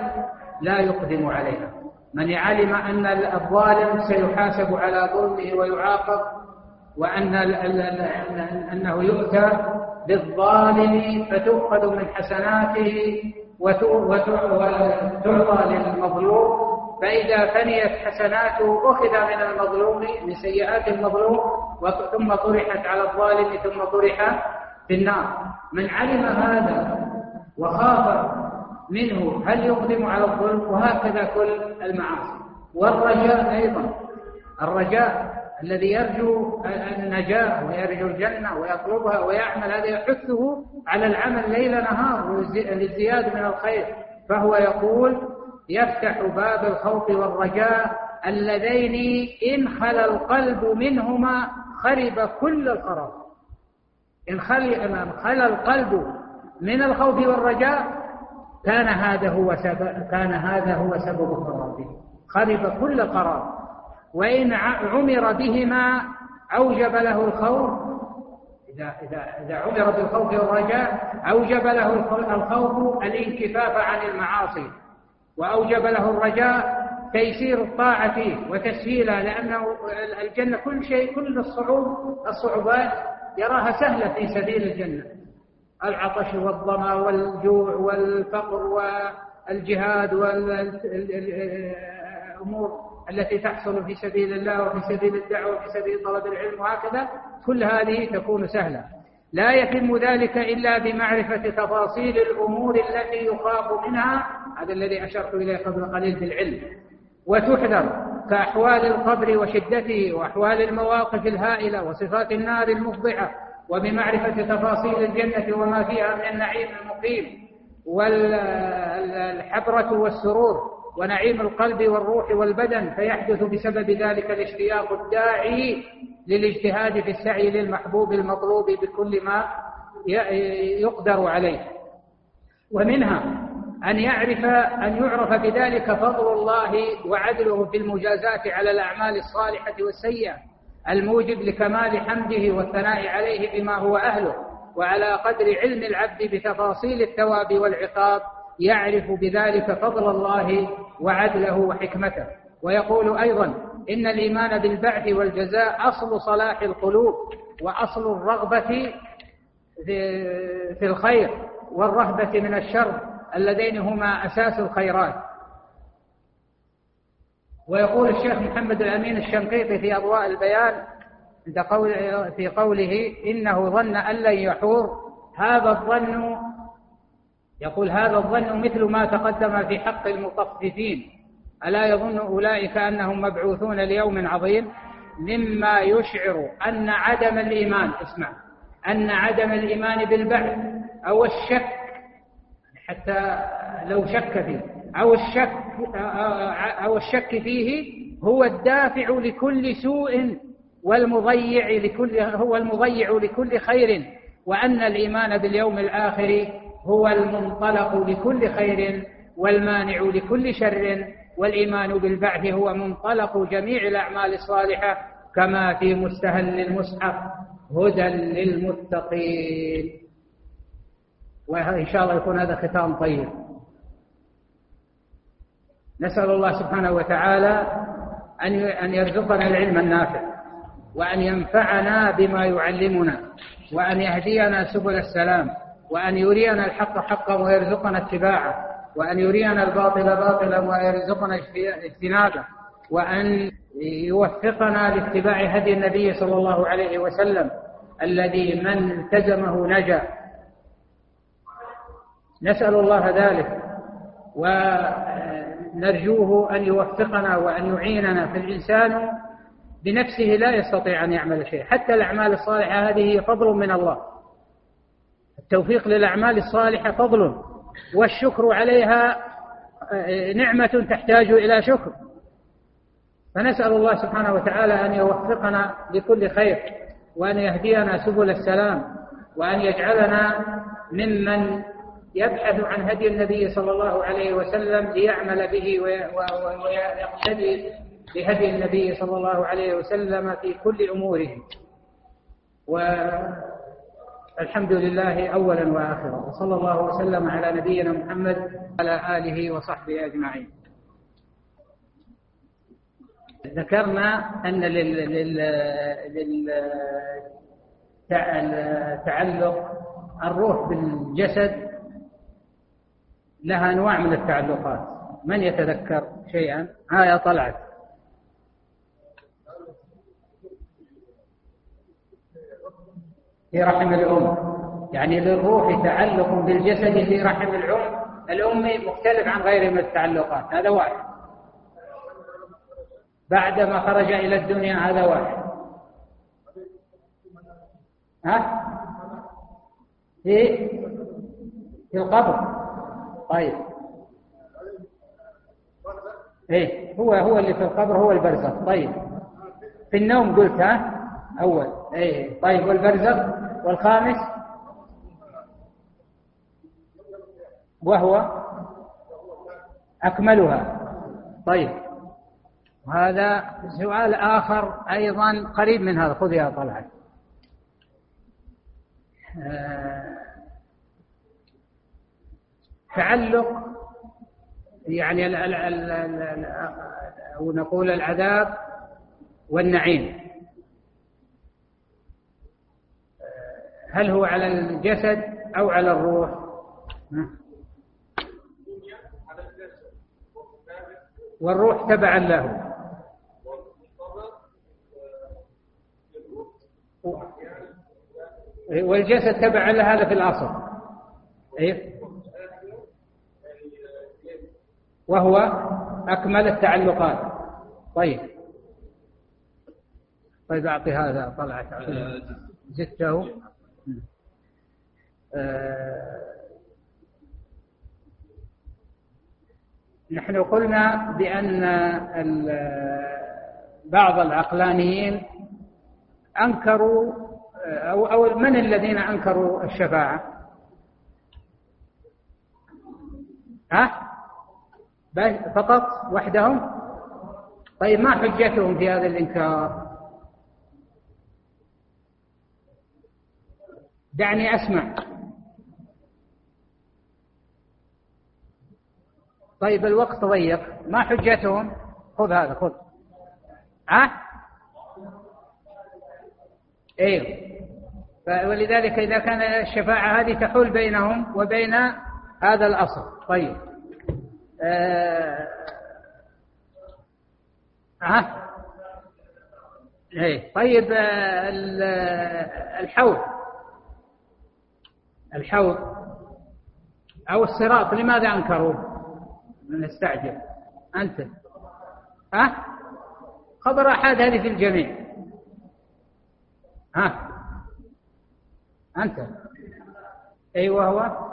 لا يقدم عليها. من علم أن الظالم سيحاسب على ظلمه ويعاقب وأن أنه يؤتى بالظالم فتؤخذ من حسناته وتعطى للمظلوم. فإذا فنيت حسناته أخذ من المظلوم من سيئات المظلوم ثم طرحت على الظالم ثم طرح في النار. من علم هذا وخاف منه هل يقدم على الظلم؟ وهكذا كل المعاصي. والرجاء أيضا. الرجاء الذي يرجو النجاة ويرجو الجنة ويطلبها ويعمل هذا يحثه على العمل ليل نهار للزيادة من الخير. فهو يقول يفتح باب الخوف والرجاء اللذين إن خلا القلب منهما خرب كل الخراب إن خلا القلب من الخوف والرجاء كان هذا هو سبب كان هذا هو سبب خرابه خرب كل خراب وإن عمر بهما أوجب له الخوف إذا إذا إذا عمر بالخوف والرجاء أوجب له الخوف الانكفاف عن المعاصي وأوجب له الرجاء تيسير الطاعة فيه وتسهيلها لأنه الجنة كل شيء كل الصعوب الصعوبات يراها سهلة في سبيل الجنة. العطش والظما والجوع والفقر والجهاد والأمور التي تحصل في سبيل الله وفي سبيل الدعوة وفي سبيل طلب العلم وهكذا كل هذه تكون سهلة. لا يتم ذلك إلا بمعرفة تفاصيل الأمور التي يخاف منها. هذا الذي أشرت إليه قبل قليل بالعلم وتحذر كأحوال القبر وشدته وأحوال المواقف الهائلة وصفات النار المفضحة وبمعرفة تفاصيل الجنة وما فيها من النعيم المقيم والحبرة والسرور. ونعيم القلب والروح والبدن فيحدث بسبب ذلك الاشتياق الداعي للاجتهاد في السعي للمحبوب المطلوب بكل ما يقدر عليه. ومنها أن يعرف أن يعرف بذلك فضل الله وعدله في المجازات على الأعمال الصالحة والسيئة الموجب لكمال حمده والثناء عليه بما هو أهله وعلى قدر علم العبد بتفاصيل الثواب والعقاب يعرف بذلك فضل الله وعدله وحكمته. ويقول أيضا إن الإيمان بالبعث والجزاء أصل صلاح القلوب وأصل الرغبة في الخير والرهبة من الشر اللذين هما أساس الخيرات. ويقول الشيخ محمد الأمين الشنقيطي في أضواء البيان في قوله إنه ظن أن لن يحور هذا الظن يقول هذا الظن مثل ما تقدم في حق المطففين ألا يظن أولئك أنهم مبعوثون ليوم عظيم؟ مما يشعر أن عدم الإيمان اسمع أن عدم الإيمان بالبعث أو الشك حتى لو شك فيه أو الشك أو الشك فيه هو الدافع لكل سوء والمضيع لكل هو المضيع لكل خير وأن الإيمان باليوم الآخر هو المنطلق لكل خير والمانع لكل شر والإيمان بالبعث هو منطلق جميع الأعمال الصالحة كما في مستهل المصحف هدى للمتقين. وإن شاء الله يكون هذا ختام طيب. نسأل الله سبحانه وتعالى أن يرزقنا العلم النافع وأن ينفعنا بما يعلمنا وأن يهدينا سبل السلام. وأن يرينا الحق حقا ويرزقنا اتباعه وأن يرينا الباطل باطلا ويرزقنا اجتنابه وأن يوفقنا لاتباع هدي النبي صلى الله عليه وسلم الذي من التزمه نجا. نسأل الله ذلك ونرجوه أن يوفقنا وأن يعيننا فالإنسان بنفسه لا يستطيع أن يعمل شيء حتى الأعمال الصالحة هذه فضل من الله. التوفيق للأعمال الصالحة فضل والشكر عليها آه، نعمة تحتاج إلى شكر. فنسأل الله سبحانه وتعالى أن يوفقنا لكل خير وأن يهدينا سبل السلام وأن يجعلنا ممن يبحث عن هدي النبي صلى الله عليه وسلم ليعمل به ويقتدي بهدي النبي صلى الله عليه وسلم في كل أموره. الحمد لله أولا وآخرا. وصلى الله وسلم على نبينا محمد وعلى آله وصحبه أجمعين. ذكرنا أن لل... لل... لل... تعلق الروح بالجسد لها أنواع من التعلقات. من يتذكر شيئا؟ ها يا طلعت. في رحم الأم. يعني للروح تعلق بالجسد في رحم الأم. الأم مختلف عن غيره من التعلقات. هذا واحد. بعدما خرج إلى الدنيا هذا واحد. ها؟ في؟ في القبر. طيب. إيه هو هو اللي في القبر هو البرزخ. طيب. في النوم قلت ها؟ أول. إيه. طيب والبرزخ والخامس؟ وهو أكملها. طيب. هذا سؤال آخر أيضا قريب من هذا. خذ يا طلعت آه، تعلق يعني ال ال ال ال أو نقول العذاب والنعيم آه، هل هو على الجسد أو على الروح؟ والروح تبعا له. والجسد تبعا لهذا في الأصل. إيه؟ وهو أكمل التعلقات. طيب. طيب أعطي هذا طلعت زدته آه نحن قلنا بأن بعض العقلانيين أنكروا أو, أو من الذين أنكروا الشفاعة؟ ها؟ فقط وحدهم؟ طيب ما حجتهم في هذا الإنكار؟ دعني أسمع. طيب الوقت ضيق. ما حجتهم؟ خذ هذا خذ. ها؟ أيوه ولذلك إذا كان الشفاعة هذه تحول بينهم وبين هذا الأصل. طيب. آه. ها؟ إيه. طيب آه الحوض. الحوض أو الصراط لماذا أنكروه؟ نستعجل أنت. ها؟ خبر أحد هذه في الجميع. ها؟ أنت. أيوة هو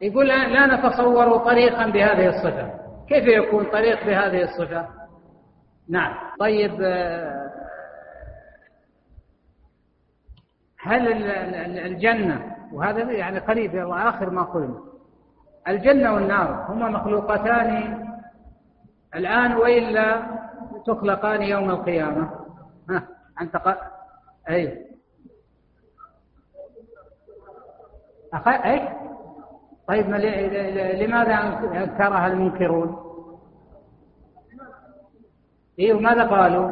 يقول لا نتصور طريقا بهذه الصفة. كيف يكون طريق بهذه الصفة؟ نعم. طيب هل الجنة وهذا يعني قريب آخر ما قلنا. الجنة والنار هما مخلوقتان. الآن وإلا تخلقان يوم القيامة. ها أنت ق... أي. أخ... أي. طيب لماذا أنكرها المنكرون؟ إيه وماذا قالوا؟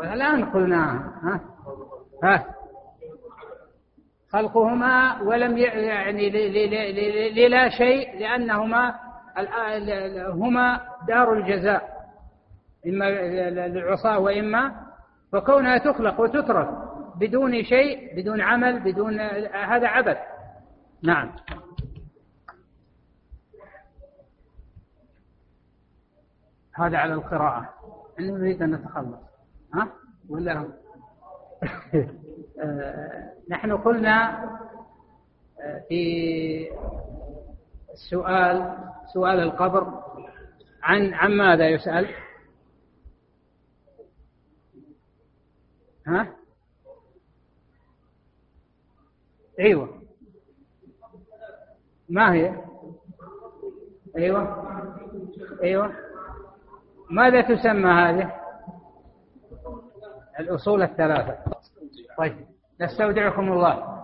الآن قلناها. ها. ها. خلقهما ولم يعني للا شيء لأنهما هما دار الجزاء إما للعصاة وإما فكونها تخلق وتترك بدون شيء بدون عمل بدون هذا عبث. نعم. هذا على القراءة. نريد أن نتخلص. ها؟ ولا؟ نحن قلنا آه، في السؤال سؤال القبر عن عن ماذا يسأل؟ ها؟ أيوه ما هي؟ أيوه أيوه ماذا تسمى هذه؟ الأصول الثلاثة طيب نستودعكم الله.